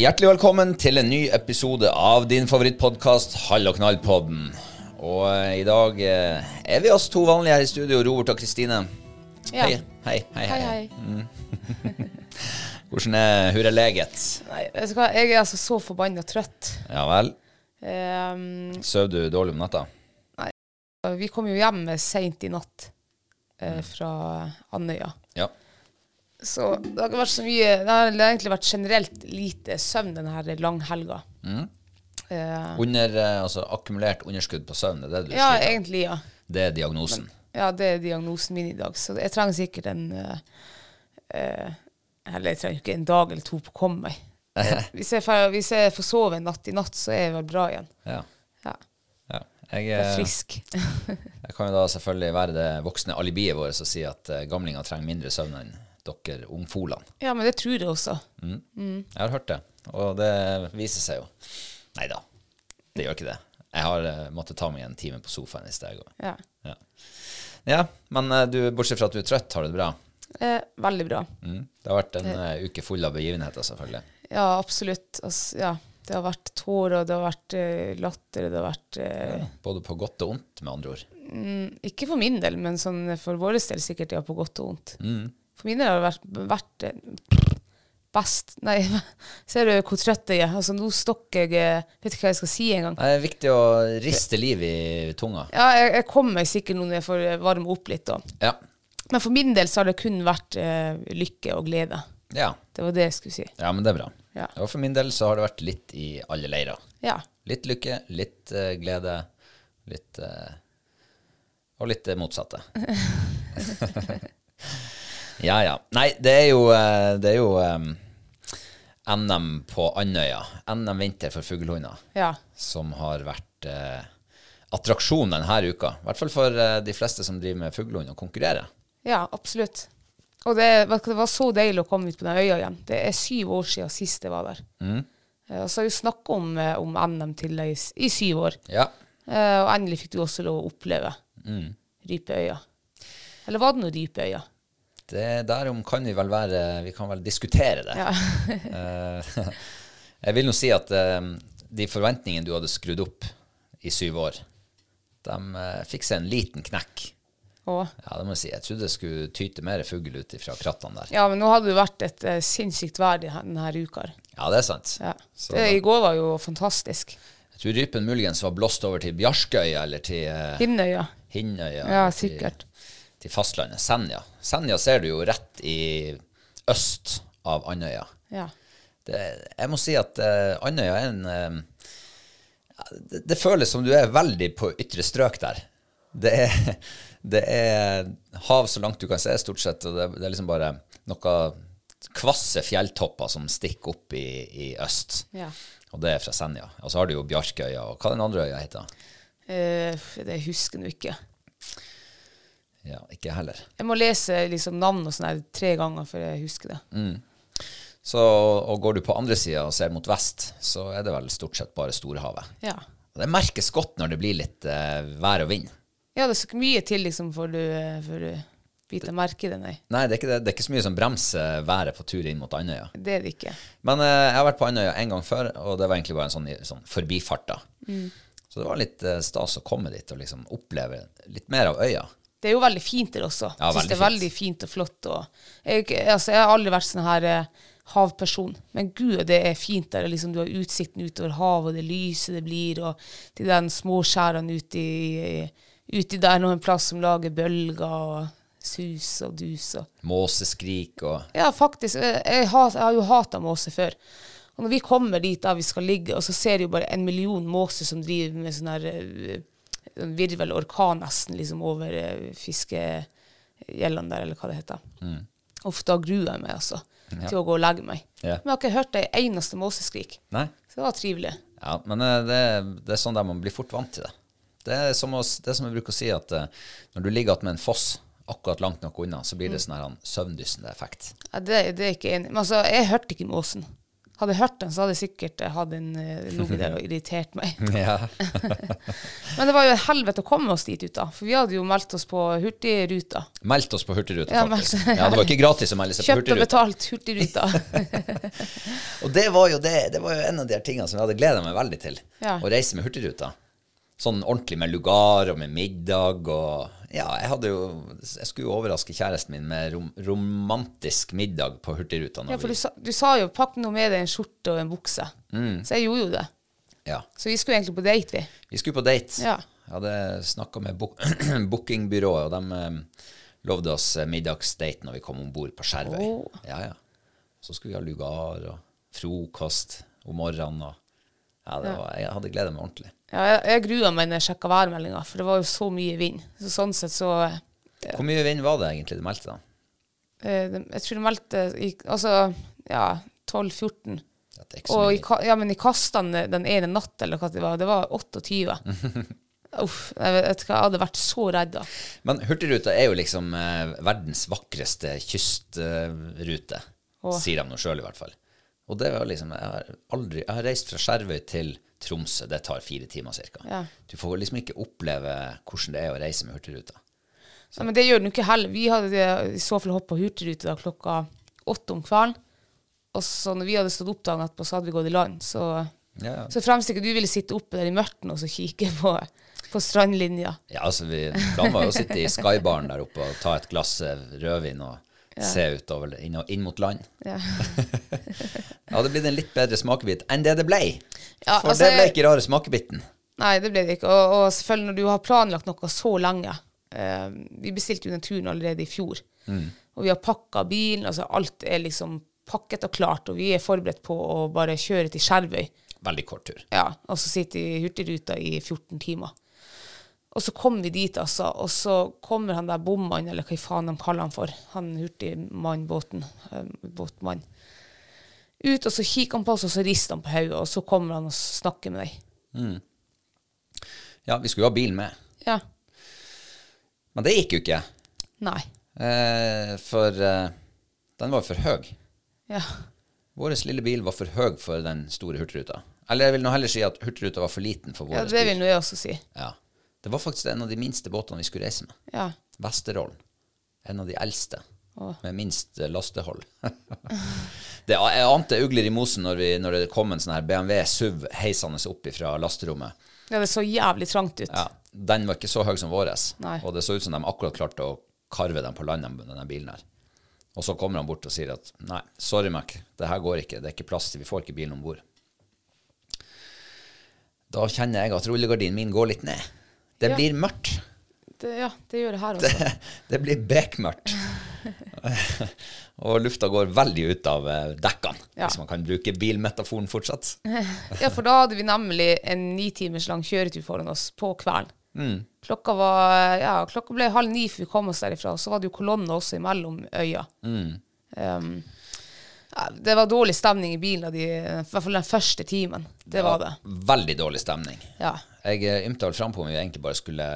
Hjertelig velkommen til en ny episode av din favorittpodkast Hall og knall-podden. Og eh, i dag eh, er vi oss to vanlige her i studio, Robert og Kristine. Ja. Hei, hei, hei. Hei, hei. hei. Hvordan er hurreleget? Nei, vet du hva, jeg er altså så forbanna trøtt. Ja vel? Ehm, Sov du dårlig om natta? vi kom jo hjem seint i natt eh, fra Andøya. Ja. Så det har vært så mye Det har egentlig vært generelt lite søvn denne langhelga. Mm. Uh, Under, eh, altså akkumulert underskudd på søvn, det er det du ja, sliter egentlig, ja. Det er diagnosen? Ja, det er diagnosen min i dag. Så jeg trenger sikkert en uh, uh, Eller jeg trenger ikke en dag eller to på å komme meg. Hvis jeg, får, hvis jeg får sove en natt i natt, så er jeg vel bra igjen. Ja. Ja, ja. Jeg, er frisk. jeg kan jo da selvfølgelig være det voksne alibiet vårt og si at gamlinger trenger mindre søvn enn dere ungfolene. ja, men det tror jeg også. Jeg har hørt det, og det viser seg jo. Nei da, det gjør ikke det. Jeg har eh, måttet ta meg en time på sofaen i sted. Ja. Ja. ja, men eh, du, bortsett fra at du er trøtt, har du det bra? Eh, veldig bra. Mm. Det har vært en eh, uke full av begivenheter, selvfølgelig. Ja, absolutt. Altså, ja. Det har vært tårer, det har vært uh, latter, det har vært eh, Både på godt og ondt, med andre ord. Ikke for min del, men sånn for vår del sikkert, ja, på godt og vondt. Mm. For min del har det vært, vært eh, best Nei, ser du hvor trøtt jeg er? Altså, nå stokker jeg eh, Vet ikke hva jeg skal si engang. Det er viktig å riste liv i tunga. Ja, jeg, jeg kommer meg sikkert nå når jeg får varme opp litt. Ja. Men for min del så har det kun vært uh, lykke og glede. ja. Det var det jeg skulle si. Ja, men det er bra. Ja. Og for min del så har det vært litt i alle leirer. Ja. Litt lykke, litt uh, glede, litt uh, Og litt det motsatte. ja, ja. Nei, det er jo, eh, det er jo um, NM på Andøya. NM vinter for fuglehunder. Ja. Som har vært uh, attraksjon denne uka. I hvert fall for uh, de fleste som driver med fuglehund og konkurrerer. Ja, absolutt. Og det, det var så deilig å komme ut på den øya igjen. Det er syv år siden sist jeg var der. Mm. Uh, Og så har vi snakka om, om NM til deg i, i syv år. Ja. Og endelig fikk du også lov å oppleve Mm. Rypeøya. Eller var det noe Rypeøya? Det Derom kan vi vel være Vi kan vel diskutere det. Ja. Eh, jeg vil nå si at eh, de forventningene du hadde skrudd opp i syv år, de eh, fikk seg en liten knekk. Og, Ja, det må jeg si. Jeg trodde det skulle tyte mer fugl ut fra krattene der. ja, men nå hadde det vært et uh, sinnssykt vær de- denne uka. Ja, det er sant. Ja. Så Det, I går var jo fantastisk. jeg tror rypen muligens var blåst over til Bjarskøya eller til uh, Hinnøya. Hinnøya. Ja, sikkert. til-. Til fastlandet. Senja. Senja ser du jo rett i øst av Andøya. Ja. Det, jeg må si at uh, Andøya er en uh, det, det føles som du er veldig på ytre strøk der. Det er, det er hav så langt du kan se, stort sett, og det, det er liksom bare noen kvasse fjelltopper som stikker opp i, i øst. Ja. Og det er fra Senja. Og så har du jo Bjarkøya, og hva den andre øya heter? Uh, det husker jeg nå ikke. Ja, ikke heller. Jeg må lese liksom navn og sånn tre ganger før jeg husker det. Så, og går du på andre sida og ser mot vest, så er det vel stort sett bare Storhavet. Ja. Og det merkes godt når det blir litt uh, vær og vind. ja, det skal mye til liksom for du, for du biter merke i det, nei. Nei, det er, ikke det, det er ikke så mye som bremser været på tur inn mot Andøya. Det er det ikke. Men uh, jeg har vært på Andøya en gang før, og det var egentlig bare en sånn, sånn forbifart. da. Så det var litt uh, stas å komme dit og liksom oppleve litt mer av øya. Det er jo veldig fint der også. Ja, jeg synes det er veldig fint og flott. Og jeg, altså, jeg har aldri vært sånn her eh, havperson, men gud, det er fint der. Liksom, du har utsikten utover havet, og det lyset det blir, og de der småskjærene uti, uti der noen plass som lager bølger og sus og dus. Og. Måseskrik og Ja, faktisk. Jeg, jeg, har, jeg har jo hata måse før. Og når vi kommer dit da vi skal ligge, og så ser du bare en million måser som driver med sånn her eh, virvel orkan nesten liksom over fiskegjellene fiskegjeldene der, eller hva det heter. Uff, da gruer jeg meg altså til å gå og legge meg. Ja. Men jeg har ikke hørt ei eneste måseskrik. Nei. Så det var trivelig. Ja, men eh, det, det er sånn der man blir fort vant til det. Det er som, å, det er som jeg bruker å si, at uh, når du ligger med en foss akkurat langt nok unna, så blir det sånn her søvndyssende effekt. Ja, det, det er jeg ikke enig i. Men altså, jeg hørte ikke måsen. Hadde jeg hørt den, så hadde jeg sikkert eh, hatt en eh, ligget der og irritert meg. Men det var jo et helvete å komme oss dit ut, da. For vi hadde jo meldt oss på Hurtigruta. Meldt oss på Hurtigruta, Ja, faktisk. Ja, det var ikke gratis å melde seg på Hurtigruta. Kjøpt og betalt Hurtigruta. Og det var, jo det, det var jo en av de tingene som jeg hadde gleda meg veldig til. Ja. Å reise med Hurtigruta. Sånn ordentlig med lugar og med middag og Ja, jeg hadde jo Jeg skulle jo overraske kjæresten min med rom, romantisk middag på Hurtigruta. ja, for du sa, du sa jo 'pakk nå med deg en skjorte og en bukse'. Mm. Så jeg gjorde jo det. ja. Så vi skulle egentlig på date, vi. Vi skulle på date. Ja. Jeg hadde snakka med bookingbyrået, og de eh, lovde oss eh, middagsdate når vi kom om bord på Skjervøy. Åh. Ja, ja. Så skulle vi ha lugar og frokost om morgenen. Og, ja, var, jeg hadde gleda meg ordentlig. Ja, jeg, jeg grua meg når jeg sjekka værmeldinga, for det var jo så mye vind. Så sånn sett så det, Hvor mye vind var det egentlig du meldte da? eh, Jeg tror du meldte i, altså, ja, 12-14. Ja, det er ikke så Og i, ja, men i kastene den ene natt, eller hva det var, det var 28. Uff, jeg vet ikke, jeg hadde vært så redd da. Men Hurtigruta er jo liksom eh, verdens vakreste kystrute, Åh. sier de nå sjøl i hvert fall. Og det var liksom, jeg har aldri, jeg har reist fra Skjervøy til Tromsø, det tar fire timer cirka. Ja. Du får liksom ikke oppleve hvordan det er å reise med Hurtigruta. Ja, men det gjør den ikke heller. Vi hadde i så fall Hurtigrute da klokka åtte om kvelden. Og så når vi hadde stått opp dagen etterpå, så hadde vi gått i land. Så, Ja, ja. så fremst ikke du ville sitte oppe der i mørket og så kikke på, på strandlinja. Ja, altså vi planen var jo å sitte i skybaren der oppe og ta et glass eh, rødvin og se utover inn, inn mot land. Ja. Det hadde blitt en litt bedre smakebit enn det det ble. Ja, For altså, det ble ikke rare smakebiten. Nei, det ble det ikke. Og, og selvfølgelig når du har planlagt noe så lenge eh, Vi bestilte jo den turen allerede i fjor. Og vi har pakka bilen. altså Alt er liksom pakket og klart, og vi er forberedt på å bare kjøre til Skjervøy. Veldig kort tur. Ja, og så sitter vi i Hurtigruta i 14 timer. Og så kom vi dit, altså, og så kommer han der bommannen, eller hva faen de kaller han for, han hurtigmann-båten, eh, båtmann, ut, og så kikker han på oss, og så rister han på hodet, og så kommer han og snakker med deg. Ja, vi skulle jo ha bilen med. Ja. Men det gikk jo ikke. Nei. Eh, for eh, den var for høy. Ja. Vår lille bil var for høy for den store Hurtigruta. Eller jeg vil nå heller si at Hurtigruta var for liten for vår ja, det vil nå jeg også si. Ja. Det var faktisk en av de minste båtene vi skulle reise med. Ja. Vesterålen. En av de eldste. Åh. Med minst eh, lastehold. det, jeg ante ugler i mosen når, vi, når det kom en sånn her BMW SUV heisende opp fra lasterommet. ja, det så jævlig trangt ut. Ja, Den var ikke så høy som vår. Og det så ut som de akkurat klarte å karve den på landet den- denne bilen her. Og så kommer han bort og sier at nei, sorry, Mac, det her går ikke. Det er ikke plass til, vi får ikke bilen om bord. Da kjenner jeg at rullegardinen min går litt ned. Det Ja. blir mørkt. Det, ja, det gjør det her også. Det blir bekmørkt. og lufta går veldig ut av eh, dekkene, Ja. hvis man kan bruke bilmetaforen fortsatt. Ja, for da hadde vi nemlig en ni timers lang kjøretur foran oss på kvelden. Klokka var, ja, klokka ble halv ni før vi kom oss derifra, og så var det jo kolonner også imellom øya. Um, det var dårlig stemning i bilen, i hvert fall den første timen. Det var det. Veldig dårlig stemning. Ja. Jeg eh, ymta vel frampå om vi egentlig bare skulle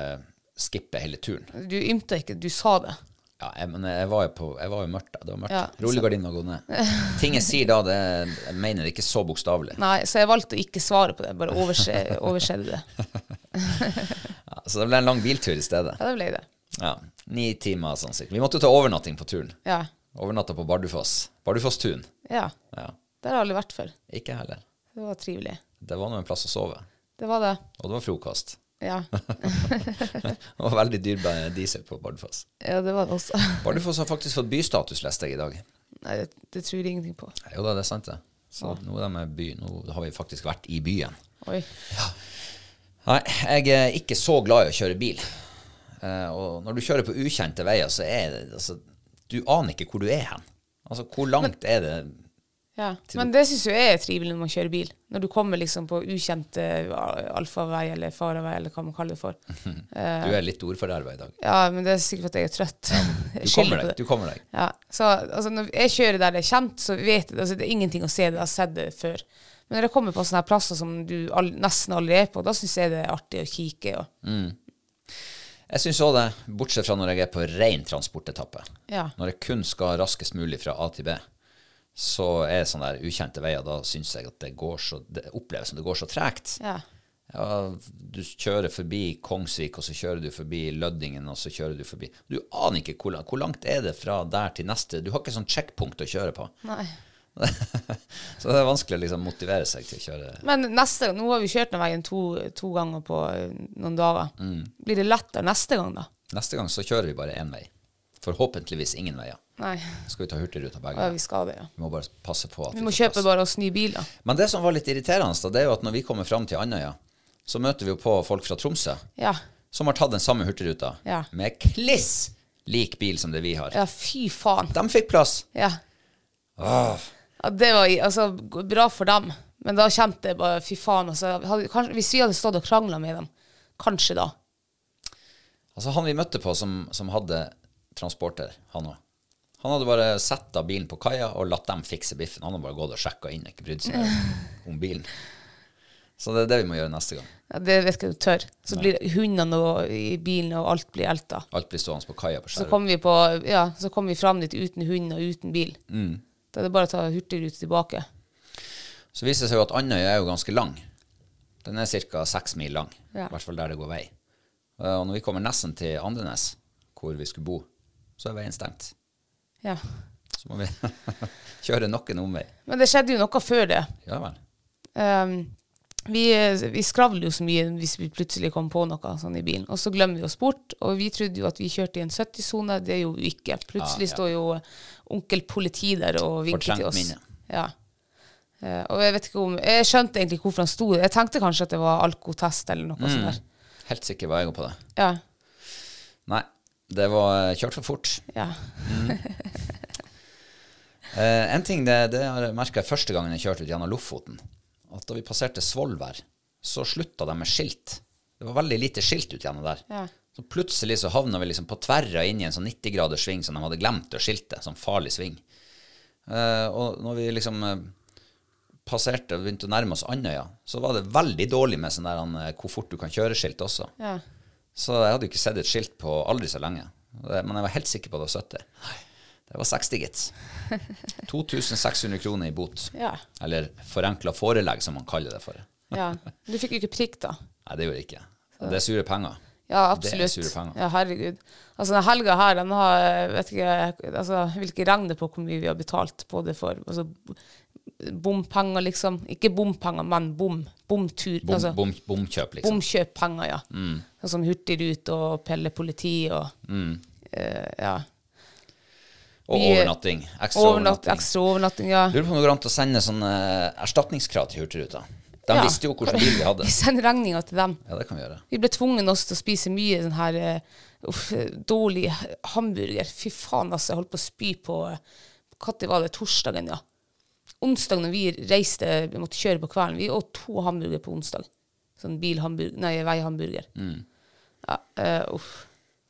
skippe hele turen. Du ymta ikke, du sa det. Ja, jeg, men jeg var jo på, jeg var jo mørkt da. Det var mørkt. Ja, Rullegardina går ned. Ting jeg sier da, det, jeg mener det ikke så bokstavelig. Nei, så jeg valgte å ikke svare på det, bare overse, overse det. Ja, så det ble en lang biltur i stedet. Ja, det ble det. Ja, Ni timer sånn sikkert. Vi måtte jo ta overnatting på turen. Ja. Overnatta på Bardufoss. Bardufoss-tun. ja. Ja. Det har jeg aldri vært før. Ikke heller. Det var trivelig. Det var nå en plass å sove. Det var det. Og det var frokost. Ja, Det var veldig dyr diesel på Bardufoss. ja det var det også. Bardufoss har faktisk fått bystatus, leste jeg i dag. Nei, det, det tror jeg ingenting på. Jo da, det er sant det. Så nå er de med by. Nå har vi faktisk vært i byen. Oi. Nei, jeg er ikke så glad i å kjøre bil. Uh, og når du kjører på ukjente veier, så er det altså, Du aner ikke hvor du er hen. Altså, hvor langt er det Ja. Men det syns jeg er trivelig når man kjører bil. Når du kommer liksom på ukjente alfavei eller faravei, eller hva man kaller det for. Du er litt ordforderva i dag. Ja, men det er sikkert fordi jeg er trøtt. Ja, Du kommer deg. Du kommer deg. Ja, så altså, når jeg kjører der det er kjent, så vet jeg altså, det er ingenting å se det. Jeg har sett det før. Men når jeg kommer på sånne her plasser som du all, nesten aldri er på, da syns jeg det er artig å kikke. Og, Jeg syns òg det, bortsett fra når jeg er på ren transportetappe. Ja. Når jeg kun skal raskest mulig fra A til B, så er sånne der ukjente veier, da syns jeg at det går så Det oppleves som det går så tregt. ja. Ja, du kjører forbi Kongsvik, og så kjører du forbi Løddingen, og så kjører du forbi Du aner ikke hvor, hvor langt er det fra der til neste. Du har ikke sånn checkpunkt å kjøre på. Nei. så det er vanskelig å liksom motivere seg til å kjøre. Men neste gang, nå har vi kjørt den veien to, to ganger på eh, noen dager. Mm. Blir det lettere neste gang, da? Neste gang så kjører vi bare én vei. Forhåpentligvis ingen veier. Nei. Skal vi ta Hurtigruta begge Ja, vi skal det, ja. Vi må bare passe på at Vi må vi kjøpe bare oss ny bil, da. Men det som var litt irriterende, da, det er jo at når vi kommer fram til Andøya, så møter vi jo på folk fra Tromsø Ja. som har tatt den samme Hurtigruta Ja. med kliss lik bil som det vi har. ja, fy faen. De fikk plass. Ja. Åh. ja det var altså, bra for dem. Men da kjente jeg bare fy faen. Altså, hadde, kanskje, hvis vi hadde stått og krangla med dem, kanskje da. Altså Han vi møtte på som, som hadde transporter, han òg. Han hadde bare satt av bilen på kaia og latt dem fikse biffen. Han hadde bare gått og sjekka inn, og ikke brydd seg om bilen. Så det er det vi må gjøre neste gang. Ja, det vet ikke du tør. Så blir hundene og, i bilen, og alt blir elta. Alt blir stående på kaia på Så kommer vi, på, ja, så kommer vi fram dit uten hund og uten bil. Da er det bare å ta hurtigrute tilbake. Så viser det seg jo at Andøya er jo ganske lang. Den er ca. seks mil lang. Ja. I hvert fall der det går vei. Eh, Og når vi kommer nesten til Andenes, hvor vi skulle bo, så er veien stengt. Ja. Så må vi kjøre nok en omvei. Men det skjedde jo noe før det. Ja vel. Um, vi, vi skravler jo så mye hvis vi plutselig kom på noe sånn i bilen. Og så glemmer vi oss bort. Og vi trodde jo at vi kjørte i en 70-sone. Det gjorde vi ikke. Plutselig Ah, ja. står jo onkel politi der og vinker til Fortrengt oss. minne. Ja. Uh, og jeg vet ikke om Jeg skjønte egentlig hvorfor han sto der. Jeg tenkte kanskje at det var alkotest eller noe sånt der. Helt sikker var jeg på det. Ja. Nei, det var eh, kjørt for fort. ja. Eh, en ting det, det har jeg merka første gangen jeg kjørte ut gjennom Lofoten, at da vi passerte Svolvær, så slutta de med skilt. Det var veldig lite skilt ut gjennom der. Ja. Så plutselig så havna vi liksom på tverra inn i en sånn 90-graders sving som de hadde glemt å skilte. Sånn farlig sving. Eh, og når vi liksom eh, passerte og begynte å nærme oss Andøya, så var det veldig dårlig med sånn der han, eh, hvor fort du kan kjøre-skilt også. ja. Så jeg hadde jo ikke sett et skilt på aldri så lenge. Men jeg var helt sikker på det var 70. Det var 60, gitt. 2600 kroner i bot. Ja. Eller forenkla forelegg, som man kaller det for. ja. Du fikk jo ikke prikk, da. Nei, det gjorde jeg ikke. Det er sure penger. Ja, Det er absolutt. sure penger. Ja, herregud. Altså, den helga her, den har jeg vet ikke, altså, Jeg vil ikke regne på hvor mye vi har betalt både for altså, bompenger, liksom. Ikke bompenger, men bom. Bomtur. Bom, altså, bom, bomkjøp, liksom. bomkjøppenger, ja. Sånn som Hurtigrute og Pelle politi og eh, Ja. Og vi- overnatting. Ekstra Overnatt, overnatting. ekstra overnatting, ja. Lurer på om det går an å sende sånne erstatningskrav til Hurtigruta. De Ja. visste jo hvilken bil vi hadde. Vi sender regninga til dem. Ja, det kan vi gjøre. Vi ble tvungen også til å spise mye sånn her uh, dårlig hamburger. Fy faen, altså. Jeg holdt på å spy på Når var det? Torsdagen, ja. Onsdag når vi reiste, vi måtte kjøre på kvelden, vi åt to hamburger på onsdag. Sånn bilhamburger, nei, veihamburger. Mm. Ja, uh, uff.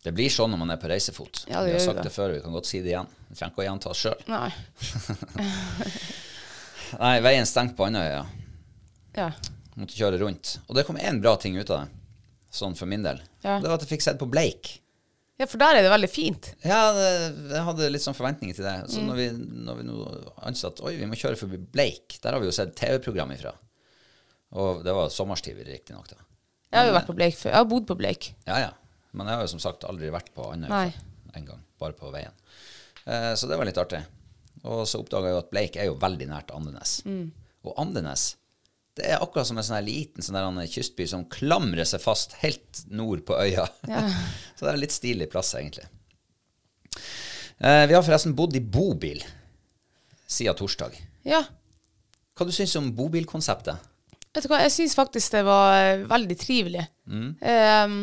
Det blir sånn når man er på reisefot. Ja, vi har sagt det. det før, vi kan godt si det igjen. Vi trenger ikke å gjenta oss sjøl. Nei. Nei, veien stengt på Andøya. Ja. Måtte kjøre rundt. Og det kom én bra ting ut av det, sånn for min del. Ja. Det var at jeg fikk sett på Blake. Ja, for der er det veldig fint. Ja, det, jeg hadde litt sånn forventninger til det. Så Mm. når, vi, når vi nå ansatte Oi, vi må kjøre forbi Bleik. Der har vi jo sett TV-program ifra. Og det var sommerstid, riktignok. da. Jeg har jo vært på Bleik før. Jeg har bodd på Bleik. Ja, ja. Men jeg har jo som sagt aldri vært på Andøya. En gang. Bare på veien. Eh, så det var litt artig. Og så oppdaga jeg jo at Bleik er jo veldig nært Andenes. Mm. Og Andenes det er akkurat som en sånn liten sånn kystby som klamrer seg fast helt nord på øya. så det er en litt stilig plass, egentlig. Eh, vi har forresten bodd i bobil siden torsdag. Ja. Hva du syns du om bobilkonseptet? Vet du hva, jeg syns faktisk det var eh, veldig trivelig. Mm. Ehm,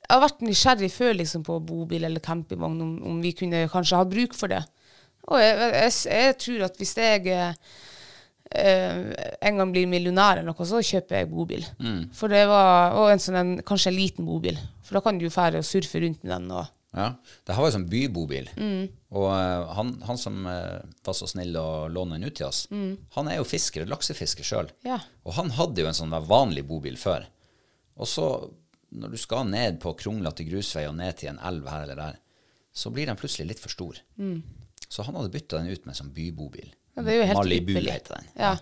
jeg har vært nysgjerrig før liksom, på bobil eller campingvogn, om, om vi kunne kanskje ha bruk for det. Og jeg, jeg, jeg, jeg tror at hvis jeg eh, en gang blir millionær eller noe, så kjøper jeg bobil. Mm. For det var, Og en sånn, en, kanskje en liten bobil. For da kan du jo fære og surfe rundt med den. Og, Ja, det her var jo sånn bybobil. Mm. Og eh, han, han som eh, var så snill å låne den ut til oss, han er jo fisker, laksefisker sjøl. Mm. Ja. Og han hadde jo en sånn vanlig bobil før. Og så, når du skal ned på kronglete grusvei og ned til en elv her eller der, så blir den plutselig litt for stor. Så han hadde bytta den ut med en sånn bybobil. Mm. ja, det er jo helt Malibu ypperlig. heter den. Ja.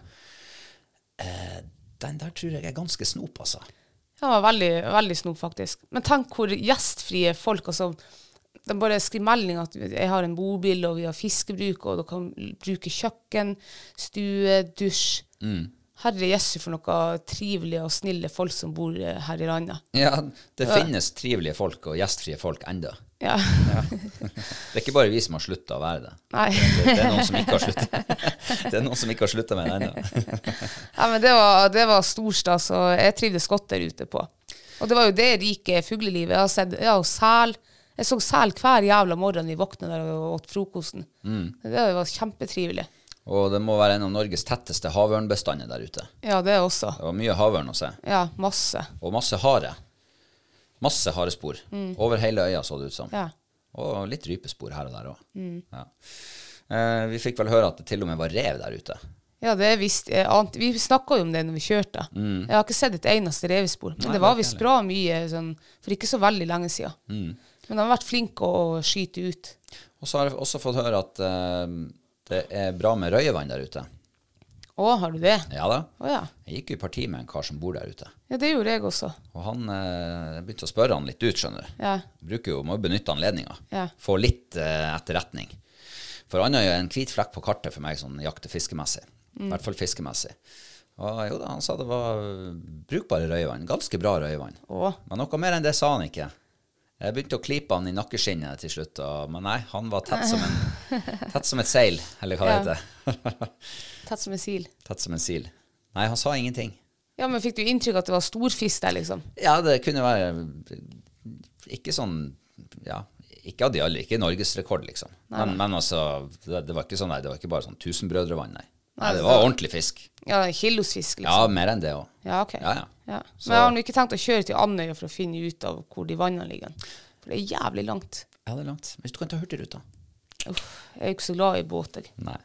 Den der tror jeg er ganske snop, altså. Ja, var veldig, veldig snop, faktisk. Men tenk hvor gjestfrie folk altså, De bare skriver melding at jeg har en bobil, og vi har fiskebruk, og dere kan bruke kjøkken, stue, dusj. Herre jesu, for noe trivelige og snille folk som bor eh, her i landet. Ja, det finnes trivelige folk og gjestfrie folk enda. Ja. Det er ikke bare vi som har slutta å være det. Nei. Det, det er noen som ikke har slutta. Det er noen som ikke har slutta med det ennå. ja, men det var, det var storstas, og jeg trivdes godt der ute på. Og det var jo det rike fuglelivet. Jeg har sett ja, og sel. Jeg så sel hver jævla morgen vi våkna der og åt frokosten. Det var kjempetrivelig. Og det må være en av Norges tetteste havørnbestander der ute. Ja, det også. Det var mye havørn å se. Ja, masse. Og masse hare. Masse harespor. Over hele øya, så det ut som. Ja. Og litt rypespor her og der òg. Ja. Eh, vi fikk vel høre at det til og med var rev der ute. Ja, det er visst annet. Vi snakka jo om det når vi kjørte. Jeg har ikke sett et eneste revespor. Men Nei, det var visst bra mye sånn, for ikke så veldig lenge siden. Men de har vært flinke å skyte ut. Og så har jeg også fått høre at eh, det er bra med røyevann der ute. Å, har du det? Ja da. Å ja. Jeg gikk jo i parti med en kar som bor der ute. Ja, det gjorde jeg også. Og han eh, begynte å spørre han litt ut, skjønner du. Ja. Bruker jo, må jo benytte anledninga. Ja. Få litt eh, etterretning. For Andøya er en hvit flekk på kartet for meg, sånn jakt- og fiskemessig. I hvert fall fiskemessig. Og jo da, han sa det var brukbare røyevann. Ganske bra røyevann. Å. Men noe mer enn det sa han ikke. Jeg begynte å klype han i nakkeskinnet til slutt, og, men nei, han var tett som, en, tett som et seil, eller hva det heter. Tett som en sil. tett som en sil. Nei, han sa ingenting. Ja, men fikk du inntrykk at det var storfisk der, liksom? Ja, det kunne være ikke sånn Ja, ikke av alle, ikke norgesrekord, liksom. Men, men altså, det, det var ikke sånn, nei, det var ikke bare sånn tusenbrødrevann, nei. Nei, det var ordentlig fisk. Ja, kilosfisk, liksom. Ja, mer enn det òg. Ja, ok. Ja, ja. Ja. Men jeg har nå ikke tenkt å kjøre til Andøya for å finne ut av hvor de vannene ligger. For det er jævlig langt. Ja, det er langt. Hvis du kan ta Hurtigruta. Uff, jeg er jo ikke så glad i båter. Nei.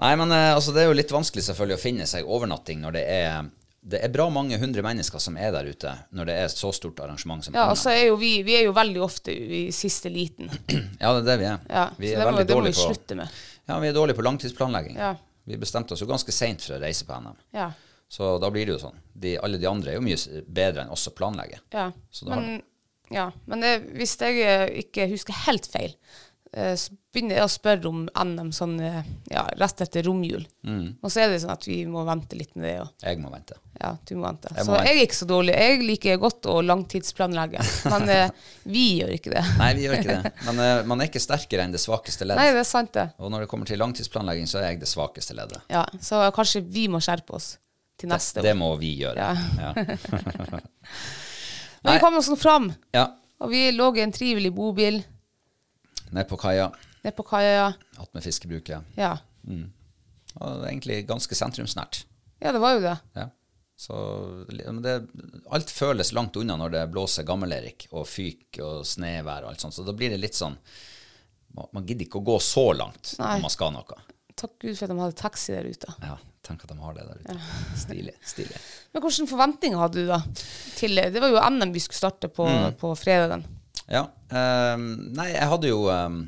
Nei, men eh, altså, det er jo litt vanskelig selvfølgelig å finne seg overnatting når det er det er bra mange hundre mennesker som er der ute når det er et så stort arrangement som Ja, altså er jo vi, vi er jo veldig ofte i siste liten. Ja, det er det vi er. Ja, vi er det veldig det må vi slutte med. Ja, vi er dårlige på langtidsplanlegging. Ja. Vi bestemte oss jo ganske seint for å reise på NM. Ja. Så da blir det jo sånn. De, alle de andre er jo mye bedre enn oss å planlegge. Ja. Men, ja. Men det, hvis jeg eh, ikke husker helt feil, begynner jeg å spørre om NM sånn eh, ja, rett etter romjul. Mm. Og så er det sånn at vi må vente litt med det. Og, Jeg må vente. ja, du må vente. Jeg så må jeg er ikke så dårlig. Jeg liker godt å langtidsplanlegge, men eh, vi gjør ikke det. Nei, vi gjør ikke det. Men uh, man er ikke sterkere enn det svakeste ledd. Nei, det er sant, det. Og når det kommer til langtidsplanlegging, så er jeg det svakeste leddet. Ja, så kanskje vi må skjerpe oss til neste Det år. må vi gjøre. Ja. Ja. Men vi kom oss nå fram, ja. og vi lå i en trivelig bobil Ned på kaia, nede på kaia. attmed fiskebruket. Ja. Og det er egentlig ganske sentrumsnært. ja, det var jo det. Ja. Så det, alt føles langt unna når det blåser gammel-Erik og fyk og snøvær og alt sånt. Så da blir det litt sånn Man, gidder ikke å gå så langt Nei. når man skal noe. Takk Gud for at de hadde taxi der ute. Ja, tenk at de har det der ute. Stilig. stilig. Men hvilke forventninger hadde du da? Til, det var jo NM vi skulle starte på, Mm. på fredagen. Ja. Um, nei, jeg hadde jo um,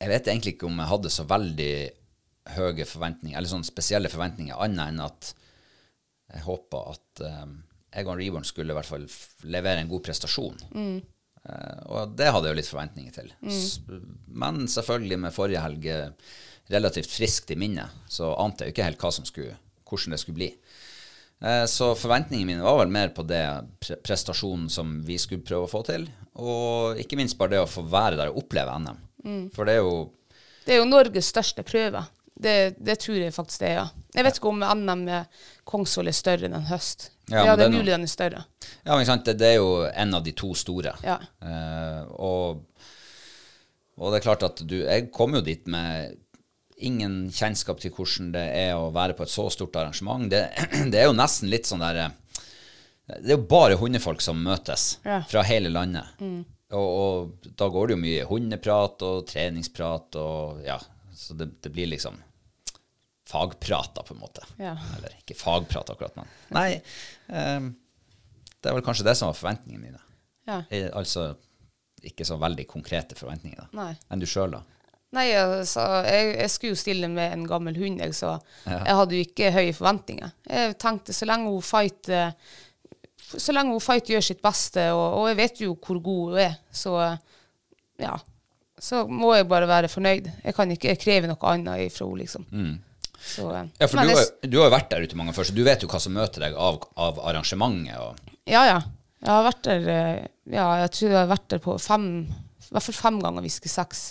Jeg vet egentlig ikke om jeg hadde så veldig høye forventninger, eller sånne spesielle forventninger, annet enn at jeg håpa at um, Egon Reborn skulle i hvert fall levere en god prestasjon. Eh, og det hadde jeg jo litt forventninger til. Mm. men selvfølgelig med forrige helg eh, relativt friskt i minnet, så ante jeg jo ikke helt hva som skulle, hvordan det skulle bli. Eh, Så forventningene mine var vel mer på det prestasjonen som vi skulle prøve å få til, og ikke minst bare det å få være der og oppleve NM. For det er jo Det er jo Norges største prøve. Det, det tror jeg faktisk det er. ja. Jeg vet ikke om NM med Kongsvoll er større enn Høst. Ja, Ja, det er er mulig den er større. Ja, men ikke sant, det, det er jo en av de to store. Ja. Uh, og, og det er klart at du Jeg kom jo dit med ingen kjennskap til hvordan det er å være på et så stort arrangement. Det, det er jo nesten litt sånn der eh, Det er jo bare hundefolk som møtes Ja. fra hele landet. Og, og da går det jo mye hundeprat og treningsprat og ja, så det, det blir liksom fagprat, da, på en måte. Ja. Eller ikke fagprat akkurat, men Nei. um, det er vel kanskje det som var forventningene mine. Ja. Eh, Altså ikke så veldig konkrete forventninger, da. Enn du sjøl, da? Nei, altså, jeg, jeg skulle jo stille med en gammel hund, jeg, så Ja. jeg hadde jo ikke høye forventninger. Jeg tenkte så lenge hun fight eh, så lenge hun fight gjør sitt beste, og, og jeg vet jo hvor god hun er, så ja, så må jeg bare være fornøyd. Jeg kan ikke kreve noe annet ifra henne, liksom. Så, eh, Mm. Ja, for men du jeg har, du har jo vært der ute mange før, så du vet jo hva som møter deg av, av arrangementet. Og, Ja, ja. Jeg har vært der eh, Ja, jeg tror jeg har vært der på fem I hvert fall fem ganger, hvis ikke seks.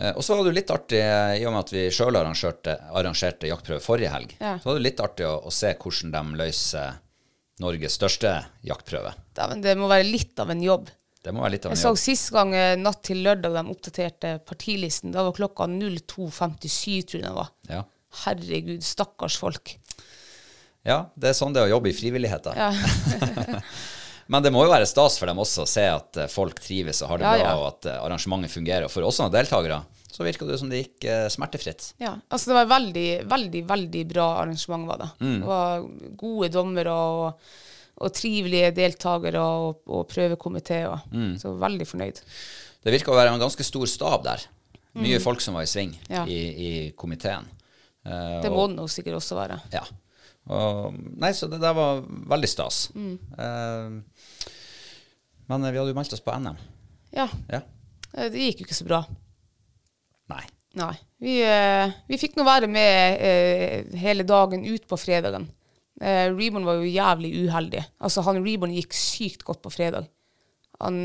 eh, og så var det litt artig, eh, i og med at vi sjøl arrangerte, arrangerte jaktprøve forrige helg, Ja. så var det litt artig å, å se hvordan de løser Norges største jaktprøve. Dæven, det må være litt av en jobb. Det må være litt av Jeg en så sist gang eh, natt til lørdag de oppdaterte partilisten. Da var klokka 02.57, tror jeg det var. Ja. Herregud, stakkars folk. ja, det er sånn det er å jobbe i frivilligheten. Ja. Men det må jo være stas for dem også å se at eh, folk trives og har det Ja, bra, ja. og at eh, arrangementet fungerer. Og for oss som deltakere så virka det som det gikk eh, smertefritt. ja. Altså, det var veldig, veldig, veldig bra arrangement, var det. Mm. Det var gode dommere og, og trivelige deltakere og, og prøvekomiteer. Mm. Så veldig fornøyd. Det virka å være en ganske stor stab der. Mye folk som var i sving Mm. Ja. i, i komiteen. Eh, Det må det sikkert også være. Ja. Og, nei, så det der var veldig stas. Mm. Eh, men eh, vi hadde jo meldt oss på NM. Ja. Ja. eh, Det gikk jo ikke så bra. Nei. Nei. Vi, eh, vi fikk nå være med hele dagen ut på fredagen. Reborn var jo jævlig uheldig. Altså, han Reborn gikk sykt godt på fredag. Han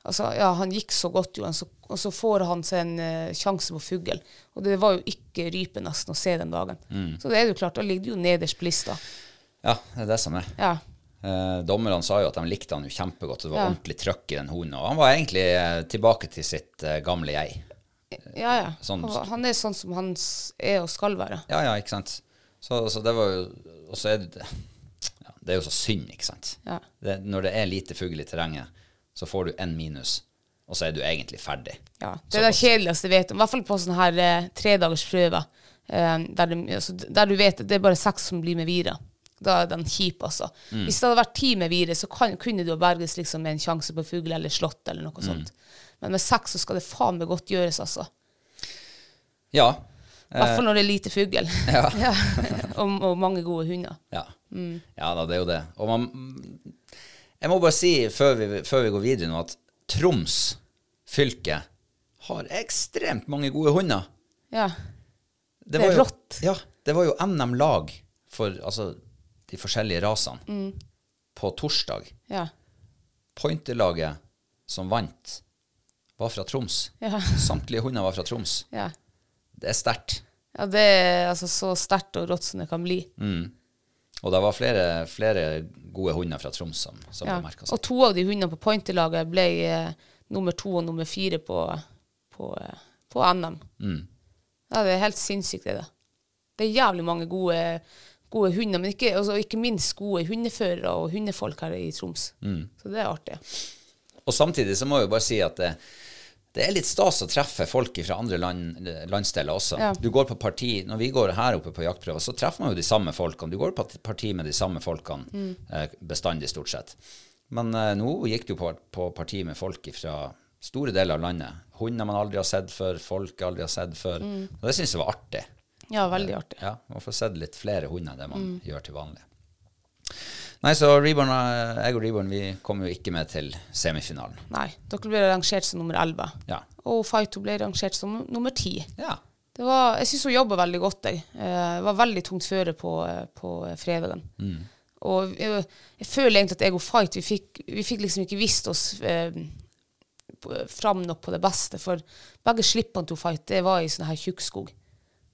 Altså, ja, han gikk så godt, jo, og så får han seg en uh, sjanse på fugl. Og det var jo ikke rype nesten å se den dagen. Så det er jo klart, da ligger det jo nederst på lista. Ja, det er det som er. Ja. Eh, dommerne sa jo at de likte han jo kjempegodt. Det var Ja. ordentlig trøkk i den hunden. Og han var egentlig eh, tilbake til sitt eh, gamle jeg. Ja, ja. Sånn- Han, er sånn som han er og skal være. Ja, ja, ikke sant. Så, så det var jo Og så er det ja, Det er jo så synd, ikke sant. Ja. Det, når det er lite fugl i terrenget, så får du én minus, og så er du egentlig ferdig. Ja, det er det kjedeligste jeg vet om. I hvert fall på sånne her eh, tredagersprøver, eh, der, de, altså, der du vet at det er bare seks som blir med videre. Da er den kjip, altså. Hvis det hadde vært ti med videre, så kan, kunne du ha berges liksom, med en sjanse på fugl eller slått eller noe sånt. Men med seks så skal det faen meg godt gjøres, altså. Ja. I hvert fall når det er lite fugl. Ja. Ja. og, og mange gode hunder. Ja. ja da, det er jo det. Og man Jeg må bare si før vi, før vi går videre nå, at Troms fylke har ekstremt mange gode hunder. Ja. Det, Det er jo, rått. Ja, det var jo NM-lag for altså, de forskjellige rasene på torsdag. Ja. Pointerlaget som vant, var fra Troms. Ja. Samtlige hunder var fra Troms. Ja. Det er sterkt. Ja, det er altså så sterkt og rått som det kan bli. Og det var flere, flere gode hunder fra Troms som, som Ja. merka seg. Og to av de hundene på pointerlaget ble eh, nummer to og nummer fire på, på, eh, på NM. Mm. Ja, det er helt sinnssykt, det. da. Det er jævlig mange gode, gode hunder, men ikke, altså, ikke minst gode hundeførere og hundefolk her i Troms. Mm. Så det er artig. Og samtidig så må jo bare si at det, det er litt stas å treffe folk fra andre land, landsdeler også. Ja. Du går på parti, Når vi går her oppe på jaktprøver, så treffer man jo de samme folkene. Du går på parti med de samme folkene Mm. eh, bestandig, stort sett. Men eh, nå gikk du på, på parti med folk fra store deler av landet. Hunder man aldri har sett før, folk aldri har sett før. Mm. Og det syns jeg var artig. Ja, veldig artig. Ja, Man får sett litt flere hunder enn det man Mm. gjør til vanlig. Nei, så Reborn, eh, jeg og Reborn vi kom jo ikke med til semifinalen. Nei, dere ble rangert som nummer 11. Ja. Og Fighto ble rangert som nummer 10. ja. Det var, jeg syns hun jobba veldig godt. Jeg. Eh, Det var veldig tungt føre på, eh, på fredagen. fredagen. Og jeg, jeg føler egentlig at jeg og Fight vi fikk, vi fikk liksom ikke visst oss eh, fram nok på det beste. For begge slippene til Fight det var i sånn her tjukkskog.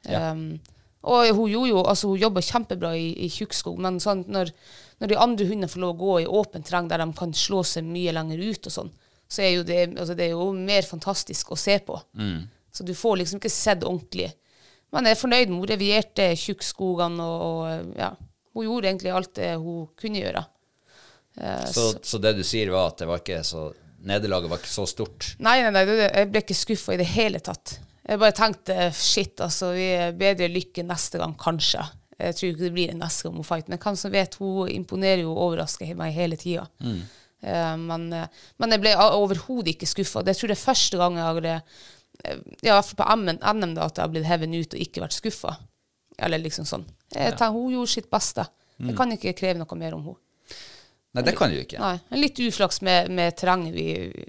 Ja. Um, og hun gjorde jo, altså hun jobba kjempebra i, i tjukkskog, men sånn, når, når de andre hundene får lov å gå i åpent terreng der de kan slå seg mye lenger ut og sånn, så er jo det, altså det er jo mer fantastisk å se på. Så du får liksom ikke sett ordentlig. Men jeg er fornøyd med hun revierte tjukkskogene, og, og ja, hun gjorde egentlig alt det hun kunne gjøre. Eh, Så, så det du sier var at det var ikke så nederlaget var ikke så stort? Nei, nei, nei, jeg ble ikke skuffa i det hele tatt. Jeg bare tenkte shit, altså, vi er bedre lykke neste gang, kanskje. Jeg tror ikke det blir en neste gang hun fighter. men hvem som vet, hun imponerer jo og overrasker meg hele tida. men, eh, men jeg ble overhodet ikke skuffa. Det tror jeg er første gang jeg har det. ja, i hvert fall på NM, NM da, at jeg har blitt hevet ut og ikke vært skuffa. Eller liksom sånn. Jeg tenker, Hun gjorde sitt beste. Jeg kan ikke kreve noe mer om henne. Nei, det kan du ikke. Nei, Litt uflaks med, med terrenget vi,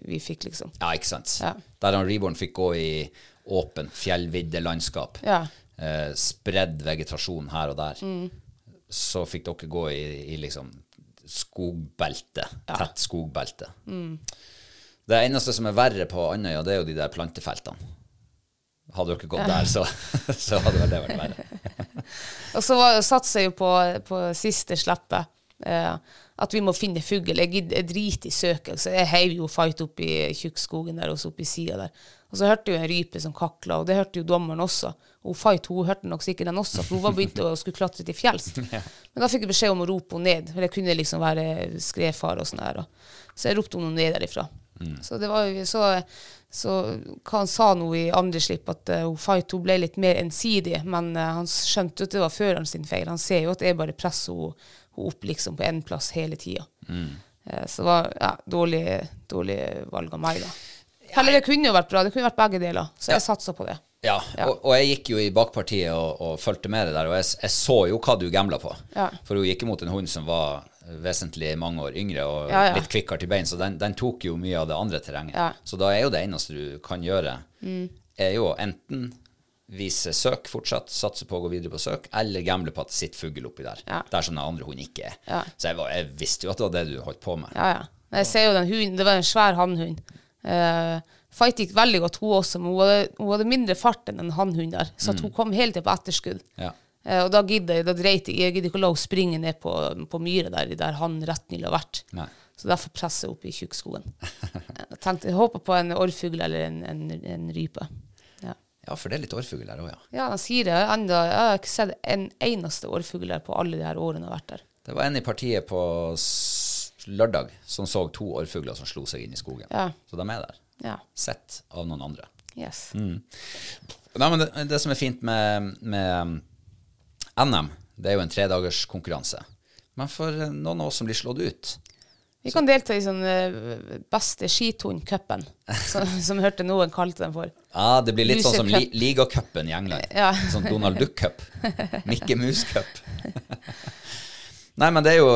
vi fikk, liksom. Ja, ikke sant. Ja. Der han Reborn fikk gå i åpent fjellvidde landskap, Ja. eh, spredd vegetasjon her og der, Mm. så fikk dere gå i, i liksom skogbelte, tett skogbelte. Mm. Det eneste som er verre på Andøya, det er jo de der plantefeltene. Hadde dere gått der, så, så hadde vel det vært verre. Og så var- satser jeg jo på, på siste slippet. Eh, at vi må finne fugl. Jeg, jeg driter i søket. Så jeg heiv jo fight opp i tjukkskogen der og så opp i sida der. Og så hørte jeg en rype som kakla, og det hørte jo dommeren også. Og fight hun hørte nok sikkert den også, for hun var begynt å skulle klatre til fjells. Men da fikk jeg beskjed om å rope henne ned, for det kunne liksom være skredfare og sånn og- Så jeg ropte henne ned derifra. Så det var jo så, så hva han sa nå i andre slipp, at uh, Fight hun ble litt mer ensidig, men uh, han skjønte jo at det var føreren sin feil. Han ser jo at jeg bare presser henne opp liksom på én plass hele tida. så det var ja, dårlig, dårlig valg av meg, da. Eller det kunne jo vært bra. Det kunne vært begge deler. Så jeg satsa på det. Ja, Og, og jeg gikk jo i bakpartiet og, og fulgte med det der, og jeg, jeg så jo hva du gambla på. Ja. For hun gikk imot en hund som var vesentlig mange år yngre og Ja, ja. litt kvikkere til bein, så den, den tok jo mye av det andre terrenget. Ja. Mm. Så da er jo det eneste du kan gjøre, er jo enten vise søk fortsatt, satse på å gå videre på søk, eller gamble på at det sitter fugl oppi der. Ja. Der som den andre hund ikke er. Ja. Så jeg, var, jeg visste jo at det var det du holdt på med. Ja, ja. Jeg ser jo den hunden. Det var en svær hannhund. Uh, Fight gikk veldig godt, hun også, men hun hadde, hun hadde mindre fart enn en hannhund der. Så at hun kom hele tiden på etterskudd. Ja. Uh, og da gidder jeg, da dreit jeg Jeg gidder ikke å la henne springe ned på, på myra der, der han rett nylig har vært. Nei. Så derfor presser jeg opp i tjukkskogen. jeg tenkte, jeg håper på en orrfugl eller en, en, en rype. Ja. For det er litt orrfugl der òg, ja. ja, de sier det. Enda, jeg har ikke sett en eneste orrfugl der på alle de her årene jeg har vært der. Det var en i partiet på lørdag som så to årfugler som slo seg inn i skogen. Ja. Så de er der. Ja. Sett av noen andre. Yes. Nei, men det, det som er fint med, med um, NM, det er jo en tredagers konkurranse. Men for noen av oss som blir slått ut Vi kan delta i sånn eh, beste skithund-cupen, som, som hørte noen kalte den for. Ja, det blir litt sånn som li, ligacupen i England. Ja. Sånn Donald Duck-cup. Mikke Mus-cup. Nei, men det er jo,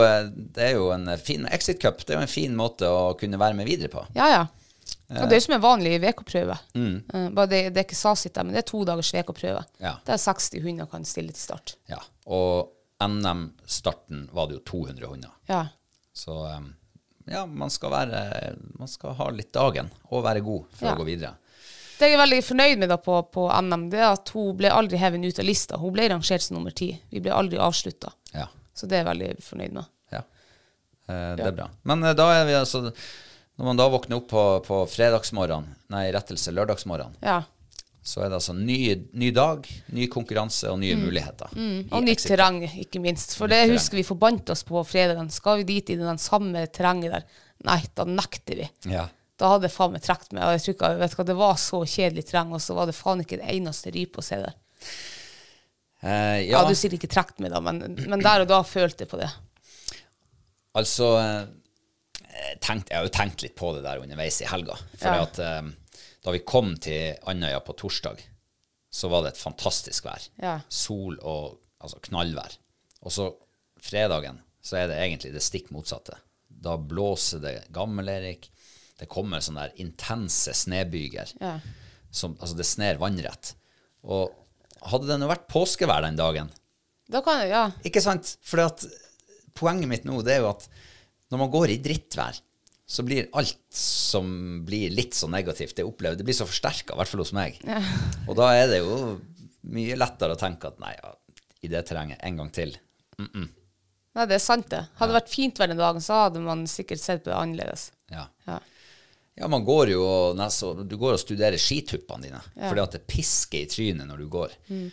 det er jo en fin Exit-cup. Det er jo en fin måte å kunne være med videre på. Ja, ja. Og det er som en vanlig VK-prøve. Mm. bare det, det er ikke sasit der, men det er to dagers VK-prøve. Ja. Der 60 hunder kan stille til start. Ja. Og NM-starten var det jo 200 hunder. Ja. Så um, ja, man skal være Man skal ha litt dagen og være god for Ja. å gå videre. Det jeg er veldig fornøyd med da på, på NM, det er at hun ble aldri hevet ut av lista. Hun ble rangert som nummer ti. Vi ble aldri avslutta. Ja. Så det er jeg veldig fornøyd med. ja. Eh, det er bra. Men eh, da er vi altså Når man da våkner opp på, på fredagsmorgen, nei, rettelse lørdagsmorgen, Ja. Så er det altså ny, ny dag, ny konkurranse og nye muligheter. Mm. Og nytt terreng, ikke minst. For det terreng. husker vi forbandt oss på fredagen. Skal vi dit i den samme terrenget der? Nei, da nekter vi. Ja. Da hadde jeg faen meg trukket meg. Og jeg tror vet hva, det var så kjedelig terreng, og så var det faen ikke det eneste rype å se der. Eh, ja. ja, du sier ikke trukket meg da, men, men der og da følte jeg på det. altså eh, jeg tenkte, Jeg har jo tenkt litt på det der underveis i helga. For Ja. at eh, da vi kom til Andøya på torsdag, så var det et fantastisk vær. Ja. Sol og altså knallvær. Og så fredagen så er det egentlig det stikk motsatte. Da blåser det gammel-Erik. Det kommer sånne der intense snebyger. Ja. Som, altså det sner vannrett. Og hadde det nå vært påskevær den dagen, Da kan det, ja. ikke sant? For poenget mitt nå det er jo at når man går i drittvær, så blir alt som blir litt så negativt, det opplever, det blir så forsterka, i hvert fall hos meg. Og da er det jo mye lettere å tenke at nei, ja, i det terrenget en gang til. Nei, det er sant, det. Hadde det vært fint hver den dagen, så hadde man sikkert sett på det annerledes. Ja. Ja. Ja, man går jo og nesten, du går og studerer skituppene dine, fordi at det pisker i trynet når du går. Mm.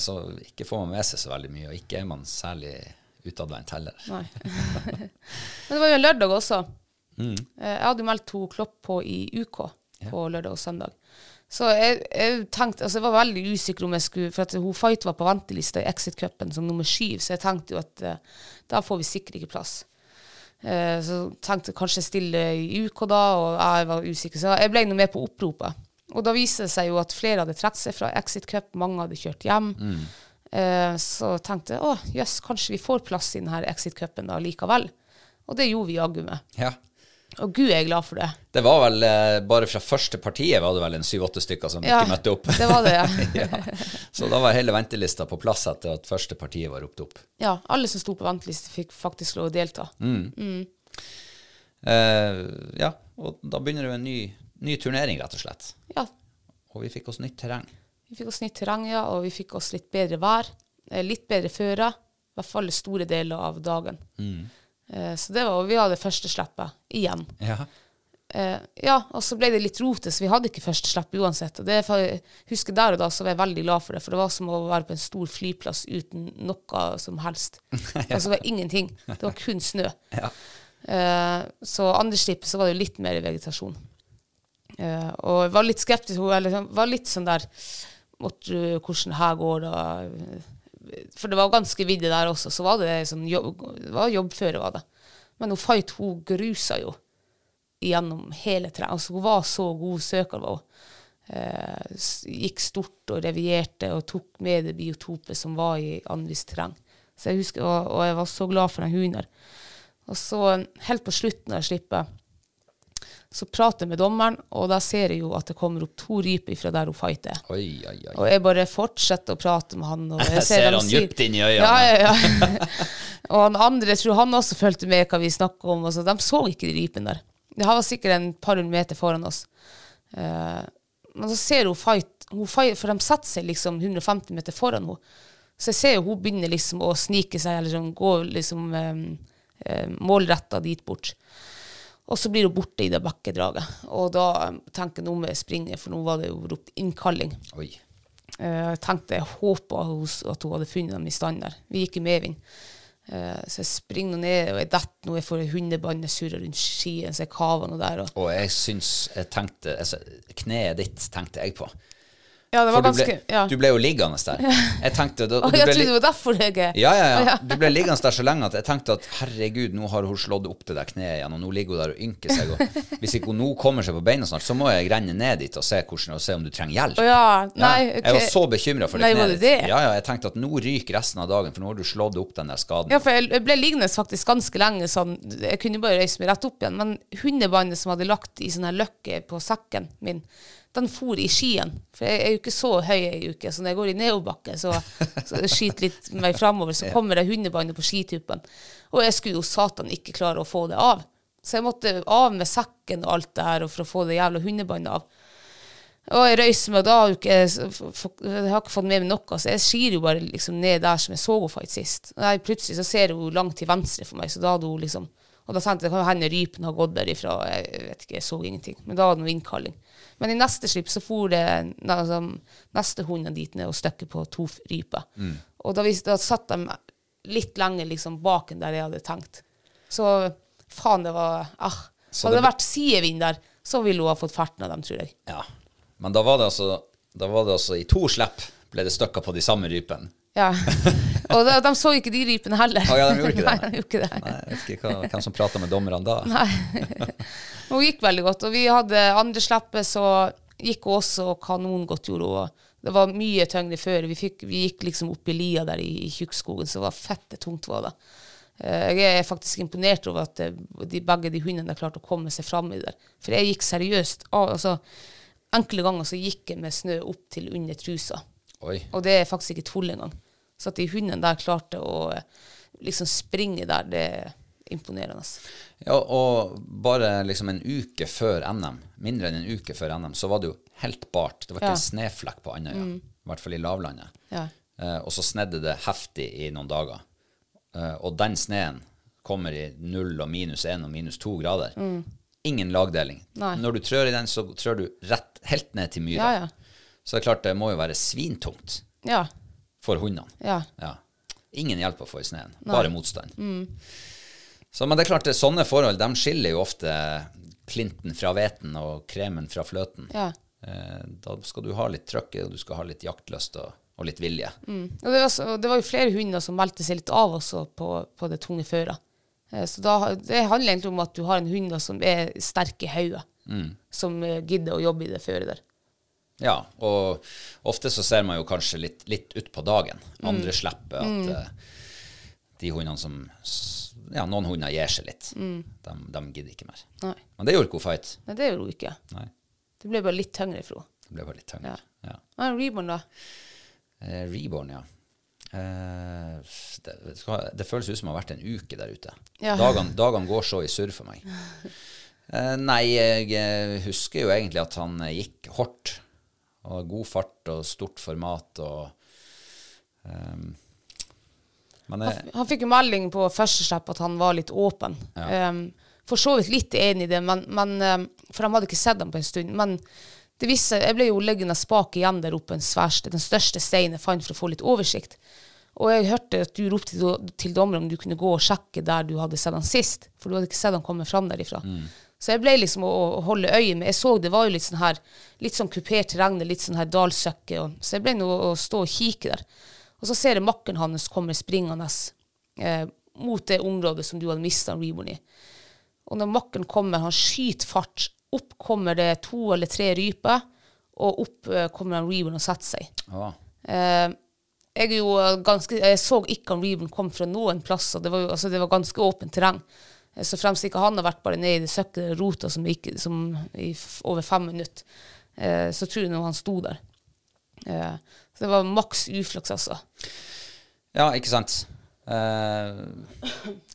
Så ikke får man med seg så veldig mye, og ikke er man særlig utadvendt heller. Nei. Men det var jo en lørdag også. Eh, Jeg hadde meldt to Klopp på i UK på lørdag og søndag. Så jeg, jeg tenkte, altså jeg var veldig usikker om jeg skulle For at hun Fight var på ventelista i Exit-cupen som nummer syv, så jeg tenkte jo at uh, da får vi sikkert ikke plass. Uh, så tenkte jeg kanskje stille i UK da, og jeg var usikker. Så jeg ble nå med på oppropet. Og da viste det seg jo at flere hadde trukket seg fra Exit Cup, mange hadde kjørt hjem. Eh, så tenkte jeg å jøss, kanskje vi får plass i denne Exit Cupen da likevel. Og det gjorde vi jaggu med. Ja. Og gud jeg er glad for det. Det var vel eh, bare fra første partiet var det vel en syv-åtte stykker som Ja, ikke møtte opp. det var det, ja. ja. Så da var hele ventelista på plass etter at første partiet var ropt opp. Ja, alle som sto på venteliste fikk faktisk lov å delta. Eh, ja, og da begynner det en ny, ny turnering, rett og slett. Ja, Og vi fikk oss nytt terreng. vi fikk oss nytt terreng, ja, og vi fikk oss litt bedre vær. eh, Litt bedre føre, i hvert fall store deler av dagen. Eh, Så det var, vi hadde første slippet igjen. Ja. Eh, ja, og så ble det litt rotet, så vi hadde ikke første slipp uansett. Og det jeg husker der og da så var jeg veldig glad for det, for det var som å være på en stor flyplass uten noe som helst. Altså det var ingenting. Det var kun snø. Ja. Eh, så andre slippet så var det litt mer vegetasjon. Eh, og jeg var litt skeptisk, eller var litt sånn der Hvordan her går da? For det var ganske vidde der også, så var det sånn jobb, var jobb før var det. Men hun Fight hun grusa jo gjennom hele treninga. Altså, hun var så god søker. Var hun. Eh, gikk stort og revierte og tok med det biotopet som var i anvist terreng. Så jeg husker, og, og jeg var så glad for den hunden. Og så helt på slutten av slippet så prater jeg med dommeren, og da ser jeg jo at det kommer opp to ryper fra der hun fighter. Oi, oi, oi. Og jeg bare fortsetter å prate med han. Og jeg ser, ser han dypt inn i øynene. Ja, ja, ja. og han andre, jeg tror han også fulgte med hva vi snakket om. Og så, de så ikke de rypene der. Det var sikkert en par hundre meter foran oss. Uh, men så ser hun fight, hun fight, for de setter seg liksom 150 meter foran henne. Så jeg ser jo hun begynner liksom å snike seg, eller sånn, gå liksom um, målretta dit bort. Og så blir hun borte i det bakkedraget. Og da eh, tenker jeg nå må jeg springe, for nå var det jo ropt innkalling. Oi. Eh, Jeg tenkte, jeg håpa at hun hadde funnet dem i stand der. Vi gikk i medvind. Eh, Så jeg springer ned, og jeg detter nå, jeg får hundebåndet surra rundt skien, så jeg kaver nå der. Og, Og jeg syns jeg tenkte altså, Kneet ditt tenkte jeg på. Ja, det var For du ble, ja. du ble jo liggende der. Jeg tenkte da, jeg trodde det var derfor jeg ja, ja, ja. Du ble liggende der så lenge at jeg tenkte at herregud, nå har hun slått opp det der kneet igjen, og nå ligger hun der og ynker seg. Og hvis ikke hun nå kommer seg på beina snart, så må jeg renne ned dit og se, hvordan, og se om du trenger hjelp. Ja, nei, okay. jeg var så bekymra for det Nei, kneet ditt. det? Ja, ja, jeg tenkte at nå ryker resten av dagen, for nå har du slått opp den der skaden. Ja, for jeg, ble liggende faktisk ganske lenge sånn. Jeg kunne bare reise meg rett opp igjen. Men hundebåndet som hadde lagt i sånn her løkke på sekken min, den for i skien. For jeg er jo ikke så høy ei uke. Så når jeg går i nedoverbakke, så, så skyter litt meg framover, så kommer det hundebåndet på skituppen. Og jeg skulle jo satan ikke klare å få det av. Så jeg måtte av med sekken og alt det her for å få det jævla hundebåndet av. Og jeg røyser meg, og da har jeg har ikke fått med meg noe, så jeg skir jo bare liksom ned der som jeg så henne fight sist. Jeg, plutselig så ser hun langt til venstre for meg, så da hadde hun liksom Og da tenkte jeg kan hende rypen har gått derifra, jeg vet ikke, jeg så ingenting. Men da hadde noe innkalling. Men i neste slipp så for det altså, neste hunden dit ned og støkket på to ryper. ryper. Og da, da satt de litt lenger liksom baken der jeg hadde tenkt. Så faen, det var ah. Så Hadde det det vært sidevind der, så ville hun ha fått ferten av dem, tror jeg. Ja. Men da var det altså, var det altså i to slipp ble det støkka på de samme rypene. Ja. Og de, de så ikke de rypene heller. Oh, ja, de gjorde ikke det? Nei, de gjorde ikke det. Nei, jeg vet ikke hva, hvem som prata med dommerne da. Nei. Hun gikk veldig godt. Og vi hadde andre slippet, så gikk hun også kanongodt, gjorde hun. Det var mye tyngre før. Vi, fikk, vi gikk liksom opp i lia der i, i Tjukkskogen, så det var fette tungt var det. Eh, Jeg er faktisk imponert over at eh, de, begge de hundene har klart å komme seg fram i der. For jeg gikk seriøst. Altså, Enkle ganger så gikk jeg med snø opp til under trusa. Oi. Og det er faktisk ikke tull engang. Så at de hundene der klarte å eh, liksom springe der, det er imponerende. Ja, og bare liksom en uke før NM, mindre enn en uke før NM, så var det jo helt bart. Det var ikke Ja. Mm. en sneflekk på Andøya, i hvert fall i lavlandet. Ja. Eh, og så snedde det heftig i noen dager. Eh, og den sneen kommer i null og minus én og minus to grader. Mm. Ingen lagdeling. Mm. Nei. Når du trør i den, så trør du rett, helt ned til myra. Ja, ja. Så det er klart det må jo være svintungt Ja. For hundene. Ja. Ja. Ingen hjelp å få i sneen, bare motstand. Så, men det er klart, det, sånne forhold de skiller jo ofte klinten fra hveten og kremen fra fløten. Ja. Eh, da skal du ha litt trøkk, og du skal ha litt jaktlyst og, og litt vilje. Og det var, så, det var jo flere hunder som meldte seg litt av også på, på det tunge føret. Eh, Så da, det handler egentlig om at du har en hund da som er sterk i hodet, som eh, gidder å jobbe i det føret der. Ja, og ofte så ser man jo kanskje litt, litt utpå dagen. Andre slipper at mm. de hundene som Ja, noen hunder gir seg litt. De, de gidder ikke mer. Nei. Men det gjorde ikke hun fight. Nei, det gjorde hun ikke. Nei, Det ble bare litt tyngre for henne. det ble bare litt tyngre. Ja. Ja. Ja, Reborn, da? Eh, Reborn, ja. Eh, det, det føles ut som det har vært en uke der ute. Ja. Dagene, dagen går så i surr for meg. Eh, nei, jeg eh, husker jo egentlig at han eh, gikk hardt. Og god fart og stort format og um, Men eh, Han fikk jo melding på første slipp at han var litt åpen. Um, for så vidt litt enig i det, men, men, um, for han hadde ikke sett ham på en stund. Men det viste jeg ble jo liggende spak igjen der oppe, en sværste, den største steinen jeg fant for å få litt oversikt. Og jeg hørte at du ropte til, til dommeren om du kunne gå og sjekke der du hadde sett han sist, for du hadde ikke sett han komme fram derifra. Så jeg ble liksom å, å holde øye med. Jeg så det var jo litt sånn her, litt sånn kupert terreng, litt sånn her dalsøkke, og, så jeg ble nå å stå og kikke der. Og så ser jeg makkeren hans kommer springende eh, mot det området som du hadde mista Reborn i. Og når makkeren kommer, han skyter fart. Opp kommer det to eller tre ryper, og opp eh, kommer han Reborn og setter seg. ja. Eh, jeg, ganske, jeg så ikke om Reborn kom fra noen plasser. Det var, jo, altså, det var ganske åpent terreng. Eh, Så fremst ikke han har vært bare nede i det søkket rota som, gikk som i over fem minutter, eh, så tror jeg nå han sto der. Eh, så det var maks uflaks, altså. ja, ikke sant. Eh,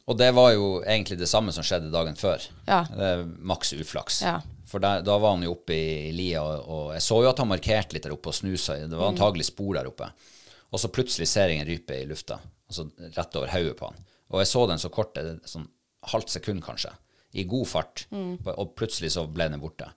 og det var jo egentlig det samme som skjedde dagen før. Ja. Maks uflaks. Ja. For der, da var han jo oppe i lia, og, og jeg så jo at han markerte litt der oppe og snusa. Det var antagelig spor der oppe. Og så plutselig ser jeg en rype i lufta, altså rett over hodet på han. Og jeg så den så kort, sånn halvt sekund kanskje, i god fart, og plutselig så ble den borte.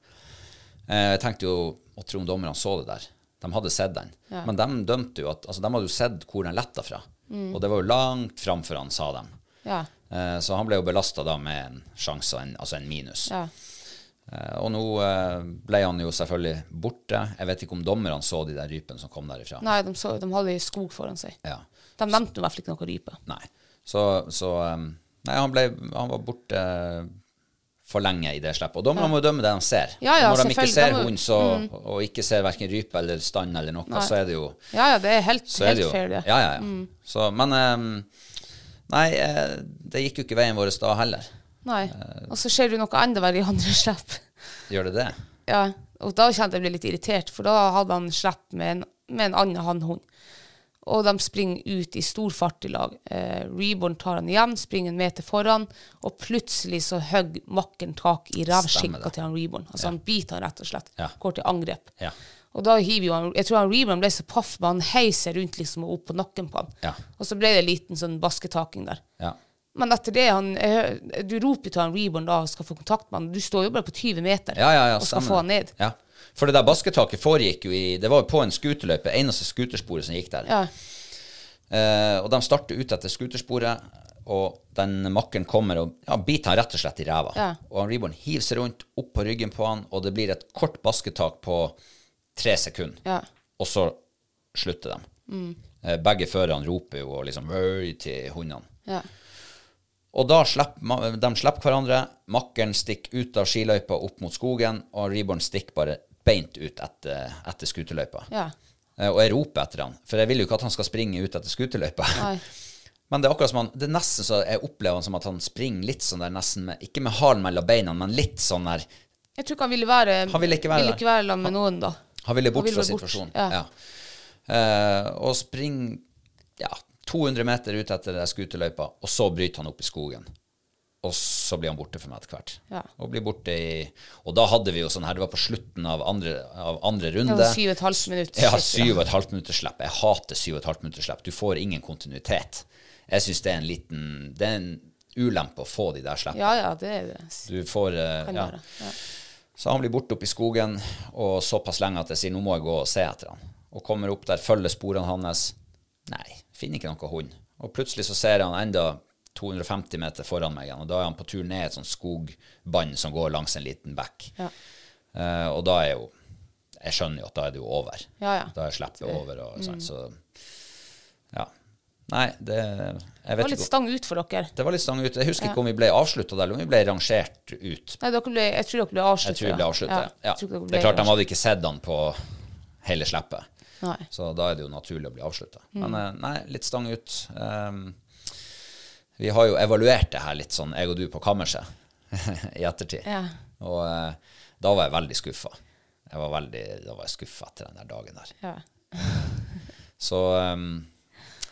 Eh, Jeg tenkte jo, og om dommerne så det der. De hadde sett den. Men de dømte jo at, altså de hadde jo sett hvor den letta fra. Og det var jo langt framfor han, sa de. Ja. Eh, Så han ble jo belasta da med en sjanse, en, altså en minus. ja. Eh, Og nå ble han jo selvfølgelig borte. Jeg vet ikke om dommerne så de der rypene som kom derifra. Nei, de, så, de hadde skog foran seg. Ja. De nevnte i hvert fall ikke noe rype. Nei. Så, så Nei, han, ble, han var borte for lenge i det slippet. Og dommerne må jo dømme det de ser. Ja, ja, Når de ikke ser hund så, Mm. og ikke ser verken rype eller stand eller noe, så er det jo Ja, ja, det er helt, helt fair, det. Ja, ja, ja. Så, men eh, Nei, eh, det gikk jo ikke veien vår da heller. Nei. Og så ser du noe enda verre i andre slipp. Gjør det det? Ja, og da kjente jeg ble litt irritert, for da hadde han slepp med en, med en annen hannhund. Og de springer ut i stor fart i lag. Eh, Reborn tar han igjen, springer en meter foran, og plutselig så hogger makkeren tak i rævskikka til han Reborn. Altså han biter han rett og slett. Ja. Går til angrep. Ja. Og da hiver jo han Jeg tror han Reborn ble så paff, men han heiser rundt liksom og opp på nakken på han. Ja. Og så ble det en liten sånn basketaking der. Ja. Men etter det, han, du roper til han Reborn da og skal få kontakt med han. Du står jo bare på 20 meter Ja, ja, ja, og skal få han ned. Ja. For det der basketaket foregikk jo i Det var jo på en skuterløype, eneste skutersporet som gikk der. Ja. Uh, og de starter ut etter skutersporet, og den makkeren kommer og ja, biter han rett og slett i ræva. Ja. Og han Reborn hiver seg rundt, opp på ryggen på han, og det blir et kort basketak på tre sekunder. Ja. Og så slutter de. Eh, begge førerne roper jo og liksom «Vøy» til hundene. Ja. Og da slipper de slipper hverandre. Makkeren stikker ut av skiløypa opp mot skogen, og Reborn stikker bare beint ut etter, etter skuterløypa. Ja. Eh, Og jeg roper etter han, for jeg vil jo ikke at han skal springe ut etter skuterløypa. Men det er akkurat som han, det er nesten så jeg opplever han som at han springer litt sånn der nesten med, ikke med halen mellom beina, men litt sånn der, Jeg tror ikke han ville være Han ville ikke være ville ikke være sammen med noen da. han ville bort Han ville fra bort, situasjonen. ja. Ja. Uh, og springer, ja, 200 meter ut etter det skuterløypa, og så bryter han opp i skogen. Og så blir han borte for meg etter hvert. Ja. Og blir borte i Og da hadde vi jo sånn her, det var på slutten av andre, av andre Det var syv og et halvt minutt. Ja, syv og et halvt minutter slipp. Jeg hater syv og et halvt minutter slipp. Du får ingen kontinuitet. Jeg syns det er en liten Det er en ulempe å få de der slippene. Ja, ja, det er det. Du får eh, Kan ja. være. Ja. Så han blir borte oppe i skogen, og såpass lenge at jeg sier nå må jeg gå og se etter han. Og kommer opp der, følger sporene hans. Nei, finner ikke noen hund. Og plutselig så ser han enda 250 meter foran meg igjen, og da er han på tur ned et sånt skogbånd som går langs en liten bekk. Ja. Uh, og da er jo Jeg skjønner jo at da er det jo over. Ja, ja. Da er slippet over, og sånn, så Ja. Nei, det Jeg Det var litt ikke. stang ut for dere. Det var litt stang ut. Jeg husker ikke om vi ble avslutta der, eller om vi ble rangert ut. Nei, ble, jeg tror dere ble avsluttet. Jeg tror vi ble avslutta. Ja. Ja. Det er klart, de hadde ikke sett han på hele slippet. Nei. Så da er det jo naturlig å bli avslutta. Mm. Men eh, nei, litt stang ut. Um, vi har jo evaluert det her litt sånn, jeg og du, på kammerset i ettertid. Ja. Og eh, da var jeg veldig skuffa. Jeg var veldig, da var jeg skuffa etter den der dagen der. Ja. Så um,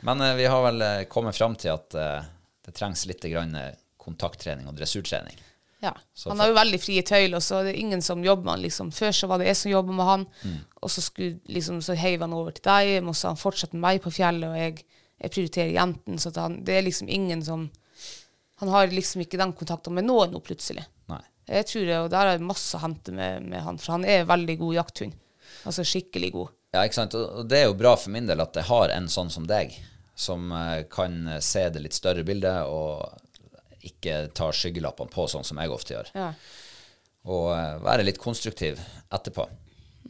Men eh, vi har vel eh, kommet fram til at eh, det trengs litt grann eh, kontakttrening og dressurtrening. Ja. Så Han har jo veldig frie tøyler, og så er det ingen som jobber med han. Liksom. Før så var det jeg som jobba med han, Mm. og så, skulle, liksom, så heiv han over til deg, og så han fortsatt med meg på fjellet, og jeg, jeg prioriterer jentene. Så han, det er liksom ingen som Han har liksom ikke den kontakten med noen nå, plutselig. Nei. Jeg tror det, og Der er det masse å hente med, med han, for han er veldig god jakthund. Altså skikkelig god. Ja, ikke sant? Og og det er jo bra for min del at jeg har en sånn som deg, som eh, kan eh, se det litt større bildet og ikke ta skyggelappene på, sånn som jeg ofte gjør. Ja. Og eh, være litt konstruktiv etterpå.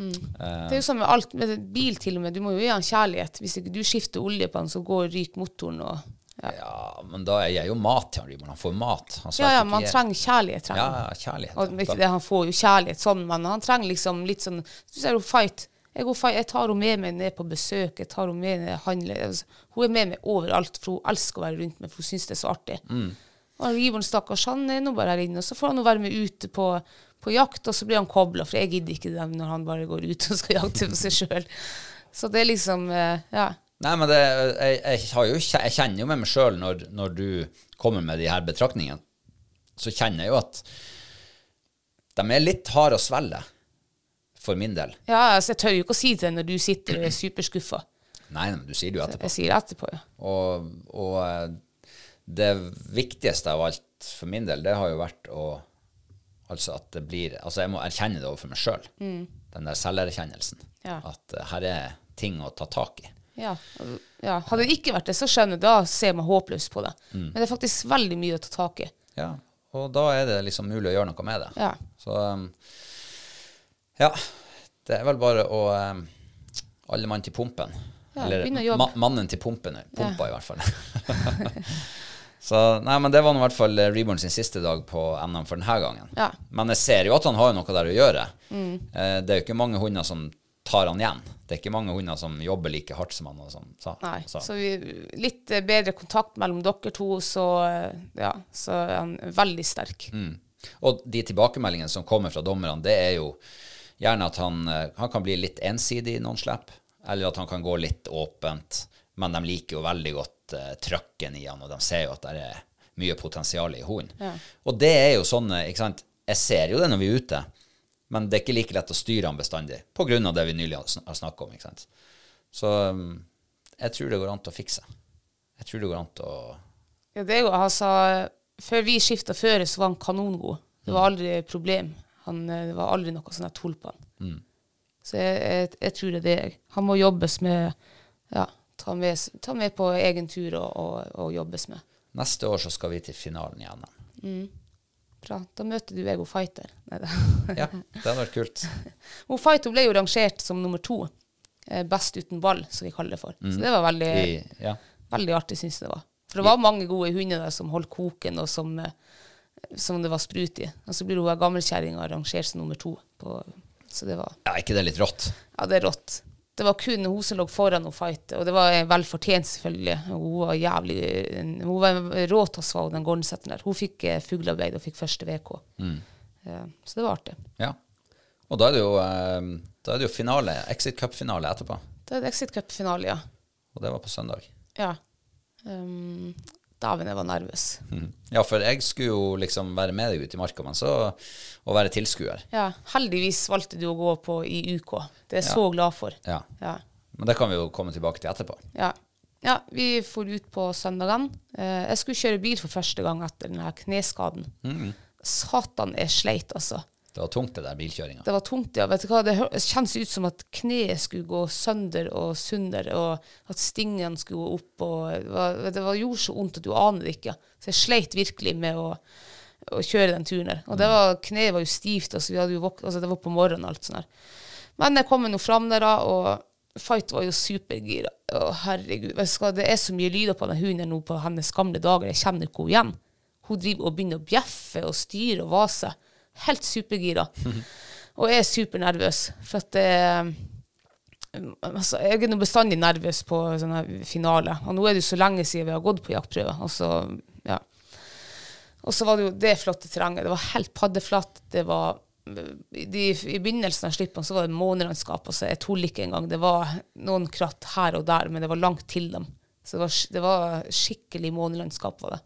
Det er jo sånn med alt, med bil til og med. Du må jo gi han kjærlighet. Hvis ikke du skifter olje på han, så går ryker motoren og ja. Ja, men da er jeg jo mat til han. Han får mat. Han Ja, ja, han trenger kjærlighet. Trenger. Ja, kjærlighet. Og ikke det, han får jo kjærlighet sånn, men han trenger liksom litt sånn Du ser jo fight. Jeg, går fight. jeg tar henne med meg ned på besøk, jeg tar henne med ned og handler. Altså, hun er med meg overalt, for hun elsker å være rundt meg, for hun syns det er så artig. Mm. Og Rivon stakkars, han er nå bare her inne, og så får han nå være med ute på, på jakt, og så blir han kobla, for jeg gidder ikke det når han bare går ut og skal jakte for seg sjøl. Så det er liksom eh, Ja. Nei, men det, jeg, jeg, har jo, jeg kjenner jo med meg sjøl når, når du kommer med de her betraktningene, så kjenner jeg jo at de er litt harde å svelge, for min del. ja, altså, jeg tør jo ikke å si det når du sitter og er superskuffa. Nei, men du sier det jo etterpå. Jeg sier det etterpå, ja. Og, og eh, det viktigste av alt for min del, det har jo vært å Altså at det blir Altså, jeg må erkjenne det overfor meg sjøl. Den der selverkjennelsen. Mm. Ja. At eh, her er ting å ta tak i. Ja, ja. Hadde det ikke vært det, så skjønner jeg, da ser man håpløst på det. Mm. Men det er faktisk veldig mye å ta tak i. Ja, og da er det liksom mulig å gjøre noe med det. Ja. Så um, ja, det er vel bare å um, Alle mann til pumpen. Ja, Eller ma mannen til pumpen. Pumpa, i hvert fall. Så nei, men det var i hvert fall eh, Reborn sin siste dag på NM for denne gangen. Ja. Men jeg ser jo at han har noe der å gjøre. Mm. det er jo ikke mange hunder som tar han igjen. Det er ikke mange hunder som jobber like hardt som han. Sånn, så, Nei, så, så vi, litt eh, bedre kontakt mellom dere to, så, eh, ja, så er han veldig sterk. Mm. Og de tilbakemeldingene som kommer fra dommerne, det er jo gjerne at han, eh, han kan bli litt ensidig i noen slipp, eller at han kan gå litt åpent. Men de liker jo veldig godt uh, trøkken i han, og de ser jo at det er mye potensial i hunden. Og det er jo sånn, ikke sant Jeg ser jo det når vi er ute, men det er ikke like lett å styre han bestandig av det vi nylig har sn- har snakket om. ikke sant? Så um, jeg tror det går an til å fikse. Jeg tror det går an til å Ja, det er jo, altså, før vi skifta føre, så var han kanongod. Det var aldri et problem. Han, eh, det var aldri noe sånn tull på han. Så jeg, jeg, jeg tror det er det. Han må jobbes med Ja, ta med, ta med på egen tur og, og, og jobbes med. Neste år så skal vi til finalen igjen. Mm. Bra. Da møter du Ego Fighter. Ja, det hadde vært kult. Hun Fighter ble jo rangert som nummer to. Eh, best uten ball, som vi kaller det for. Så det var veldig, I, ja. veldig artig, syns jeg det var. For det var mange gode hunder der som holdt koken, og som, eh, som det var sprut i. Og så blir hun gammelkjerringa rangert som nummer to. På, så det var ja, ikke det litt rått? Ja, det er rått. Det var kun hun som lå foran og fight, og det var vel fortjent, selvfølgelig. Hun var jævlig Hun var rå til å svare den gårdsetteren der. Hun fikk eh, fuglearbeid og fikk første VK. Mm. så det var artig. Ja. Og da er det jo, eh, da er det jo finale, Exit Cup-finale etterpå. Det er Exit Cup-finale, ja. Og det var på søndag. ja. Um, Dæven, jeg var nervøs. Mhm. Ja, for jeg skulle jo liksom være med deg ute i marka, men så å være tilskuer. Ja, heldigvis valgte du å gå på i UK. Det er jeg så glad for. Ja. Ja. Men det kan vi jo komme tilbake til etterpå. Ja. ja, vi for ut på søndagen. Eh, jeg skulle kjøre bil for første gang etter denne kneskaden. Satan, jeg sleit, altså. Det var tungt, det der bilkjøringa. Det var tungt, ja. Vet du hva? Det kjennes ut som at kneet skulle gå sønder og sunder, og at stingene skulle gå opp. Og det, var, det var, gjorde så vondt at du aner det ikke. Så jeg sleit virkelig med å, å kjøre den turen her. Og det var, kneet var jo stivt, altså, jo våk altså, det var på morgenen og alt sånt her. Men jeg kom nå fram der, og Fight var jo supergira. Å, herregud. Hva, Det er så mye lyder på den hunden nå på hennes gamle dager. Jeg kjenner ikke henne igjen. Hun driver og begynner å bjeffe og styre og vase. Helt supergira. Og er supernervøs. For at det altså, Jeg er nå bestandig nervøs på sånne finale. Og nå er det jo så lenge siden vi har gått på jaktprøve. Og så, ja. Og så var det jo det flotte terrenget. Det var helt paddeflatt. Det var de, I begynnelsen av slippene så var det månelandskap. Altså, jeg tuller ikke engang. Det var noen kratt her og der, men det var langt til dem. Så det var, det var skikkelig månelandskap. var det.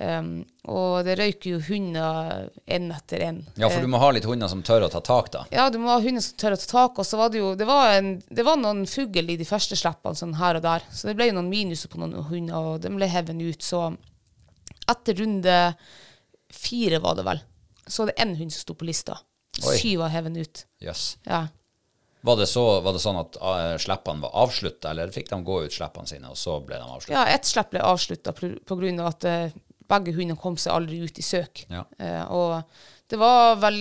Um, og det røyker jo hunder én etter én. Ja, for du må ha litt hunder som tør å ta tak, da. Ja, du må ha hunder som tør å ta tak. Og så var det jo det var, en, det var noen fugl i de første slippene sånn her og der. Så det ble jo noen minuser på noen hunder, og de ble hevet ut. Så etter runde fire, var det vel, så var det én hund som sto på lista. Oi. Syv var hevet ut. Jøss. Ja. Var, det så, var det sånn at uh, slippene var avslutta, eller fikk de gå ut slippene sine, og så ble de avslutta? ja, ett slipp ble avslutta pga. at eh, begge hundene kom seg aldri ut i søk. Ja. Eh, og det var vel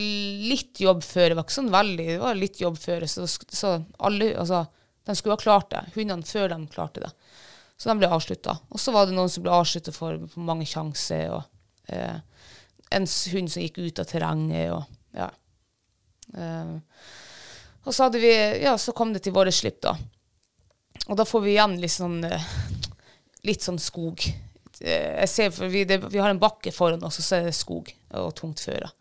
litt jobbføre. Det var ikke sånn veldig, det var litt jobbføre. Så, så alle, altså, de skulle ha klart det. Hundene før de klarte det. Så de ble avslutta. Og så var det noen som ble avslutta for, for mange sjanser. Og eh, en hund som gikk ut av terrenget. Og, ja. Eh, og så, hadde vi, ja, så kom det til våre slipp, da. Og da får vi igjen litt sånn, litt sånn skog. Eh, Jeg ser, for vi, det, vi har en bakke foran oss, og så er det skog og tungt føre.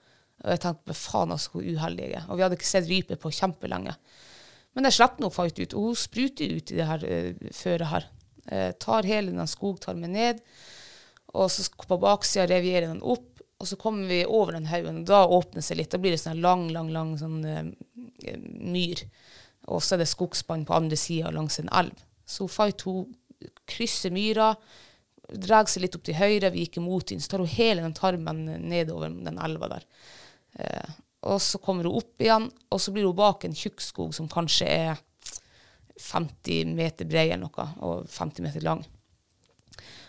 Og jeg tenkte "Men faen altså hvor uheldig jeg er. Og vi hadde ikke sett rype på kjempelenge. Men jeg slipper nå fight ut, og hun spruter ut i det her uh, føret her. Eh, tar hele den skogtarmen ned, og så på baksida revierer den opp, og så kommer vi over den haugen, og da åpner det seg litt. Da blir det sånn lang, lang, lang sånn uh, myr. Og så er det skogsbånd på andre sida langs en elv. Så Fight hun krysser myra, drar seg litt opp til høyre, vi gikk imot henne, så tar hun hele den tarmen nedover den elva der. Eh, og så kommer hun opp igjen, og så blir hun bak en tjukk skog som kanskje er 50 meter brei eller noe, og 50 meter lang.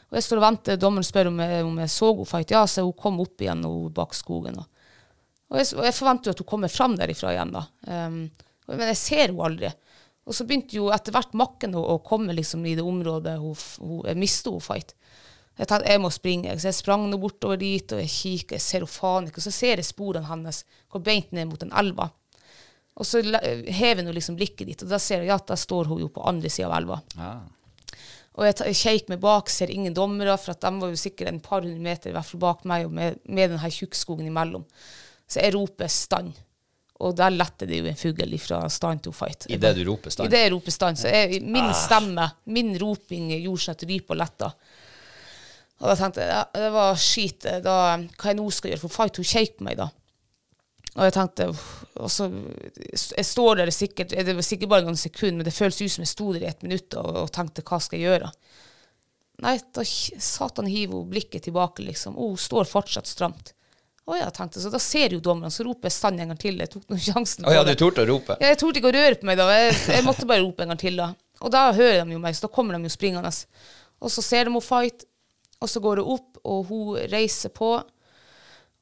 Og jeg står og venter, dommeren spør om jeg, om jeg så henne fight. Ja, så hun kom opp igjen bak skogen. Og, og, jeg, og jeg forventer jo at hun kommer fram derifra igjen, da. Um, men jeg ser henne aldri. Og så begynte jo etter hvert makken å, komme liksom i det området hun, hun, jeg mistet henne fight. Jeg tenkte jeg må springe, så jeg sprang nå bortover dit, og jeg kikker, jeg ser jo faen ikke. Og så ser jeg sporene hennes, går beint ned mot den elva. Og så hever hun liksom blikket dit, og da ser jeg at da står hun jo på andre sida av elva. Ja. Og jeg, jeg kjeker meg bak, ser ingen dommere, for at de var jo sikkert en par hundre meter i hvert fall bak meg, og med, med den her tjukkskogen imellom. Så jeg roper 'stand'. Og der letter det jo en fugl fra stand to fight. I det du roper stand? I det jeg roper stand. Så jeg, min Ah. stemme, min roping, gjorde sånn at rypa letta. Og da tenkte jeg ja, det var skit. Da, hva jeg nå skal gjøre? For fight hun på meg da. Og jeg tenkte og så, Jeg står der sikkert Det var sikkert bare noen sekunder, men det føles ut som jeg sto der i et minutt og, og tenkte hva skal jeg gjøre? Nei, da satan hiver hun blikket tilbake, liksom. Og hun står fortsatt stramt. Å ja, tenkte. Så da ser jo dommeren, så roper jeg stand en gang til. Jeg tok noen sjansen Å ja, du torde å rope? Ja, jeg torde ikke å røre på meg da. Jeg, jeg måtte bare rope en gang til da. Og da hører de jo meg, så da kommer de jo springende. Og så ser de henne fight, og så går hun opp, og hun reiser på.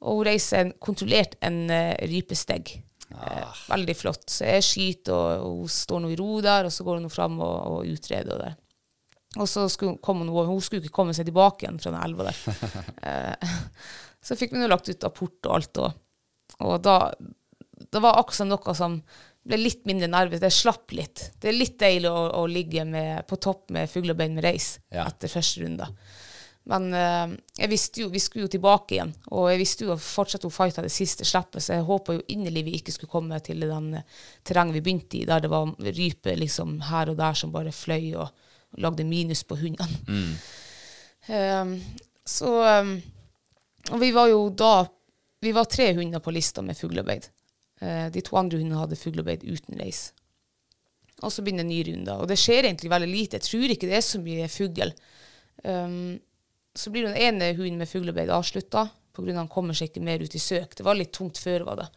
Og hun reiser en, kontrollert en uh, rypestegg. Eh, veldig flott. Så jeg skyter, og, og hun står nå i ro der, og så går hun fram og, og utreder der. Og så skulle hun, komme hun, skulle ikke komme seg tilbake igjen fra den elva der. Eh, så fikk vi nå lagt ut apport og alt, og, og da det var akkurat noe som ble litt mindre nervøs. Det slapp litt. Det er litt deilig å, å ligge med, på topp med fuglebein med reis Ja. etter første runde. Men eh, jeg visste jo, vi skulle jo tilbake igjen, og jeg visste jo å fortsatt å fighta det siste slippet, så jeg håpa jo inderlig vi ikke skulle komme til den eh, terrenget vi begynte i, der det var rype liksom her og der som bare fløy og, lagde minus på hundene. Eh, så eh, Og vi var jo da Vi var tre hunder på lista med fuglearbeid. Eh, de to andre hundene hadde fuglearbeid uten reis. Og så begynner en ny runde. Og det skjer egentlig veldig lite. Jeg tror ikke det er så mye fugl. Um, så blir den ene hunden med fuglebeid avslutta pga. han kommer seg ikke mer ut i søk. Det var litt tungt før, var det.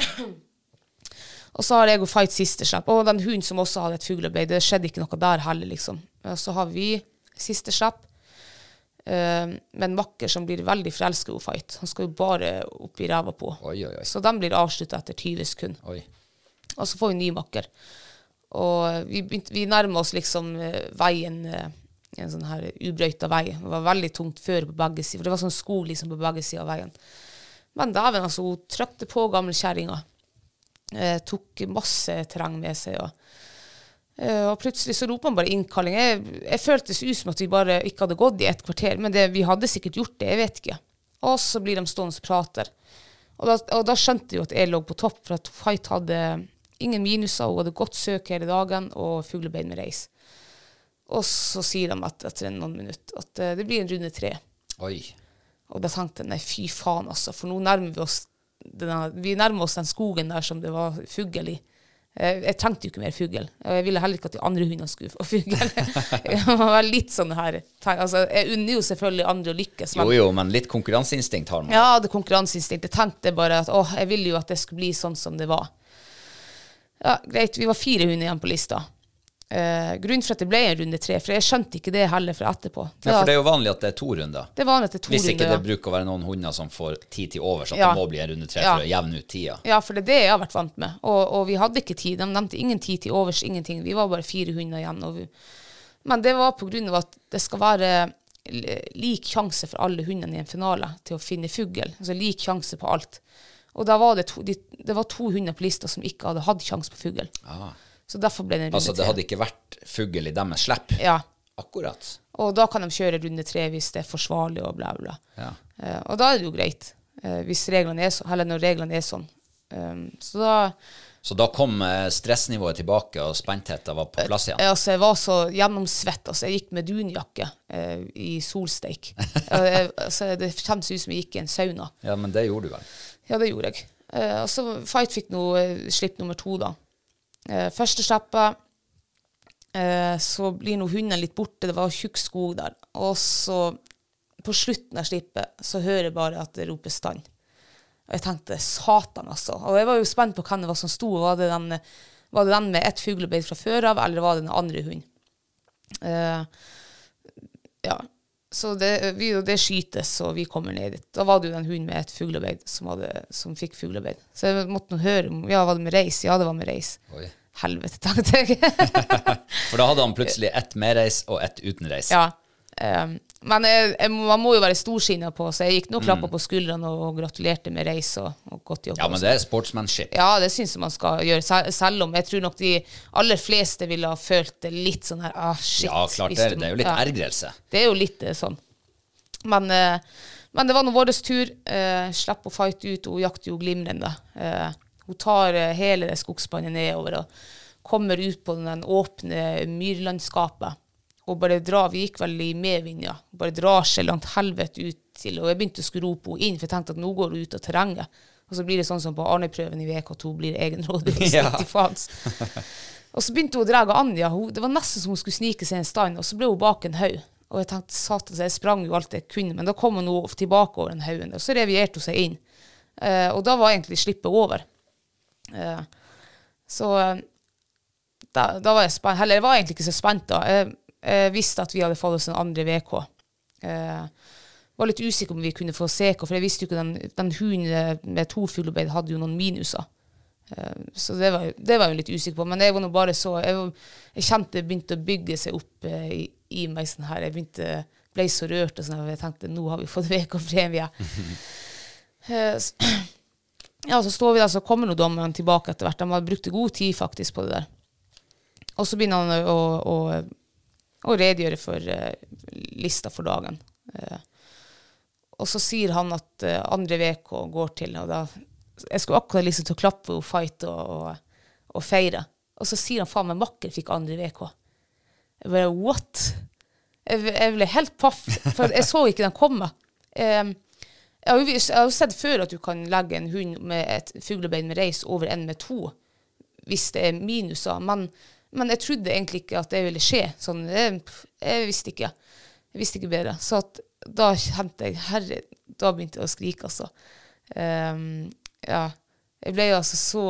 og så har jeg og Fight siste slipp. Og den hunden som også hadde et fuglebeid, det skjedde ikke noe der heller, liksom. Og så har vi siste slipp. Uh, med en makker som blir veldig forelska i Fight. Han skal jo bare opp i ræva på. Oi, oi, oi. Så den blir avslutta etter 20 sekunder. Og så får vi en ny makker. Og vi, begynte, vi nærmer oss liksom uh, veien, eh, en sånn her ubrøyta vei. Det var veldig tungt før på begge sider, for det var sånn skog liksom på begge sider av veien. Men dæven, altså, hun trykte på gamlekjerringa. Eh, tok masse terreng med seg. Og, eh, og plutselig så roper han bare innkalling. Jeg, jeg føltes ut som at vi bare ikke hadde gått i et kvarter, men det, vi hadde sikkert gjort det, jeg vet ikke. Og så blir de stående og prater. Og da, og da skjønte jeg jo at jeg lå på topp, for at Fight hadde ingen minuser, hun hadde godt søk hele dagen, og fuglebein med reis. Og så sier de at etter noen minutter at eh, det blir en runde tre. Oi. Og da tenkte jeg nei, fy faen, altså, for nå nærmer vi oss denne, vi nærmer oss den skogen der som det var fugl i. Eh, Jeg trengte jo ikke mer fugl. Jeg ville heller ikke at de andre hundene skulle få fugl. Jeg var litt sånn her altså, Jeg unner jo selvfølgelig andre å lykkes, Jo men jo, men litt konkurranseinstinkt har man. ja, det konkurranseinstinktet. Jeg tenkte bare at å, jeg ville jo at det skulle bli sånn som det var. Ja, greit, vi var fire hunder igjen på lista. Eh, grunnen for at det ble en runde tre, for jeg skjønte ikke det heller fra etterpå. Ja, for det er jo vanlig at det er to runder. det var at det er to Hvis ikke runder. det bruker å være noen hunder som får tid til overs, at Ja. det må bli en runde tre Ja. for å jevne ut tida. Ja, for det er det jeg har vært vant med. Og, og vi hadde ikke tid. De nevnte ingen tid til overs, ingenting. Vi var bare fire hunder igjen. Vi, men det var på grunn av at det skal være lik sjanse for alle hundene i en finale til å finne fugl. Altså lik sjanse på alt. Og da var det, to, de, det var to hunder på lista som ikke hadde hatt sjanse på fugl. Ah. Så derfor ble det en runde Altså, det hadde ikke vært fugl i deres slipp. Ja. Akkurat. Og da kan de kjøre runde tre hvis det er forsvarlig og bla, bla. Ja. Uh, og da er det jo greit, uh, hvis reglene er så, eller når reglene er sånn. Um, så da Så da kom eh, stressnivået tilbake, og spentheten var på plass igjen. Altså, jeg var så gjennomsvett. Altså, jeg gikk med dunjakke eh, i solsteik. Altså, det kjennes ut som jeg gikk i en sauna. Ja, men det gjorde du vel. Ja, det gjorde jeg. Eh, og så Fight fikk nå eh, slipp nummer to, da. Eh, første slippet, eh, så blir nå hundene litt borte. Det var tjukk skog der. Og så, på slutten av slippet, så hører jeg bare at det roper stand. Og jeg tenkte satan, altså. Og jeg var jo spent på hvem det var som sto. Var det den, var det den med ett fuglebeid fra før av, eller var det den andre hunden? Eh, ja. Så det, vi, det skytes, og vi kommer ned dit. Da var det jo den hunden med et fuglearbeid som, som fikk fuglearbeid. Så jeg måtte nå høre om Ja, var det med reis? Ja, det var med reis. Oi. Helvete, tenkte jeg. For da hadde han plutselig ett med reis og ett uten reis. ja. Um, men jeg, jeg, man må jo være storsinna på, så jeg gikk nå og klappa på skuldrene og, og gratulerte med reis og, og godt jobba. Mm. Ja, men det er sportsmanship. Ja, det syns jeg man skal gjøre, sel- selv om jeg tror nok de aller fleste ville ha følt det litt sånn her ah, shit. Ja, klart det. Det er jo litt ja. ergrelse. Det er jo litt eh, sånn. Men, eh, men det var nå vår tur. Eh, Slipp å fighte ut. Hun jakter jo glimrende. Eh, Hun tar eh, hele det skogsbåndet nedover og kommer ut på den åpne myrlandskapet. Og bare drar, Vi gikk vel i medvind, ja. Bare drar seg langt helvete ut til Og jeg begynte å skru rope henne inn, for jeg tenkte at nå går hun ut av terrenget. Og så blir det sånn som på Arne-prøven i VK2 blir egenrådig Ja. Og så begynte hun å dra Anja. Hun, det var nesten som hun skulle snike seg i en stand, og så ble hun bak en haug. Og jeg tenkte, satan, så jeg sprang jo alt jeg kunne, men da kom hun tilbake over den haugen, og så revierte hun seg inn. Eh, og da var egentlig slippet over. Eh, så eh, da, da var jeg spent. Heller, jeg var egentlig ikke så spent da. Jeg, jeg visste at vi hadde fått oss en andre VK. Eh, var litt usikker om vi kunne få CK, for jeg visste jo ikke den, den hunden med to fuglebein hadde jo noen minuser. Eh, Så det var, det var jeg litt usikker på. Men jeg var nå bare så Jeg, var, jeg kjente det begynte å bygge seg opp eh, i, i meg sånn her. Jeg begynte, ble så rørt og sånn. Jeg tenkte nå har vi fått VK-premie. Eh, ja, så står vi der, så kommer nå dommeren tilbake etter hvert. De har brukt god tid faktisk på det der. Og så begynner han å, å, å redegjøre for eh, lista for dagen. Eh, og så sier han at eh, andre VK går til, og da Jeg skulle akkurat liksom til å klappe og fight og, og, og feire. Og så sier han faen meg makker fikk andre VK. Jeg bare what? Jeg, jeg ble helt paff, for jeg så ikke den komme. Eh, jeg har, jo, jeg har jo sett før at du kan legge en hund med et fuglebein med reis over en med to, hvis det er minuser. Men, men jeg trodde egentlig ikke at det ville skje. Sånn, jeg, jeg visste ikke. Jeg visste ikke bedre. Så at, da kjente jeg Herre, da begynte jeg å skrike, altså. Um, ja. Jeg ble jo altså så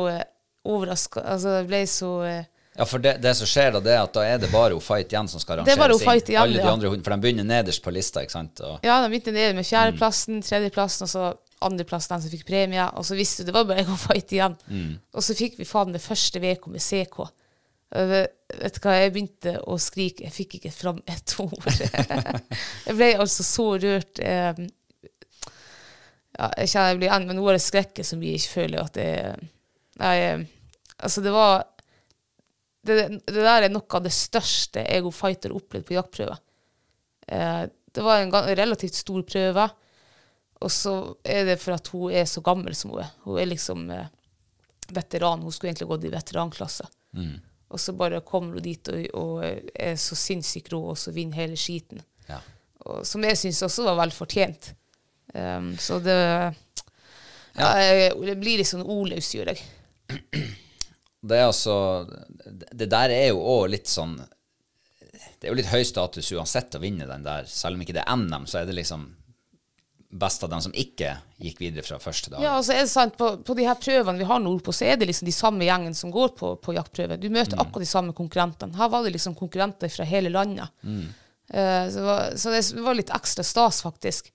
overraska. Altså, jeg ble så eh, Ja, for det, det som skjer da, det er at da er det bare Fight igjen som skal Det er rangeres igjen, Alle de andre hundene, for de begynner nederst på lista, ikke sant? Og, Ja, de begynte nede med fjerdeplassen, tredjeplassen, og så andreplass den som fikk premie. Og så visste du det var bare å fight igjen. Og så fikk vi faen det første uka med CK. Vet du hva, jeg begynte å skrike. Jeg fikk ikke fram et ord. jeg ble altså så rørt. eh, Ja, jeg kjenner jeg blir en, men nå er det skrekket som jeg ikke føler at det Nei, eh, altså det var det, det der er noe av det største Ego fighter opplevde opplevd på jaktprøve. Eh, det var en relativt stor prøve, og så er det for at hun er så gammel som hun er. Hun er liksom veteran. Hun skulle egentlig gått i veteranklasse. Og så bare kommer hun dit og, og er så sinnssykt rå, og så vinner hele skiten. ja. Og, som jeg syns også var vel fortjent. Um, så det ja. jeg, Det blir litt sånn ordløs, gjør jeg. Det er altså Det der er jo òg litt sånn Det er jo litt høy status uansett å vinne den der. Selv om ikke det er NM, så er det liksom best av dem som ikke gikk videre fra første dag. Ja, altså er det sant, på, på de her prøvene vi har nordpå, så er det liksom de samme gjengen som går på, på jaktprøve. Du møter akkurat de samme konkurrentene. Her var det liksom konkurrenter fra hele landet. Eh, så, det var, så det var litt ekstra stas, faktisk.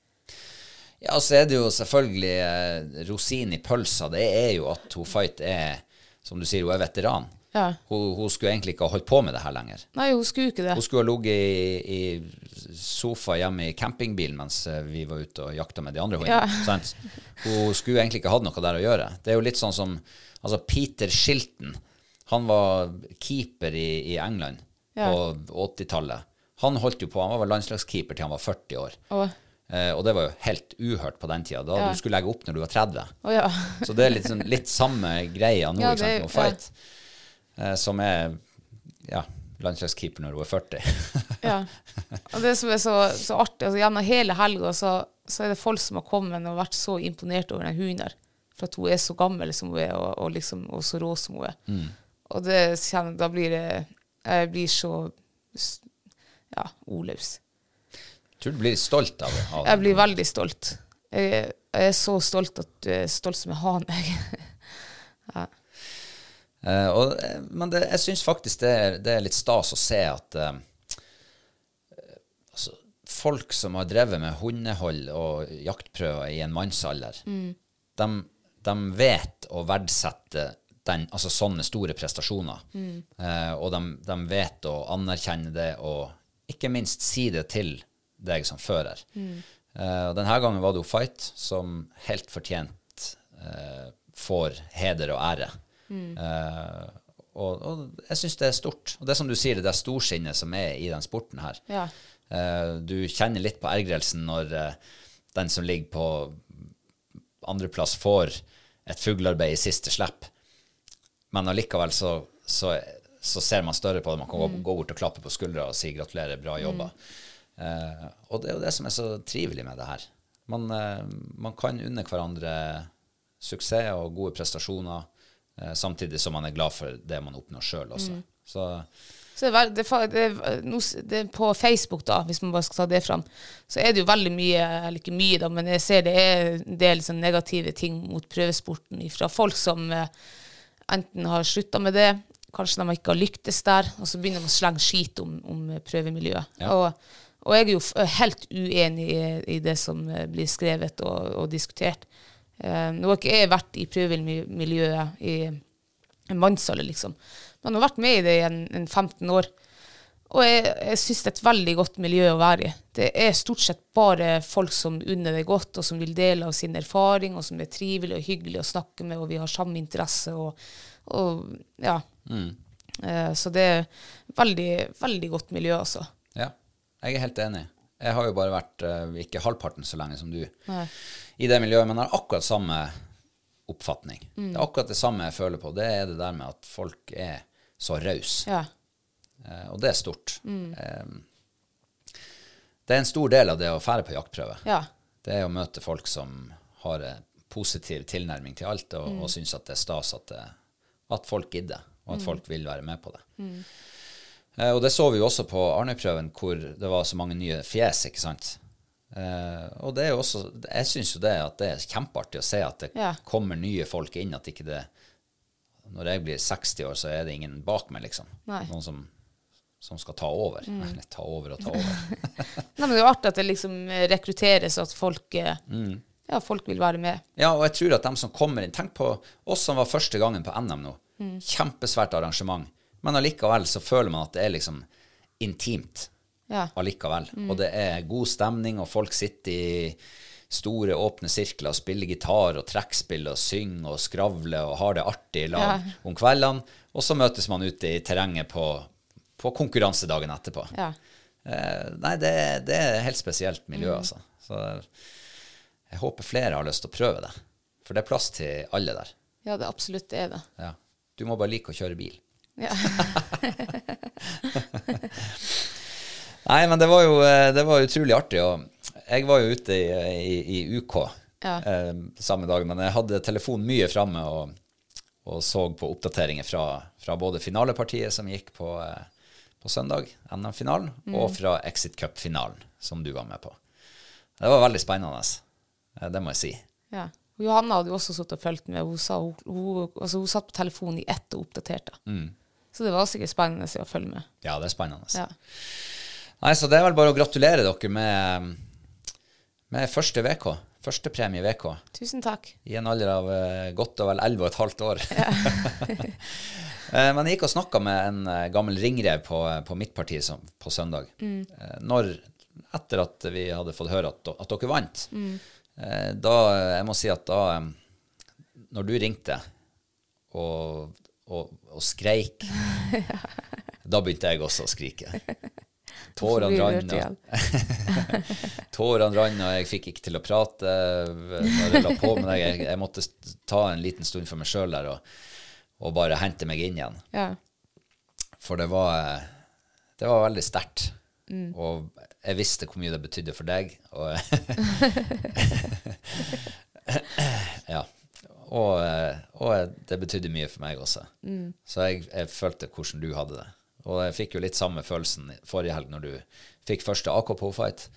Ja, så er det jo selvfølgelig eh, rosin i pølsa. Det er jo at hun Fight er, som du sier, hun er veteran. Ja. Hun, hun skulle egentlig ikke ha holdt på med det her lenger. Nei, hun skulle ikke det. Hun skulle ha ligget i, i sofa hjemme i campingbilen mens eh, vi var ute og jakta med de andre hundene. Ja. Hun skulle egentlig ikke hatt noe der å gjøre. Det er jo litt sånn som altså Peter Shilton. Han var keeper i, i England Ja. på 80-tallet. Han holdt jo på, han var vel landslagskeeper til han var 40 år. Å Eh, og det var jo helt uhørt på den tida. Da Ja. du skulle legge opp når du var 30. Oh, ja. Så det er litt, sånn, litt samme greia nå, Ja, ikke sant, med Fight. Eh, som er ja, landslagskeeper når hun er 40. ja. Og det som er så, så artig, altså gjennom hele helga så, så er det folk som har kommet og vært så imponert over den hunden her. For at hun er så gammel som hun er, og, og, liksom, og så rå som hun er. Og det kjenner, da blir det Jeg blir så ja, ordløs. Tror du blir stolt av det? Av Jeg blir veldig stolt. Jeg, jeg er så stolt at du er stolt som jeg har meg. Eh, og, eh, men det, jeg syns faktisk det er, det er litt stas å se at uh, altså, folk som har drevet med hundehold og jaktprøver i en mannsalder, de, de vet å verdsette den, altså sånne store prestasjoner. Eh, og de, de vet å anerkjenne det og ikke minst si det til deg som fører. Mm. denne gangen var det jo Fight som helt fortjent får heder og ære. Eh, og, og jeg syns det er stort. Og det er som du sier, det er storsinnet som er i den sporten her. Ja. Uh, du kjenner litt på ergrelsen når uh, den som ligger på andreplass, får et fuglearbeid i siste slipp. men allikevel så, så, så ser man større på det. Man kan gå, gå bort og klappe på skuldra og si gratulerer, bra jobba. Eh, og det er jo det som er så trivelig med det her. Man, man kan unne hverandre suksess og gode prestasjoner, samtidig som man er glad for det man oppnår sjøl også. Så Så det det, det, på Facebook, da, hvis man bare skal ta det fram, så er det jo veldig mye, eller ikke mye, da, men jeg ser det er en del sånn negative ting mot prøvesporten fra folk som eh, enten har slutta med det, kanskje de ikke har lyktes der, og så begynner de å slenge skit om, om prøvemiljøet. Ja. Og, og jeg er jo helt uenig i, i det som eh, blir skrevet og, og diskutert. Eh, nå har ikke jeg vært i prøvemiljøet i en mannsalder, liksom. Men har vært med i det i en, en 15 år. Og jeg, jeg syns det er et veldig godt miljø å være i. Det er stort sett bare folk som unner det godt, og som vil dele av sin erfaring, og som er trivelig og hyggelig å snakke med, og vi har samme interesse. Og, og ja. Eh, så det er veldig, veldig godt miljø, altså. ja, jeg er helt enig. Jeg har jo bare vært eh, ikke halvparten så lenge som du Nei. i det miljøet, men har akkurat samme oppfatning. Det er akkurat det samme jeg føler på. Det er det der med at folk er så rause. Ja. Eh, og det er stort. Eh, det er en stor del av det å fære på jaktprøve. ja. Det er å møte folk som har en positiv tilnærming til alt, og, og syns at det er stas at, det, at folk gidder, og at folk vil være med på det. Eh, og det så vi jo også på Arnøy-prøven, hvor det var så mange nye fjes, ikke sant. Eh, og det er jo også, jeg syns jo det at det er kjempeartig å se at det Ja. kommer nye folk inn, at ikke det Når jeg blir 60 år, så er det ingen bak meg, liksom. Nei. Noen som, som skal ta over. Mm. ta over og ta over. Nei, men det er jo artig at det liksom eh, rekrutteres, og at folk, mm. ja, folk vil være med. Ja, og jeg tror at de som kommer inn Tenk på oss som var første gangen på NM nå. Kjempesvært arrangement. Men allikevel så føler man at det er liksom intimt Ja. allikevel. Og det er god stemning, og folk sitter i store, åpne sirkler og spiller gitar og trekkspill og synger og skravler og har det artig i lag Ja. om kveldene. Og så møtes man ute i terrenget på, på konkurransedagen etterpå. Ja. Eh, nei, det, det er helt spesielt miljø, altså. Så jeg håper flere har lyst til å prøve det. For det er plass til alle der. ja, det absolutt er det. Ja. Du må bare like å kjøre bil. Ja. Nei, men det var jo eh, det var utrolig artig. Og jeg var jo ute i, i, i UK Ja. eh, samme dag, men jeg hadde telefonen mye framme og, og så på oppdateringer fra, fra både finalepartiet som gikk på, eh, på søndag, NM-finalen, og fra Exit Cup-finalen, som du var med på. Det var veldig spennende, eh, det må jeg si. Ja. Johanna hadde jo også sittet og fulgt med. Hun, sa, hun, hun, altså hun satt på telefonen i ett og oppdaterte. Så det var sikkert spennende å følge med. Ja, det er spennende. Ja. Nei, så det er vel bare å gratulere dere med, med første VK. Første premie i VK. Tusen takk. I en alder av eh, godt og vel 11 og et halvt år. Ja. Men jeg gikk og snakka med en eh, gammel ringrev på, på mitt parti som, på søndag. Mm. Når, etter at vi hadde fått høre at, at dere vant. Mm. Da, jeg må si at da eh, Når du ringte og, og, og skreik, da begynte jeg også å skrike. Tårene rant. Tårene rant, og jeg fikk ikke til å prate når jeg la på med deg. Jeg, jeg måtte ta en liten stund for meg sjøl der og, og bare hente meg inn igjen. Ja. For det var, det var veldig sterkt. Og jeg visste hvor mye det betydde for deg. Og, ja. Og, eh, og det betydde mye for meg også. Så jeg, jeg følte hvordan du hadde det. Og jeg fikk jo litt samme følelsen forrige helg når du fikk første AK Pro-fight.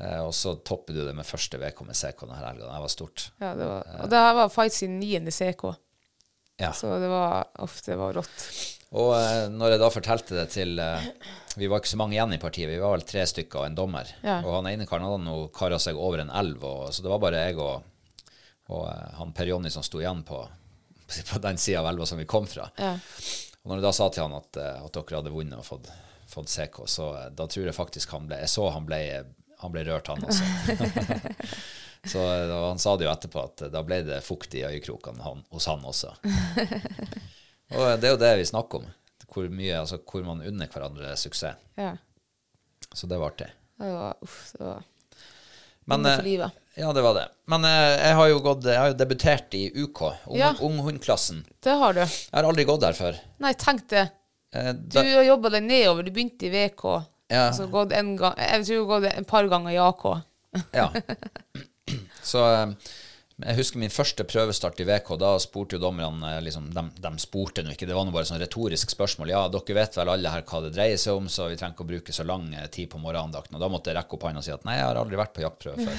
Eh, og så topper du det med første VK med CK denne helga. Det var stort. ja det var, og det her var fight sin niende CK. Ja. Så det var, ofte var rått. Og eh, når jeg da fortalte det til eh, Vi var ikke så mange igjen i partiet, vi var vel tre stykker og en dommer. Ja. Og han ene karen hadde nå kara seg over en elv, og, så det var bare jeg og, og eh, han Per Jonny som sto igjen på, på den sida av elva som vi kom fra. Ja. Og når jeg da sa til han at, eh, at dere hadde vunnet og fått, fått CK, så eh, da tror jeg faktisk han ble Jeg så han ble, han ble rørt, han også. så eh, han sa det jo etterpå, at da ble det fukt i øyekrokene han, hos han også. Og det er jo det vi snakker om. Hvor, mye, altså, hvor man unner hverandre suksess. Ja. Så det var artig. Det var, uff, det var Men, for eh, livet. Ja, det var det. Men eh, jeg har jo gått Jeg har jo debutert i UK, ung, Ja. unghundklassen. Det har du. Jeg har aldri gått der før. Nei, tenk det. Eh, Du har jobba deg nedover. Du begynte i VK. Ja. Så gått en gang, jeg tror du har gått et par ganger i AK. ja. Så eh, jeg husker min første prøvestart i VK. Da spurte jo dommerne eh, liksom, de, de spurte nå ikke, det var nå bare sånn retorisk spørsmål. Ja, dere vet vel alle her hva det dreier seg om, så vi trenger ikke å bruke så lang eh, tid på morgenandakten. Og da måtte jeg rekke opp hånda og si at nei, jeg har aldri vært på jaktprøve før.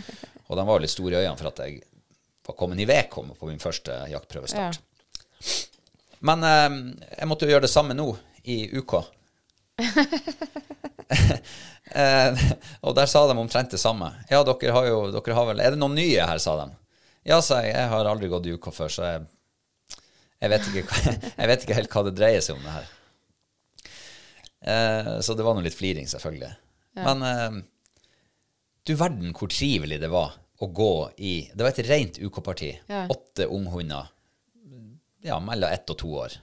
og de var jo litt store i øynene for at jeg var kommet i VK på min første jaktprøvestart. Men eh, jeg måtte jo gjøre det samme nå, i UK. eh, og der sa de omtrent det samme. Ja, dere har jo dere har vel, Er det noen nye her, sa de. Ja, sa jeg. Jeg har aldri gått i UK før, så jeg, jeg, vet ikke, jeg vet ikke helt hva det dreier seg om, det her. Eh, så det var nå litt fliring, selvfølgelig. Men eh, du verden hvor trivelig det var å gå i Det var et rent UK-parti. Ja. Åtte unghunder. Ja, mellom ett og to år.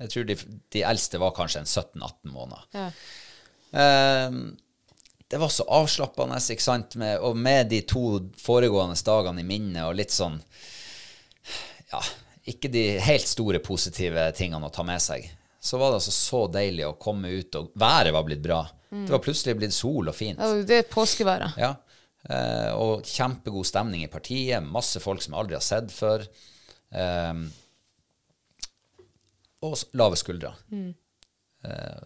Jeg tror de, de eldste var kanskje en 17-18 måneder. Ja. Eh, det var så avslappende, ikke sant, med, og med de to foregående dagene i minnet og litt sånn Ja, ikke de helt store positive tingene å ta med seg. Så var det altså så deilig å komme ut, og været var blitt bra. Det var plutselig blitt sol og fint. Ja, det er påskeværet. Ja. Eh, og kjempegod stemning i partiet. Masse folk som jeg aldri har sett før. Eh, og lave skuldre. Eh,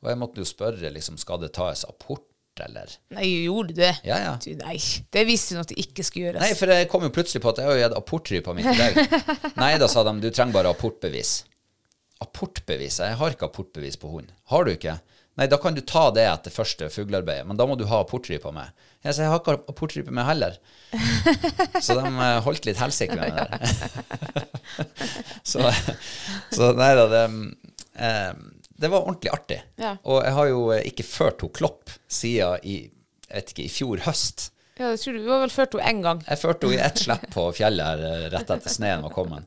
og jeg måtte jo spørre, liksom, skal det tas apport, eller? Nei, gjorde du det? Ja, ja. Du, nei, det visste du at det ikke skulle gjøres. Nei, for jeg kom jo plutselig på at jeg har jo gitt apportrypa mi til deg. Nei, da sa de, du trenger bare apportbevis. Apportbevis? Jeg har ikke apportbevis på hund. Har du ikke? Nei, da kan du ta det etter første fuglearbeidet, men da må du ha apportrypa med. Jeg sa, jeg har ikke apportrype med heller. Så de eh, holdt litt helsike med det der. så, så nei da, det, eh, det var ordentlig artig. Ja. Og jeg har jo eh, ikke ført henne klopp siden i, ikke, i fjor høst. Ja, det tror du. Du har vel ført henne én gang. Jeg førte henne i ett slipp på fjellet her eh, rett etter sneen var kommet.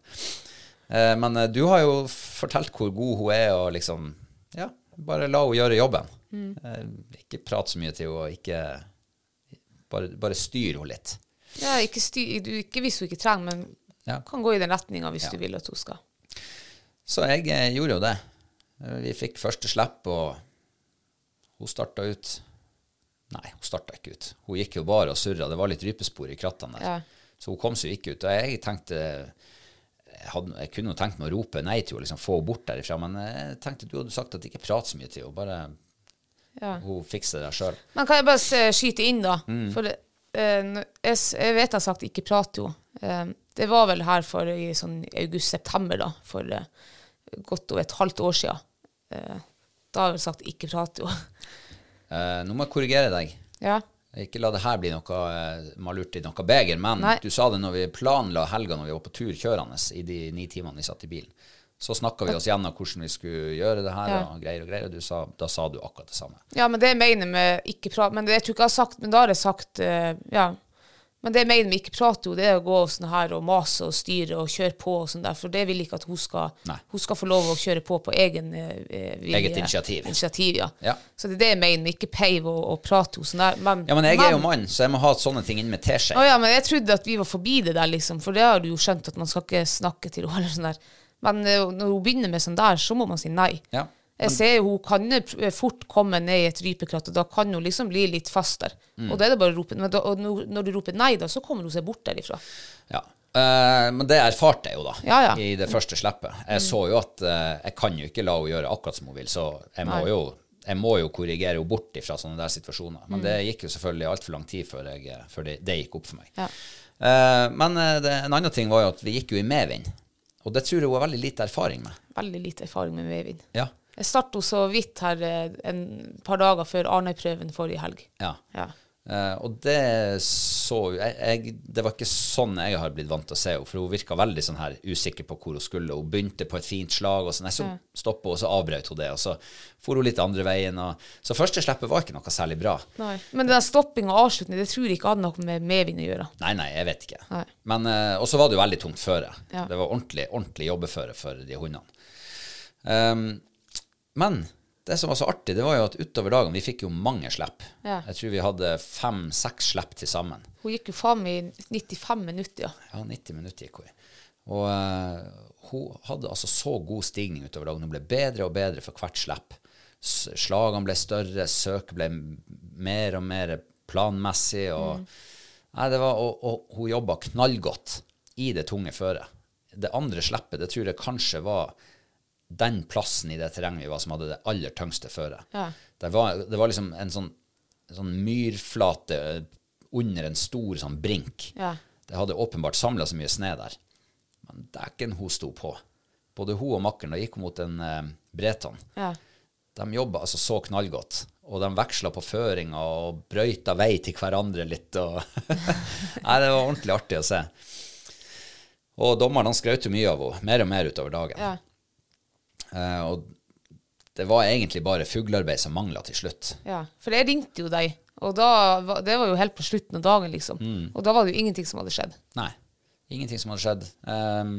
Eh, Men du har jo fortalt hvor god hun er, og liksom Ja, bare la henne gjøre jobben. Eh, Ikke prat så mye til henne, og ikke Bare, bare styr henne litt. Ja, ikke, styr, du, ikke hvis hun ikke trenger, men Ja. kan gå i den retninga hvis Ja. du vil at hun skal. Så jeg eh, gjorde jo det. Vi fikk første slipp, og hun starta ut Nei, hun starta ikke ut. Hun gikk jo bare og surra. Det var litt rypespor i krattene der. Ja. Så hun kom seg jo ikke ut. Og jeg tenkte jeg, hadde, jeg kunne jo tenkt meg å rope nei til henne, liksom få henne bort derifra, men jeg tenkte du hadde sagt at ikke prat så mye til henne. Bare Ja. hun fikser det sjøl. Men kan jeg bare skyte inn, da? Mm. For uh, jeg, jeg vet jeg har sagt 'ikke prat', til henne. Uh, det var vel her for i sånn august-september, da. For eh, godt over et halvt år siden. Eh, da har hun sagt 'ikke prat', jo. Eh, nå må jeg korrigere deg. ja. Ikke la det her bli noe eh, malurt i noe beger, men Nei. du sa det når vi planla helga når vi var på tur kjørende i de ni timene vi satt i bilen. Så snakka vi oss gjennom hvordan vi skulle gjøre det her, Ja. og greier og greier, og du sa, da sa du akkurat det samme. ja, men det jeg mener med 'ikke prat' Men det, jeg tror ikke jeg har sagt Men da har jeg sagt Ja. Men det mener vi 'ikke prater jo, det er å gå sånn her og mase og styre og kjøre på og sånn der, for det vil ikke at hun skal Hun skal få lov å kjøre på på egen eh, vilje. Eget initiativ. Initiativ, ja. Ja. Så det er det jeg mener 'ikke peiv og, og prate og sånn der. Men, Ja, men jeg er jo mann, så jeg må ha sånne ting inn med teskje. Å ja, men jeg trodde at vi var forbi det der, liksom. For det har du jo skjønt, at man skal ikke snakke til henne eller sånn der. Men eh, når hun begynner med sånn der, så må man si nei. Ja. Jeg ser jo hun kan fort komme ned i et rypekratt, og da kan hun liksom bli litt fast der. Mm. Og da er det bare å rope da, og når, du roper nei, da, så kommer hun seg bort derifra. Ja. Uh, men det erfarte jeg jo da, Ja, ja. i det første slippet. Jeg så jo at uh, jeg kan jo ikke la henne gjøre akkurat som hun vil, så jeg må jo jeg må jo korrigere henne bort fra sånne der situasjoner. Mm. Men det gikk jo selvfølgelig altfor lang tid før, jeg, eh, før det, det gikk opp for meg. Ja. Uh, men det, en annen ting var jo at vi gikk jo i medvind. Og det tror jeg hun har veldig lite erfaring med. Veldig lite erfaring med medvind. Ja. Jeg startet jo så vidt her eh, en par dager før Arnøy-prøven forrige helg. ja. Ja. Uh, og det så jeg, jeg, Det var ikke sånn jeg har blitt vant til å se henne, for hun virka veldig sånn her usikker på hvor hun skulle. Hun begynte på et fint slag, og så, nei, så stoppa hun, og så avbrøt hun det. Og så for hun litt andre veien. Og, så første slippet var ikke noe særlig bra. Nei. Men den stopping og avslutning, det tror jeg ikke hadde noe med medvind å gjøre. Nei, nei, jeg vet ikke. Nei. Men, uh, og så var det jo veldig tungt føre. Ja. Det var ordentlig, ordentlig jobbeføre for de hundene. Um, men det som var så artig, det var jo at utover dagen Vi fikk jo mange slipp. Ja. Jeg tror vi hadde fem-seks slipp til sammen. Hun gikk jo faen meg i 95 minutter, ja. Ja, 90 minutter gikk hun i. Og uh, hun hadde altså så god stigning utover dagen. Hun ble bedre og bedre for hvert slipp. Slagene ble større, søket ble mer og mer planmessig. Og, nei, det var, og, og hun jobba knallgodt i det tunge føret. Det andre slippet, det tror jeg kanskje var den plassen i det terrenget vi var som hadde det aller tyngste føret. Ja. Det, var, det var liksom en sånn, sånn myrflate under en stor sånn brink. Ja. Det hadde åpenbart samla så mye snø der. Men dæken, hun sto på. Både hun og makkeren, gikk mot en eh, Breton. Ja. De jobba altså så knallgodt. Og de veksla på føringa og brøyta vei til hverandre litt. Og Nei, det var ordentlig artig å se. Og dommeren han skrøt mye av henne, mer og mer utover dagen. Ja. Eh, og det var egentlig bare fuglearbeid som mangla til slutt. ja. For jeg ringte jo deg, og da, det var jo helt på slutten av dagen, liksom. Og da var det jo ingenting som hadde skjedd. Nei, ingenting som hadde skjedd. Um,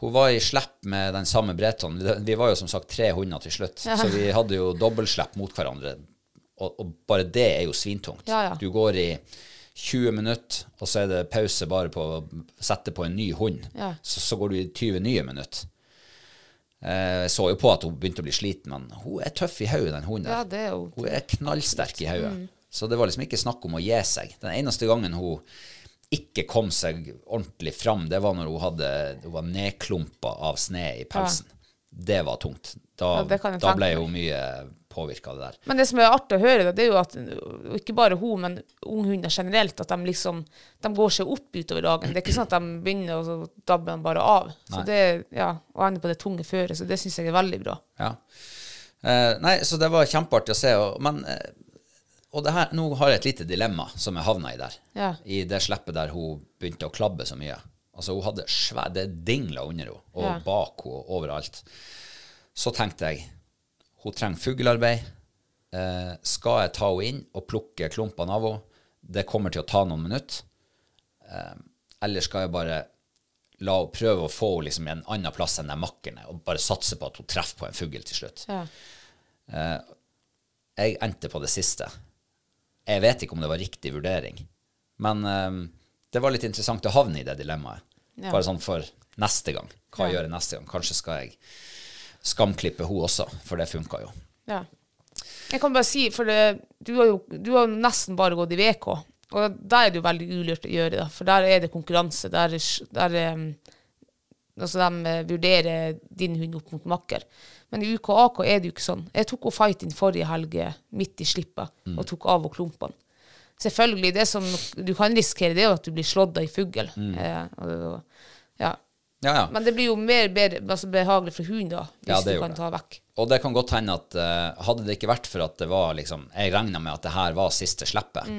hun var i slepp med den samme Breton. Vi var jo som sagt tre hunder til slutt, så vi hadde jo dobbeltslepp mot hverandre. Og, og bare det er jo svintungt. Ja, ja. Du går i 20 minutter, og så er det pause bare på å sette på en ny hund. Ja. Så, så går du i 20 nye minutter. Eh, Jeg så jo på at hun begynte å bli sliten, men hun er tøff i hodet, den hunden. Ja, det er hun. Hun er knallsterk i hodet. Mm. Så det var liksom ikke snakk om å gi seg. Den eneste gangen hun ikke kom seg ordentlig fram, det var når hun, hadde, hun var nedklumpa av sne i pelsen. Det var tungt. Da, Ja, da ble hun mye påvirka av det der. Men det som er artig å høre, det er jo at ikke bare hun, men unghunder generelt, at de liksom de går seg opp utover dagen. Det er ikke sånn at de begynner, og så dabber de bare av. Så Nei. det, ja, Og ender på det tunge føret. Så det syns jeg er veldig bra. Ja. Eh, nei, så det var kjempeartig å se. Og, men eh, og det her, nå har jeg et lite dilemma som jeg havna i der. Ja. I det sleppet der hun begynte å klabbe så mye. Altså Hun hadde svær, det dingla under henne, og Ja. bak henne, overalt. Så tenkte jeg hun trenger fuglearbeid. Eh, skal jeg ta henne inn og plukke klumpene av henne? Det kommer til å ta noen minutter. Eh, eller skal jeg bare la henne prøve å få henne liksom en annen plass enn der makkerne, og bare satse på at hun treffer på en fugl til slutt? Ja. Jeg endte på det siste. Jeg vet ikke om det var riktig vurdering, men eh, det var litt interessant å havne i det dilemmaet. Ja. Bare sånn for neste gang. Hva Ja. gjør jeg neste gang? Kanskje skal jeg skamklippe hun også, for det funka jo. Ja. Jeg kan bare si, for det, du har jo du har nesten bare gått i VK, og der er det jo veldig ulurt å gjøre, da, for der er det konkurranse. Der, er der er, altså de vurderer din hund opp mot makker. Men i UKAK er det jo ikke sånn. Jeg tok henne fight inn forrige helg midt i slippet, og tok av og klumpene. Selvfølgelig, det som du kan risikere, det er jo at du blir slått av ei fugl. Eh, ja. Ja, ja. Men det blir jo mer bedre, altså behagelig for hunden da, hvis Ja, du kan ta vekk. Og det kan godt hende at uh, hadde det ikke vært for at det var liksom Jeg regna med at det her var siste slippet.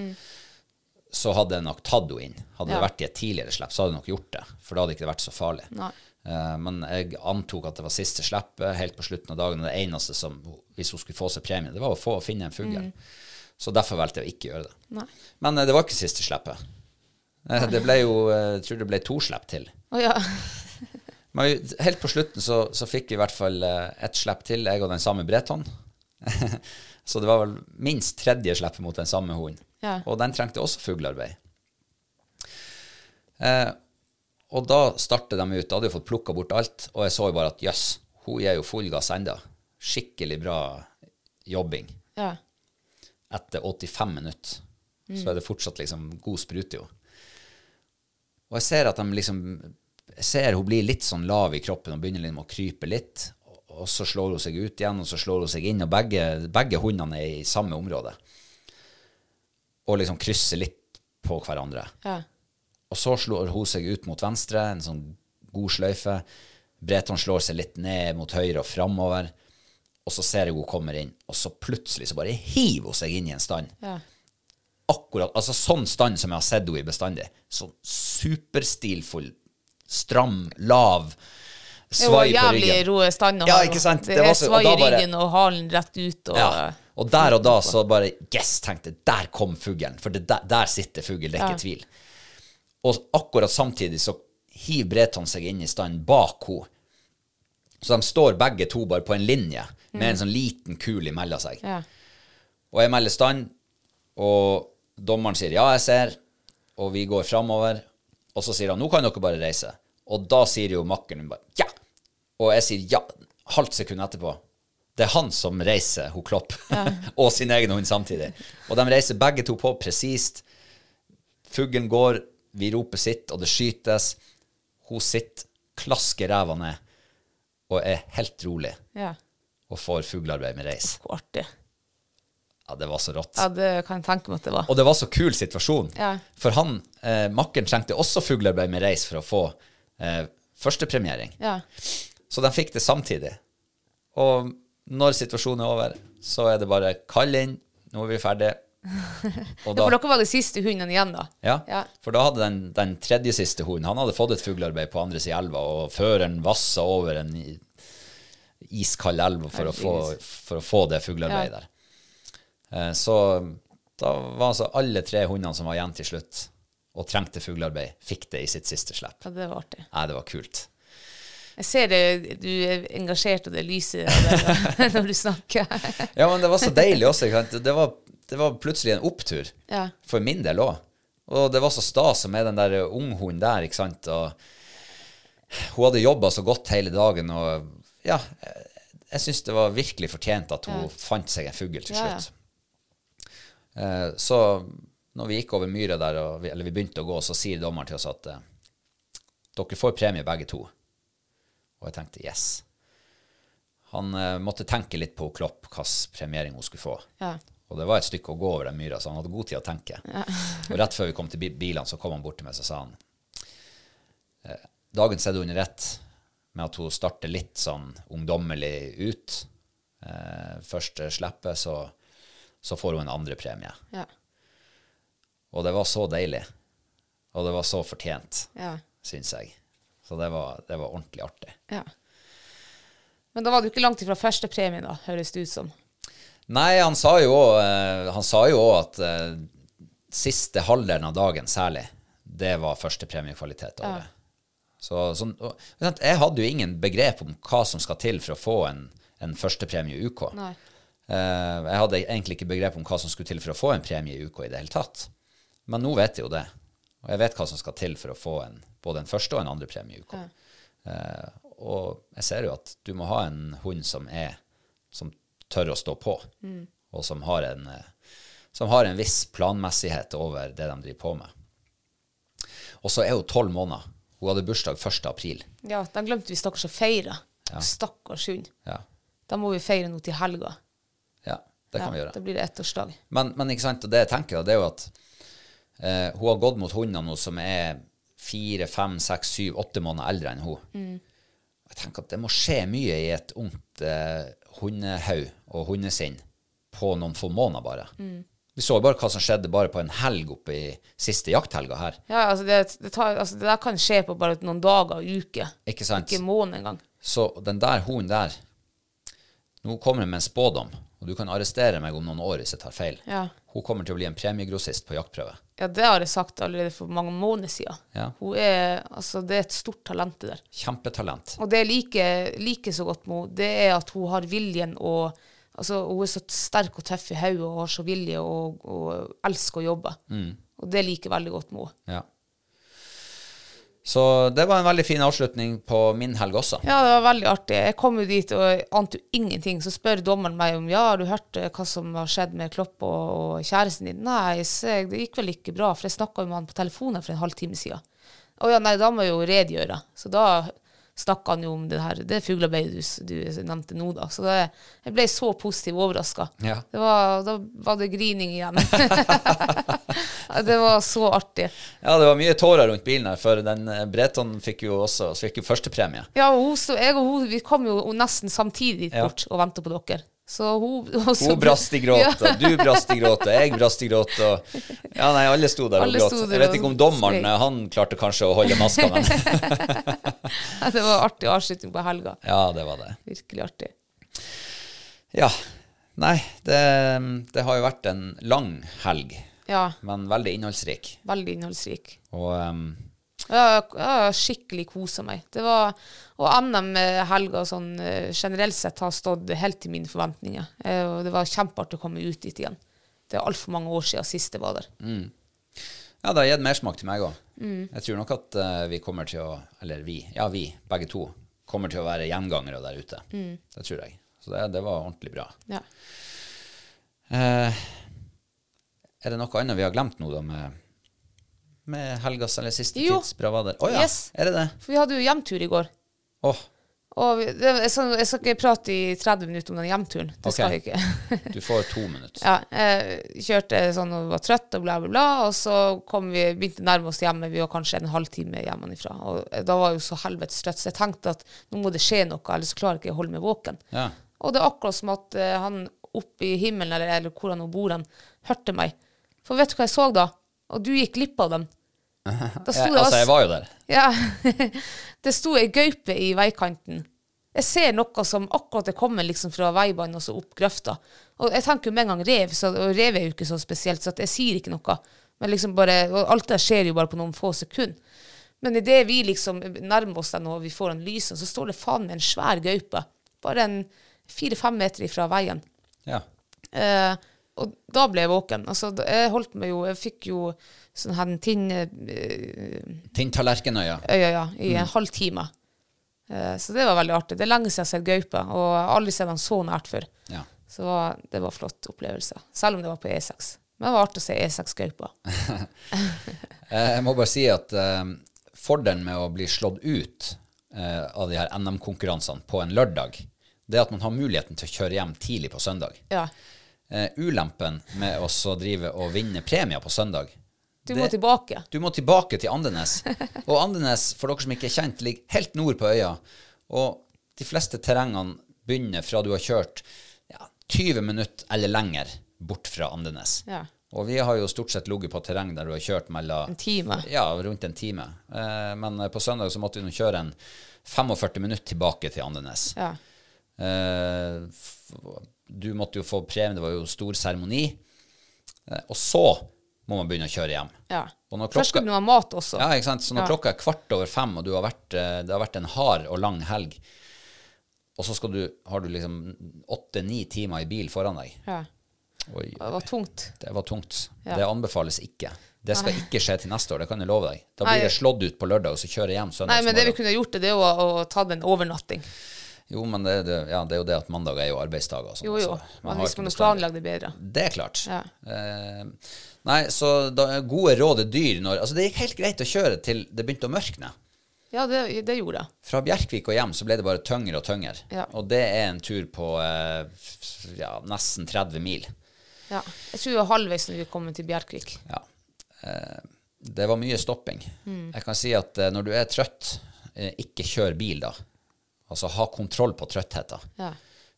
Så hadde jeg nok tatt henne inn. Hadde Mm. Det vært i et tidligere slipp, så hadde jeg nok gjort det. For da hadde ikke det vært så farlig. Nei. Eh, men jeg antok at det var siste slippet helt på slutten av dagen. Og det eneste som, hvis hun skulle få seg premie, det var å få finne en fugl. Så derfor valgte jeg å ikke gjøre det. Mm. Nei. Men uh, det var ikke siste slippet. Det ble jo Jeg tror det ble to slipp til. Oh, ja. Men helt på slutten så, så fikk vi i hvert fall eh, ett slipp til, jeg og den samme Breton. så det var vel minst tredje slippet mot den samme hunden. Ja. Og den trengte også fuglearbeid. Eh, og da startet de ut. Da hadde jeg fått plukka bort alt, og jeg så jo bare at jøss, hun gir jo full gass enda. Skikkelig bra jobbing. ja. Etter 85 minutter så er det fortsatt liksom god sprut jo. Og jeg ser at de liksom Jeg ser hun blir litt sånn lav i kroppen og begynner liksom å krype litt. Og så slår hun seg ut igjen, og så slår hun seg inn, og begge, begge hundene er i samme område. Og liksom krysser litt på hverandre. Ja. Og så slår hun seg ut mot venstre, en sånn god sløyfe. Breton slår seg litt ned mot høyre og framover. Og så ser jeg hun kommer inn, og så plutselig så bare hiver hun seg inn i en stand. Ja. Akkurat, altså sånn stand som jeg har sett henne i bestandig. Sånn superstilfull, stram, lav, svai på jævlig ryggen. rå stand å Ja, ikke sant? Det, er svai i ryggen og halen rett ut. Og, Ja. Og der og da så bare Yes, tenkte jeg. Der kom fuglen. For det, der, der sitter fugl, det er ikke tvil. Og akkurat samtidig så hiver Breton seg inn i stand bak henne. Så de står begge to bare på en linje med en sånn liten kul imellom seg. Ja. Og jeg melder stand, og dommeren sier ja, jeg ser, og vi går framover. Og så sier han nå kan dere bare reise. Og da sier jo makkeren bare ja. Og jeg sier ja, halvt sekund etterpå. Det er han som reiser, hun Klopp, og sin egen hund samtidig. Og de reiser begge to på presist. Fuglen går, vi roper sitt, og det skytes. Hun sitter, klasker ræva ned og er helt rolig ja. og får fuglearbeid med reis. Hvor artig. Ja, det var så rått. Ja, det kan jeg tenke meg at det var. Og det var så kul situasjon. Ja. For han, eh, makkeren trengte også fuglearbeid med reis for å få eh, førstepremiering. Ja. Så de fikk det samtidig. Og når situasjonen er over, så er det bare kall inn, nå er vi ferdige. Og Ja, for dere var de siste hundene igjen, da? ja, Ja. for da hadde den, den tredje siste hunden Han hadde fått et fuglearbeid på andre siden av elva, og føreren vassa over en iskald elv for for å få det fuglearbeidet der. Eh, Så da var altså alle tre hundene som var igjen til slutt, og trengte fuglearbeid, fikk det i sitt siste slipp. Ja, det var artig. Nei, det var kult. Jeg ser det, du er engasjert, og det lyser når du snakker. Ja, men det var så deilig også. Det var, det var plutselig en opptur. Ja. For min del òg. Og det var så stas med den der unghunden der, ikke sant. Og hun hadde jobba så godt hele dagen, og ja Jeg syns det var virkelig fortjent at hun fant seg en fugl til Ja, ja. slutt. Eh, så når vi gikk over myra der, vi, eller vi begynte å gå, så sier dommeren til oss at eh, dere får premie begge to. Og jeg tenkte yes. Han eh, måtte tenke litt på Klopp hvilken premiering hun skulle få. Ja. Og det var et stykke å gå over den myra, så han hadde god tid å tenke. og rett før vi kom til bi- bilene, så kom han bort til meg og sa han eh, Dagen ser du under ett med at hun starter litt sånn ungdommelig ut. Eh, første slippet, så, så får hun en andre premie. Ja. Og det var så deilig. Og det var så fortjent, Ja. syns jeg. Så det var, det var ordentlig artig. ja. Men da var du ikke langt ifra førstepremien, da, høres det ut som. Nei, han sa jo òg Han sa jo også at eh, siste halvdelen av dagen særlig, det var førstepremiekvalitet Ja. Så, Så, jeg hadde jo ingen begrep om hva som skal til for å få en, en førstepremie i UK. Nei. Eh, jeg hadde egentlig ikke begrep om hva som skulle til for å få en premie i UK i det hele tatt. Men nå vet jeg jo det. Og jeg vet hva som skal til for å få en, både en første og en andre premie i UK. Eh, og jeg ser jo at du må ha en hund som er som tør å stå på, og som har, en, eh, som har en viss planmessighet over det de driver på med. Og så er hun tolv måneder. Hun hadde bursdag 1. april. Ja, da glemte vi stakkars å feire. Ja. Stakkars hund. Ja, Da må vi feire nå til helga. ja det kan ja, vi gjøre. Da blir det ettårsdag. Men, men ikke sant, og det jeg tenker, det er jo at eh, hun har gått mot hunder nå som er fire, fem, seks, syv, åtte måneder eldre enn hun. Jeg tenker at det må skje mye i et ungt eh, hundehaug og hundesinn på noen få måneder bare. Vi så bare hva som skjedde bare på en helg oppe i siste jakthelga her. Ja, altså det, det, tar, altså det der kan skje på bare noen dager og uker. Ikke sant? Ikke måned engang. Så den der hunden der Nå kommer jeg med en spådom, og du kan arrestere meg om noen år hvis jeg tar feil. Ja. Hun kommer til å bli en premiegrossist på jaktprøve. Ja, det har jeg sagt allerede for mange måneder siden. Ja. Hun er, altså det er et stort talent det der. Kjempetalent. Og det jeg liker, like så godt med henne, det er at hun har viljen og altså Hun er så sterk og tøff i hodet og har så vilje og, og elsker å jobbe. Og det liker jeg veldig godt med henne. Ja. Så det var en veldig fin avslutning på min helg også. Ja, det var veldig artig. Jeg kom jo dit og ante jo ingenting. Så spør dommeren meg om ja, har du hørt eh, hva som har skjedd med Klopp og, og kjæresten din. Nei, jeg, det gikk vel ikke bra, for jeg snakka med han på telefonen for en halvtime siden. Å ja, nei, da må jeg jo redegjøre. Så da snakka han jo om det her, det fuglearbeidet du, du nevnte nå, da. Så det, jeg ble så positivt overraska. Ja. Da var det grining igjen. Det var så artig. Ja, det var mye tårer rundt bilen her, for den eh, Breton fikk jo også fikk jo førstepremie. Ja, og hun, jeg og hun vi kom jo nesten samtidig Ja. bort og venta på dere. Så hun, og Hun brast i gråt, Ja. og du brast i gråt, og jeg brast i gråt. Og, ja, nei, alle sto der og Alle gråt. der Jeg vet ikke om dommeren eh, han klarte kanskje å holde maska, men det var artig avslutning på helga. ja, det var det. Virkelig artig. Ja. Nei, det, det har jo vært en lang helg, Ja, men veldig innholdsrik. veldig innholdsrik. Og um, Jeg har skikkelig kosa meg. Det var, og NM-helga sånn, eh, generelt sett har stått helt til mine forventninger. Eh, Og det var kjempeartig å komme ut dit igjen. Det er altfor mange år siden sist jeg var der. Ja, det har gitt mersmak til meg òg. Jeg tror nok at eh, vi kommer til å Eller vi, ja vi, begge to, kommer til å være gjengangere der ute. Det tror jeg. Så det, det var ordentlig bra. Ja. Eh, er det noe annet vi har glemt nå, da, med, med helgas eller siste Jo. tids bravader? Å ja, Yes. er det det? For vi hadde jo hjemtur i går. Åh, Og vi, det, jeg, skal, jeg skal ikke prate i 30 minutter om den hjemturen. Det okay. skal jeg ikke. du får to minutter. ja, jeg kjørte sånn og var trøtt og bla, bla, bla. Og så kom vi, begynte å nærme oss hjemme. Vi var kanskje en halvtime hjemmefra. Og da var jeg jo så helvetes trøtt, så jeg tenkte at nå må det skje noe, ellers klarer jeg ikke å holde meg våken. Ja. Og det er akkurat som at eh, han oppe i himmelen, eller, eller hvor han bor, han hørte meg. For vet du hva jeg så da? Og du gikk glipp av dem. Da sto Jeg, det altså, jeg var jo der. ja, det sto ei gaupe i veikanten. Jeg ser noe som akkurat er kommet liksom fra veibanen og så opp grøfta. Og jeg tenker jo med en gang rev, så, og rev er jo ikke så spesielt, så jeg sier ikke noe. Men liksom bare, og alt det skjer jo bare på noen få sekunder. Men idet vi liksom nærmer oss den og vi får den lysen, så står det faen meg en svær gaupe. Bare en fire-fem meter ifra veien. Ja. Eh, og da ble jeg våken. Altså, jeg holdt meg jo Jeg fikk jo sånn her tinn... Eh, Tinntallerkenøya. øya ja, i en halv time. Uh, så det var veldig artig. Det er lenge siden jeg har sett gaupe, og aldri sett den så nært før. Ja. Så det var, flott opplevelse. Selv om det var på E6. Men det var artig å se E6-gaupa. Eh, Jeg må bare si at uh, fordelen med å bli slått ut uh, av de her NM-konkurransene på en lørdag, det er at man har muligheten til å kjøre hjem tidlig på søndag. Ja. Uh, ulempen med å drive og vinne premier på søndag Du må Det- tilbake. Du må tilbake til Andenes. Og Andenes, for dere som ikke er kjent, ligger helt nord på øya. Og de fleste terrengene begynner fra du har kjørt ja, 20 minutter eller lenger bort fra Andenes. Ja. Og vi har jo stort sett ligget på terreng der du har kjørt mellom En time. Ja, rundt en time. Eh, men eh, på søndag så måtte vi nå kjøre en 45 minutter tilbake til Andenes. Ja. Eh, du måtte jo få premie, det var jo stor seremoni. Eh, og så må man begynne å kjøre hjem. ja. Når Først skal du ha mat også. Ja, ikke sant? Så når Ja. klokka er kvart over fem, og du har vært, eh, det har vært en hard og lang helg, og så du, har du liksom åtte-ni timer i bil foran deg Ja. Oi, Det var tungt. det var tungt. Ja. Det anbefales ikke. Det skal ikke skje til neste år, det kan jeg love deg. Da Nei. blir det slått ut på lørdag, og så kjører jeg hjem søndag. Nei, men det vi kunne gjort, det er jo å, å ta en overnatting. Jo, men det, det, ja, det er jo det at mandag er jo arbeidsdager. og sånn, Jo, jo. så man hvis man planlegger det bedre. Det er klart. Ja. Eh, nei, så da, gode råd er dyr når Altså, det gikk helt greit å kjøre til det begynte å mørkne. Ja, det, det gjorde jeg. Fra Bjerkvik og hjem så ble det bare tyngre og tyngre. Ja. Og det er en tur på eh, ja, nesten 30 mil. Ja. Jeg tror vi var halvveis når vi kom til Bjerkvik. Ja. Eh, det var mye stopping. Mm. Jeg kan si at eh, når du er trøtt, eh, ikke kjør bil da. Altså ha kontroll på trøttheten. Ja.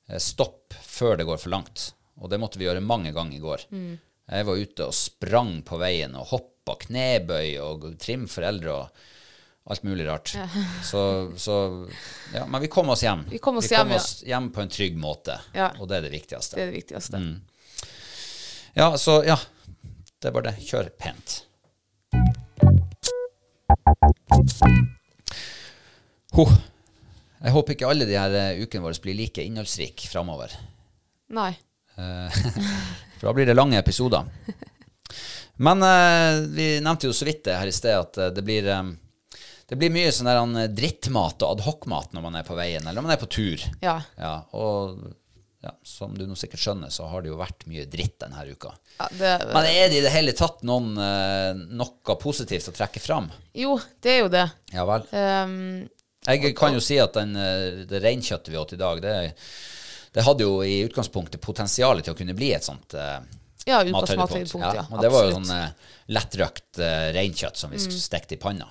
Eh, stopp før det går for langt. Og det måtte vi gjøre mange ganger i går. Mm. Jeg var ute og sprang på veien og hoppa knebøy og trim foreldre og alt mulig rart. Så, så Ja, men vi kom oss hjem. Vi kom oss hjem, ja. oss hjem på en trygg måte, Ja. og det er det viktigste. Det er det viktigste. Mm. Ja, så ja. Det er bare det. Kjør pent. Ho. Jeg håper ikke alle de her eh, ukene våre blir like innholdsrike framover. Nei. For da blir det lange episoder. Men eh, vi nevnte jo så vidt det her i sted, at eh, det blir eh, det blir mye sånn der eh, drittmat og adhocmat når man er på veien, eller når man er på tur. Ja. Ja, og ja, som du nå sikkert skjønner, så har det jo vært mye dritt denne uka. ja det, Men er det i det hele tatt noen, eh, noe positivt å trekke fram? jo, det er jo det. Ja vel. Um, Jeg kan jo si at den, det reinkjøttet vi åt i dag, det, det hadde jo i utgangspunktet potensialet til å kunne bli et sånt uh, ja, mathøydepunkt, ja. og det var jo. Mm. sånn uh, lettrøkt uh, reinkjøtt som vi stekte i panna.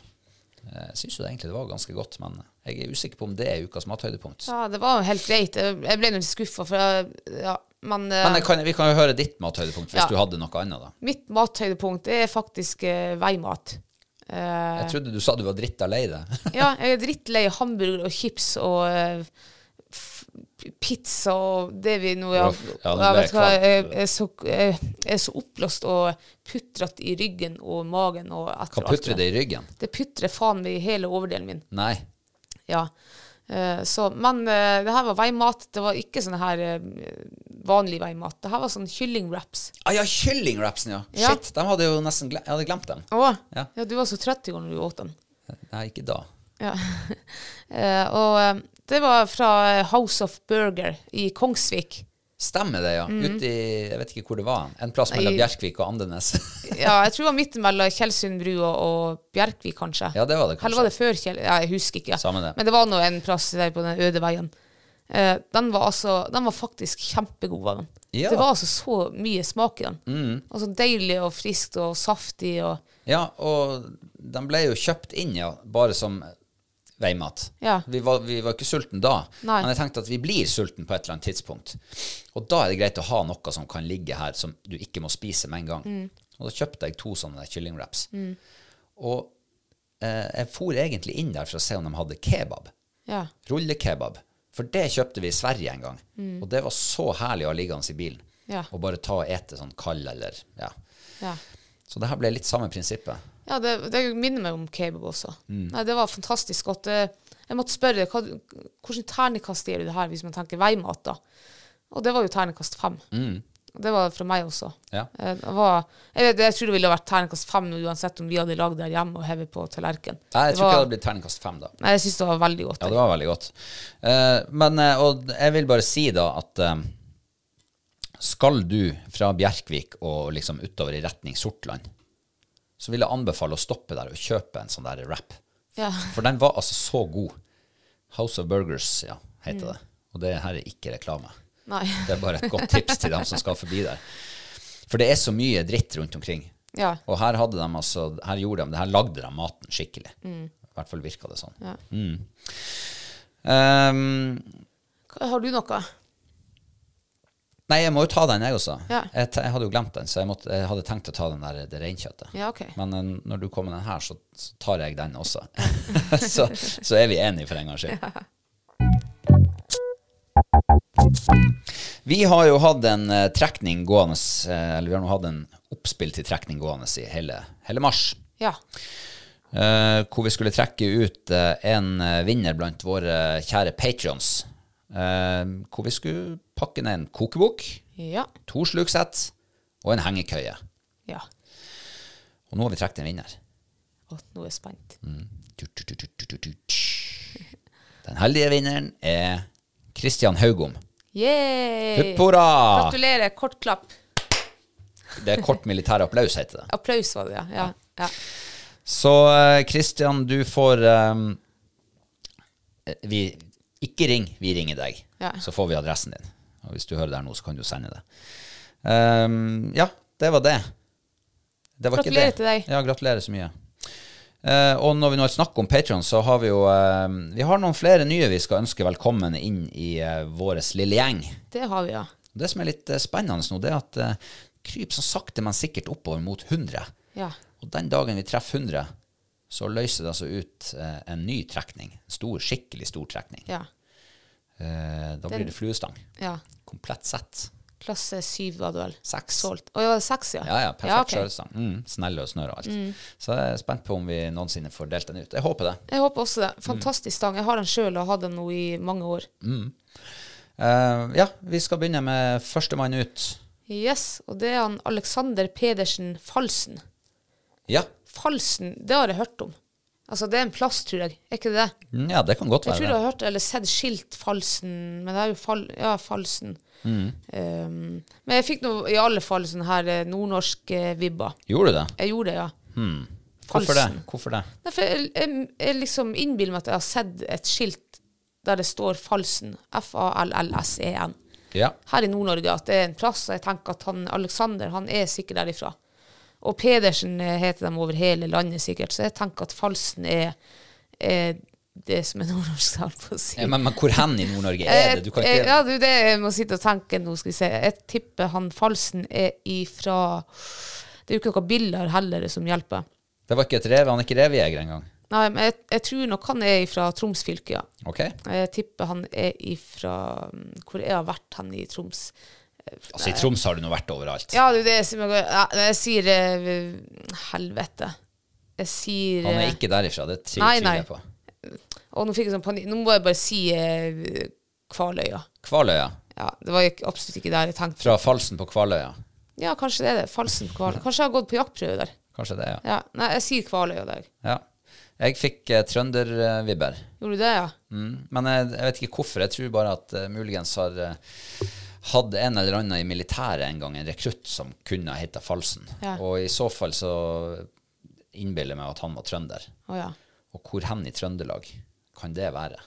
Jeg syns jo egentlig det var ganske godt, men jeg er usikker på om det er ukas mathøydepunkt. Ja, det var jo helt greit. Jeg ble litt skuffa, for jeg, ja, men, Men kan, vi kan jo høre ditt mathøydepunkt hvis Ja. du hadde noe annet, da. mitt mathøydepunkt er faktisk uh, veimat. Uh, Jeg trodde du sa du var drittlei deg. ja, jeg er drittlei hamburger og chips og f pizza og det vi nå ja, ja, jeg, vet hva, jeg, er så, jeg er så oppblåst og putrete i ryggen og magen. Og etter Hva putrer det i ryggen? Det putrer faen meg i hele overdelen min. Nei. Ja. Eh, så, men eh, det her var veimat. Det var ikke sånn her eh, vanlig veimat. Det her var sånn kyllingwraps. Ah, ja, kyllingwrapsen, ja. Ja. Shit, de hadde jo nesten glemt, Jeg hadde glemt dem. Å, Ja. du var så trøtt i går når du åt den. Nei, ikke da. Ja. Og det var fra House of Burger i Kongsvik. Stemmer det, ja. Ute i Jeg vet ikke hvor det var. En plass mellom Mm. Bjerkvik og Andenes. Ja, jeg tror det var midt mellom Tjeldsund bru og, og Bjerkvik, kanskje. ja, det var det kanskje. Eller var det før Kjell... Ja, jeg husker ikke. Samme det. Men det var nå en plass der på den øde veien. Eh, den var altså Den var faktisk kjempegod, var den. Ja. Det var altså så mye smak i den. Altså deilig og friskt og saftig og Ja, og den ble jo kjøpt inn, ja, bare som veimat. Ja. Vi, var, vi var ikke sulten da, Nei. men jeg tenkte at vi blir sulten på et eller annet tidspunkt. Og da er det greit å ha noe som kan ligge her, som du ikke må spise med en gang. Og da kjøpte jeg to sånne kyllingwraps. Og eh, jeg for egentlig inn der for å se om de hadde kebab. Ja. Rullekebab. For det kjøpte vi i Sverige en gang. Og det var så herlig å ha liggende i bilen. Ja. Og bare ta og ete sånn kald eller Ja. ja. Så det her ble litt samme prinsippet. Ja, det, det minner meg om kebab også. Mm. Nei, det var fantastisk godt. Eh, Jeg måtte spørre hva, hvordan terningkast gir du det her hvis man tenker veimat, da? Og det var jo terningkast fem. Mm. Det var fra meg også. Ja. Eh, Det var, jeg, vet, jeg tror det ville vært terningkast fem uansett om vi hadde lagd det her hjemme og hevet på tallerken. Nei, jeg Det tror ikke det hadde blitt terningkast fem da. Nei, jeg syns det var veldig godt. Ja, det var veldig godt. Uh, men, uh, og jeg vil bare si da at uh, skal du fra Bjerkvik og liksom utover i retning Sortland, så vil jeg anbefale å stoppe der og kjøpe en sånn der wrap. Ja. For den var altså så god. House of Burgers, ja, heter Mm. det. Og det her er ikke reklame. Nei. Det er bare et godt tips til dem som skal forbi der. For det er så mye dritt rundt omkring. Ja. Og her hadde de altså, her gjorde de, her lagde de maten skikkelig. I hvert fall virka det sånn. Ja. Mm. Um, Har du noe? Nei, jeg må jo ta den, jeg også. Ja. Jeg, jeg hadde jo glemt den, så jeg, måtte, jeg hadde tenkt å ta den der, det reinkjøttet. Ja, okay. Men uh, når du kommer med den her, så, så tar jeg den også. så, så er vi enige for en gangs skyld. Vi har jo hatt en uh, trekning gående, uh, eller vi har nå hatt en oppspill til trekning gående i hele, hele mars. Ja. Uh, hvor vi skulle trekke ut en vinner blant våre kjære patrions. Eh, hvor vi skulle pakke ned en kokebok, Ja. to sluksett og en hengekøye. Ja. Og nå har vi trukket en vinner. Å, nå er jeg spent. Du. Den heldige vinneren er Kristian Haugom. Yay! Hurra! Gratulerer. Kort klapp. Det er kort militær applaus, heter det. Applaus var det, ja. ja. ja. Så Kristian, du får um, vi, Ikke ring, vi ringer deg. Ja. Så får vi adressen din. Og hvis du hører der nå, så kan du sende det. Um, ja, det var det. det var Gratulerer det. til deg. Ja, gratulerer så mye. Uh, og når vi nå snakker om Patreon, så har vi jo uh, Vi har noen flere nye vi skal ønske velkommen inn i uh, vår lille gjeng. Det har vi, ja. Det som er litt eh, spennende nå, det er at uh, kryp så sakte, men sikkert oppover mot 100. Ja. Og den dagen vi treffer 100, så løser det altså ut eh, en ny trekning. Stor, skikkelig stor trekning. Ja. Eh, da blir det fluestang. ja. Komplett sett. Klasse syv var det vel. Seks. Solgt. Å, ja, seks, ja. Ja, ja, perfekt ok. skjørestang. Mm, snelle og snørr og alt. Så jeg er spent på om vi noensinne får delt den ut. Jeg håper det. Jeg håper også det. Fantastisk stang. Jeg har den sjøl og har hatt den nå i mange år. Eh, ja, vi skal begynne med førstemann ut. Yes, og det er han Alexander Pedersen Falsen. Ja. Falsen, det har jeg hørt om. Altså, det er en plass, tror jeg. Er ikke det det? Mm, ja, det kan godt Jeg tror være jeg det. har hørt eller sett skilt Falsen, men det er jo Fal ja, Falsen. Mm. Um, men jeg fikk nå i alle fall sånn her nordnorske nordnorsk eh, vibber. Gjorde du det? Jeg gjorde det, ja. Hvorfor det? Hvorfor det? Nei, for jeg, jeg, jeg liksom innbiller meg at jeg har sett et skilt der det står Falsen. F-a-l-l-s-e-n. Ja. Her i Nord-Norge. At det er en plass. Og jeg tenker at han Alexander han er sikkert derifra. Og Pedersen eh, heter de over hele landet sikkert. Så jeg tenker at Falsen er, er det som er nordnorsk, holdt på å si. Ja, men, men hvor hen i Nord-Norge er det? Du kan Eh, ikke Ja, er det jeg må sitte og tenke nå, skal vi se. Jeg tipper han Falsen er ifra Det er jo ikke noe biller heller som hjelper. Det var ikke et rev, han er ikke revejeger engang. Nei, men jeg, jeg tror nok han er fra Troms fylke, ja. Ok? Jeg tipper han er ifra mm, Hvor jeg har vært han i Troms. Altså, I Troms har du nå vært overalt. Ja, det er det som jeg, ja, jeg sier eh, Helvete. Jeg sier Han er eh, ikke derifra, det tviler jeg på. Og nå fikk jeg sånn panikk. Nå må jeg bare si eh, Kvaløya. Kvaløya. Ja, det var ikke, absolutt ikke der jeg tenkte. Fra Falsen på Kvaløya. Ja, kanskje det er det. Falsen på Kvaløya. Kanskje jeg har gått på jaktprøve der. Kanskje det, ja. Ja, Nei, jeg sier Kvaløya der. ja. Jeg fikk eh, trøndervibber. Gjorde du det, ja? Mm. Men jeg, jeg vet ikke hvorfor. Jeg tror bare at uh, muligens har uh, hatt en eller annen i militæret en gang, en rekrutt som kunne heta Falsen. Ja. Og i så fall så innbiller jeg meg at han var trønder. Oh, ja. Og hvor hen i Trøndelag kan det være?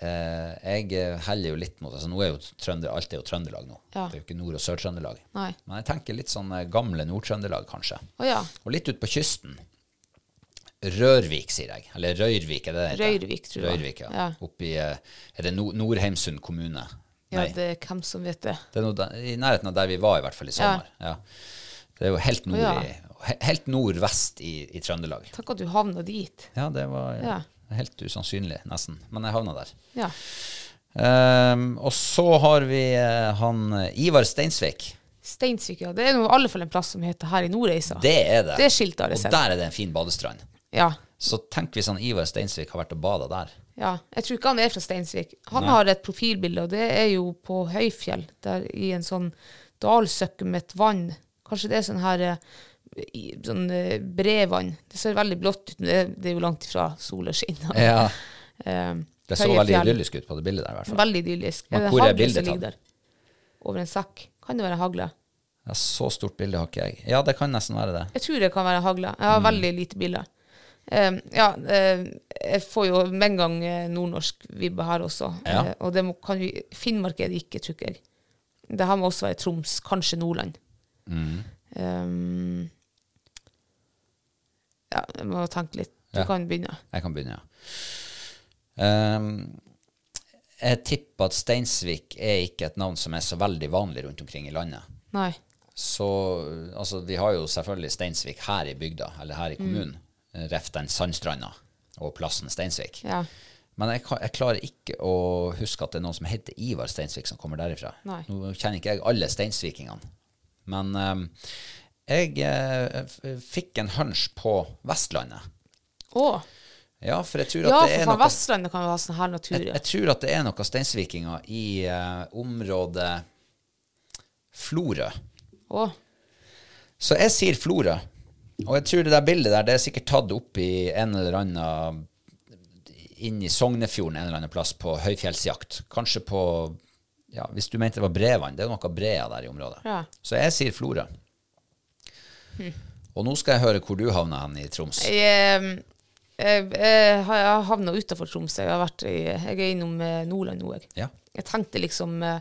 Eh, jeg heller jo litt mot altså Nå er jo Trønder, alt er jo Trøndelag nå. Ja. Det er jo ikke Nord- og Sør-Trøndelag. Men jeg tenker litt sånn eh, gamle Nord-Trøndelag, kanskje. Oh, ja. Og litt ut på kysten. Rørvik, sier jeg. Eller Røyrvik, er det det heter? Røyrvik, tror jeg. Røyrvik, ja. Ja. Oppi eh, Er det Nordheimsund kommune? Ja, det er hvem som vet det. Det er noe der, i nærheten av der vi var, i hvert fall i sommer. Ja. Det er jo helt, nord ja. i, helt nordvest i, i Trøndelag. Takk at du havna dit. Ja, det var Ja. helt usannsynlig, nesten. Men jeg havna der. Ja. Um, og så har vi uh, han eh, Ivar Steinsvik. Steinsvik, ja. Det er i alle fall en plass som heter her i Nordreisa. Det er det. Det skiltet har jeg og sett. der er det en fin badestrand. Ja. Så tenk hvis han Ivar Steinsvik har vært og bada der. Ja. Jeg tror ikke han er fra Steinsvik. Han har et profilbilde, og det er jo på Høyfjell, der i en sånn dalsøkke med et vann. Kanskje det er sånn her eh, sånn eh, bredvann. Det ser veldig blått ut, men det, det er jo langt ifra sola skinner. Ja. Eh, Det så veldig idyllisk ut på det bildet der, i hvert fall. Veldig idyllisk. Men Er det hvor er bildet tatt? Over en sekk. Kan det være hagle? Ja, så stort bilde har ikke jeg. Ja, det kan nesten være det. Jeg tror det kan være hagle. Jeg har Mm. veldig lite bilde. Eh, ja, eh, jeg får jo med en gang eh, nordnorsk vibbe her også. Ja. Eh, og det må, kan vi, Finnmark er det ikke, tror jeg. Det her må også være Troms, kanskje Nordland. Mm. Um, ja, jeg må tenke litt. Du Ja. kan begynne. Jeg kan begynne, ja. Um, jeg tipper at Steinsvik er ikke et navn som er så veldig vanlig rundt omkring i landet. Nei. Så altså, vi har jo selvfølgelig Steinsvik her i bygda, eller her i Mm. kommunen. Mm. Ref den Sandstranda og plassen Steinsvik. Ja. Men jeg, jeg klarer ikke å huske at det er noen som heter Ivar Steinsvik som kommer derifra. Nei. Nå kjenner ikke jeg alle steinsvikingene. Men um, jeg eh, fikk en hunch på Vestlandet. Å! Ja, for jeg tror at Ja, det er noe Vestlandet kan ha sånn her natur. jeg, jeg tror at det er noen steinsvikinger i eh, området Florø. Så jeg sier Florø. Og jeg tror det der bildet der, det er sikkert tatt opp i en eller annen Inn i Sognefjorden en eller annen plass på høyfjellsjakt. Kanskje på Ja, hvis du mente det var Brevann. Det er noe brea der i området. Ja. Så jeg sier Florø. Og nå skal jeg høre hvor du havna hen i Troms. Jeg, eh, jeg, jeg har- havna utafor Troms. Jeg, har vært i, jeg er innom eh, Nordland nå, jeg. Ja. Jeg tenkte liksom eh,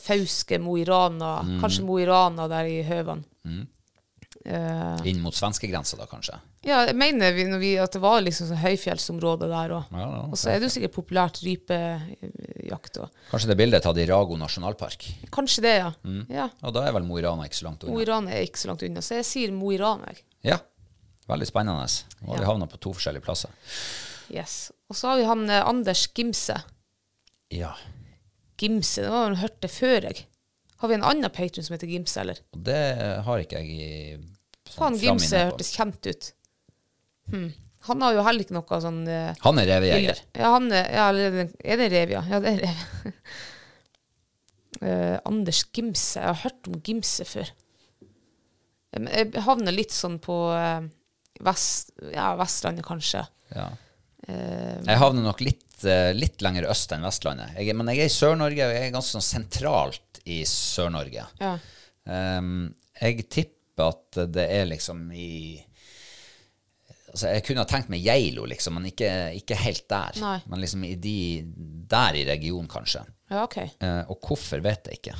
Fauske, Mo i Rana, Mm. kanskje Mo i Rana der i Høvan. Eh, Inn mot svenskegrensa, da, kanskje. ja, jeg mener vi, vi, at det var liksom sånn høyfjellsområde der òg. Ja, ja, og så er det jo sikkert populært rypejakt òg. Kanskje det bildet er tatt i Rago nasjonalpark. Kanskje det, ja. Mm. ja. Og da er vel Mo i Rana ikke så langt Mo unna. i Rana er ikke så langt unna, så jeg sier Mo i Rana. Ja, veldig spennende. Nå har vi havna på to forskjellige plasser. Yes. Og så har vi han eh, Anders Gimse. Ja, Gimse, det var hørt det før, jeg. Har vi en annen patron som heter Gimse, eller? det har ikke jeg i sånn Faen, Gimse hørtes kjent ut. Hmm. Han har jo heller ikke noe sånn uh, Han er revejeger. Ja, han er, ja, er det- rev, ja? Ja, det er rev. uh, Anders Gimse. Jeg har hørt om Gimse før. Eh, Jeg havner litt sånn på uh, vest, ja, Vestlandet, kanskje. Ja. Eh, Jeg havner nok litt, eh, litt lenger øst enn Vestlandet. Jeg, men jeg er i Sør-Norge, og jeg er ganske sånn sentralt i Sør-Norge. ja. Um, jeg tipper at det er liksom i Altså, jeg kunne ha tenkt meg Geilo, liksom, men ikke, ikke helt der. Nei. Men liksom i de Der i regionen, kanskje. ja, OK. uh, og hvorfor vet jeg ikke.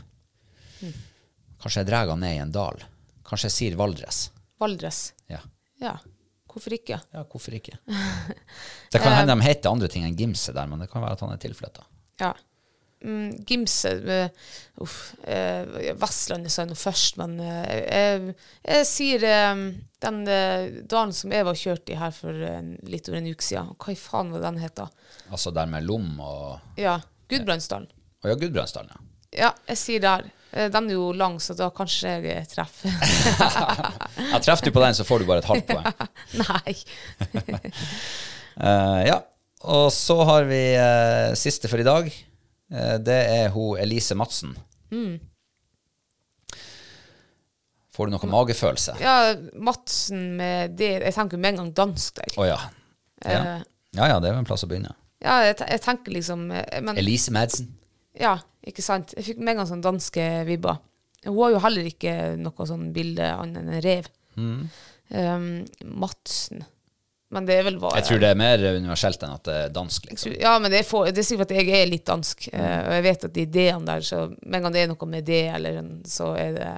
Kanskje jeg drar han ned i en dal. Kanskje jeg sier Valdres. Valdres. Ja. Ja, hvorfor ikke? ja, hvorfor ikke? Det kan hende de heter andre ting enn Gimse der, men det kan være at han er tilflytta. Ja. mm, Gimse eh, uff, uh, Vestlandet sa jeg nå først, men uh, jeg, sier eh, den dagen som jeg var kjørt i her for en, litt over en uke siden. Hva i faen var den het da? Altså der med Lom og Ja, Gudbrandsdalen. Å ja, Gudbrandsdalen, ja. Ja, jeg sier der. Eh, Den er jo lang, så da kanskje jeg treffer. ja. Treffer du på den, så får du bare et halvt poeng. Nei. uh, ja. Og så har vi uh, siste for i dag. Uh, det er hun Elise Madsen. Får du noe magefølelse? Ja, Madsen med det Jeg tenker med en gang dansk der. ja. ja. Eh. Ja ja, det er jo en plass å begynne. Ja, jeg, jeg tenker liksom men, Elise Madsen. Ja, ikke sant. Jeg fikk med en gang sånn danske vibber. Hun har jo heller ikke noe sånn bilde annet enn en rev. Mm. Um, Madsen. Men det er vel hva Jeg tror det er mer universelt enn at det er dansk, liksom. Ja, men det er, for, det er sikkert at jeg er litt dansk, eh, og jeg vet at de ideene der, så med en gang det er noe med det, eller så er det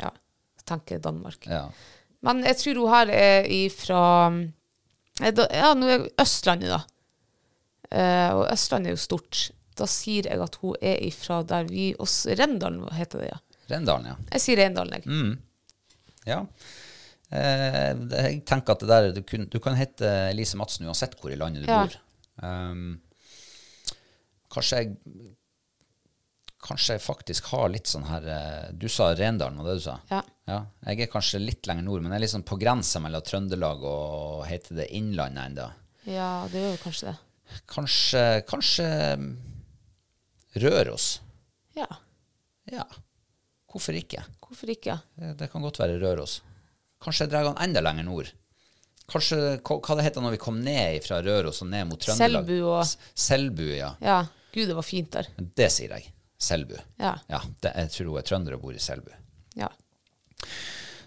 Ja, jeg tenker Danmark. Ja. Men jeg tror hun her er ifra eh, Ja, nå er Østlandet, da. Eh, og Østlandet er jo stort. Da sier jeg at hun er ifra der vi oss Rendalen, heter det, ja. Rendalen, ja. Jeg sier Rendalen, jeg. Mm. Ja. Eh, jeg tenker at det der Du, kun, du kan hete Elise Madsen uansett hvor i landet du Ja. bor. Um, kanskje jeg Kanskje jeg faktisk har litt sånn her eh, Du sa Rendalen, var det du sa? Ja. Jeg er kanskje litt lenger nord, men jeg er liksom på grensa mellom Trøndelag og heter det Innlandet ennå. Ja, det gjør jo kanskje det. Kanskje, kanskje Røros. Ja, Ja, hvorfor ikke? hvorfor ikke? Det, det kan godt være Røros. Kanskje jeg drar han enda lenger nord. Kanskje, hva, det heter når vi kom ned fra Røros og ned mot Trøndelag? Selbu og- Selbu, ja. Ja, gud, det var fint der. Det sier jeg. Selbu. Ja. det, jeg tror hun er trønder og bor i Selbu. Ja.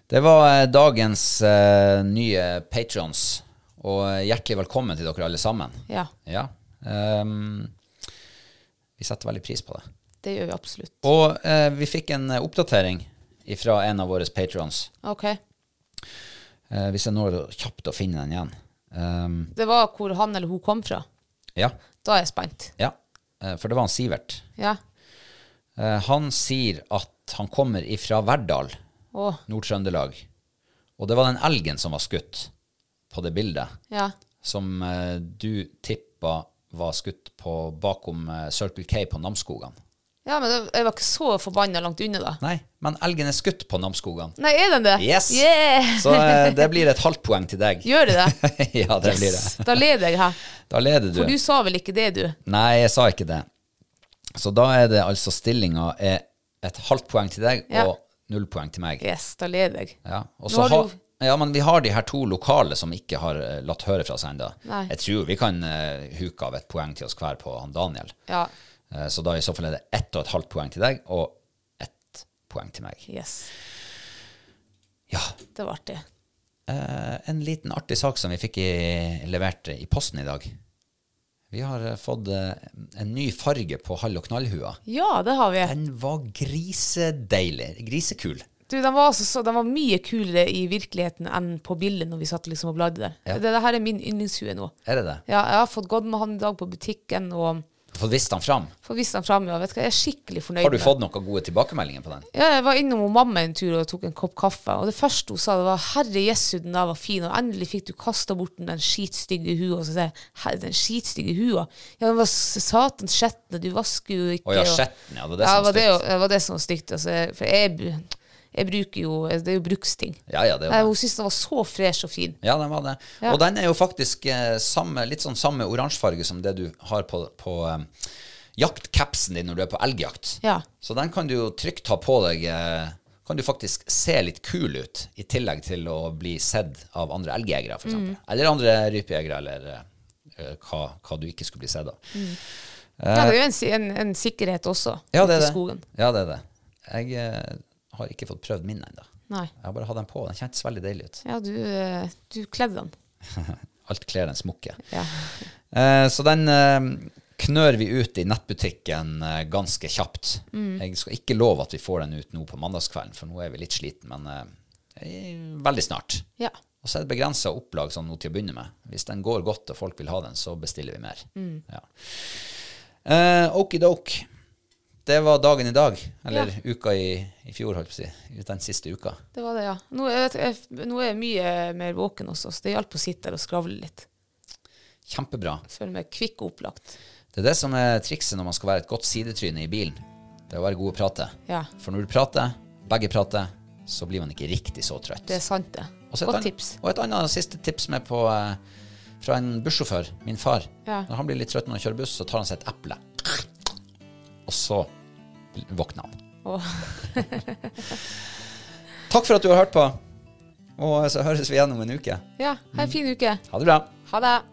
Det var eh, dagens uh, nye patrons, og eh, hjertelig velkommen til dere alle sammen. Ja, Ja. ehm, vi setter veldig pris på det. det gjør vi absolutt. Og eh, vi fikk en eh, oppdatering fra en av våre patrons. Ok. Eh, hvis jeg når kjapt å finne den igjen. Um, Det var hvor han eller hun kom fra. ja, Da er jeg spent. ja. Eh, for det var han Sivert. Ja. Eh, han sier at han kommer ifra Verdal, oh. Nord-Trøndelag. Og det var den elgen som var skutt på det bildet, ja. som eh, du tippa var skutt på bakom eh, Circle K på Namsskogan. Ja, men jeg var ikke så forbanna langt unna, da. Nei, men elgen er skutt på Namsskogan. Nei, er den det? Yes! Yeah! Så eh, det blir et halvt poeng til deg. Gjør det det? ja, det blir det. Da leder jeg her. Da leder du. For du sa vel ikke det, du? Nei, jeg sa ikke det. Så da er det altså stillinga er et halvt poeng til deg Ja. og null poeng til meg. Yes, da leder jeg. Ja, og så har du- ja, men vi har de her to lokale som ikke har eh, latt høre fra seg ennå. Jeg tror vi kan uh, huke av et poeng til oss hver på han Daniel. Ja. Uh, så da i så fall er det ett og et halvt poeng til deg og ett poeng til meg. Yes. Ja. Det var artig. Uh, en liten artig sak som vi fikk i, levert i posten i dag. Vi har fått en ny farge på hall- og knallhua. Ja, det har vi. Den var grisedeilig. Grisekul. Du, den var, altså så, de var mye kulere i virkeligheten enn på bildet når vi satt liksom og bladde der. Ja. Det, det her er min yndlingshue nå. Er det det? Ja, jeg har fått gått med han i dag på butikken og Fått vist han fram. fått vist han fram. Ja. Vet du jeg er skikkelig fornøyd. Har du fått noen gode tilbakemeldinger på den? Ja, jeg var innom mamma en tur og tok en kopp kaffe, og det første hun sa, det var 'Herre Jesu, den der var fin', og endelig fikk du kasta bort den, skitstygge hua. Og så sier jeg 'Herre, den skitstygge hua'? Ja, den var satans skjetne, du vasker jo ikke Å ja, skjetten, ja. Det var det som var var det, stygt. det var det som var stygt. Altså, for jeg, jeg bruker jo Det er jo bruksting. Ja, ja, det er jo det. hun syntes den var så fresh og fin. Ja, den var det. Ja. Og den er jo faktisk eh, samme, litt sånn samme oransjefarge som det du har på, på eh, jaktcapsen din når du er på elgjakt. Ja. Så den kan du jo trygt ha på deg. Eh, kan du faktisk se litt kul ut, i tillegg til å bli sett av andre elgjegere, f.eks. Mm. Eller andre rypejegere, eller uh, hva, hva du ikke skulle bli sett av. ja, det er jo en, en, en sikkerhet også Ja, det ute i skogen. Ja, det er det. Jeg har ikke fått prøvd min ennå. Jeg har bare hatt den på. Den kjentes veldig deilig ut. Ja, du, eh, du kledde den. Alt kler en smokke. Ja. Eh, så den eh, knør vi ut i nettbutikken eh, ganske kjapt. Jeg skal ikke love at vi får den ut nå på mandagskvelden, for nå er vi litt sliten, men eh, veldig snart. ja. Og så er det begrensa opplag sånn nå til å begynne med. Hvis den går godt og folk vil ha den, så bestiller vi mer. Ja. Uh, Okidoke. Det var dagen i dag. Eller uka i, i fjor, holdt jeg på å si. Den siste uka. Det var det, ja. Nå er jeg, nå er jeg mye mer våken også, så det hjalp å sitte der og skravle litt. Kjempebra. Jeg føler meg kvikk og opplagt. Det er det som er trikset når man skal være et godt sidetryne i bilen. Det er å være god å prate. Ja. For når du prater, begge prater, så blir man ikke riktig så trøtt. Det er sant, det. Og Godt tips. Og et annet siste tips med på eh, fra en bussjåfør, min far. Ja. Når han blir litt trøtt når han kjører buss, så tar han seg et eple. Og så våkna han. Åh. Takk for at du har hørt på. Og så høres vi igjen om en uke. Ja, ha en fin uke. Ha det bra. Ha det.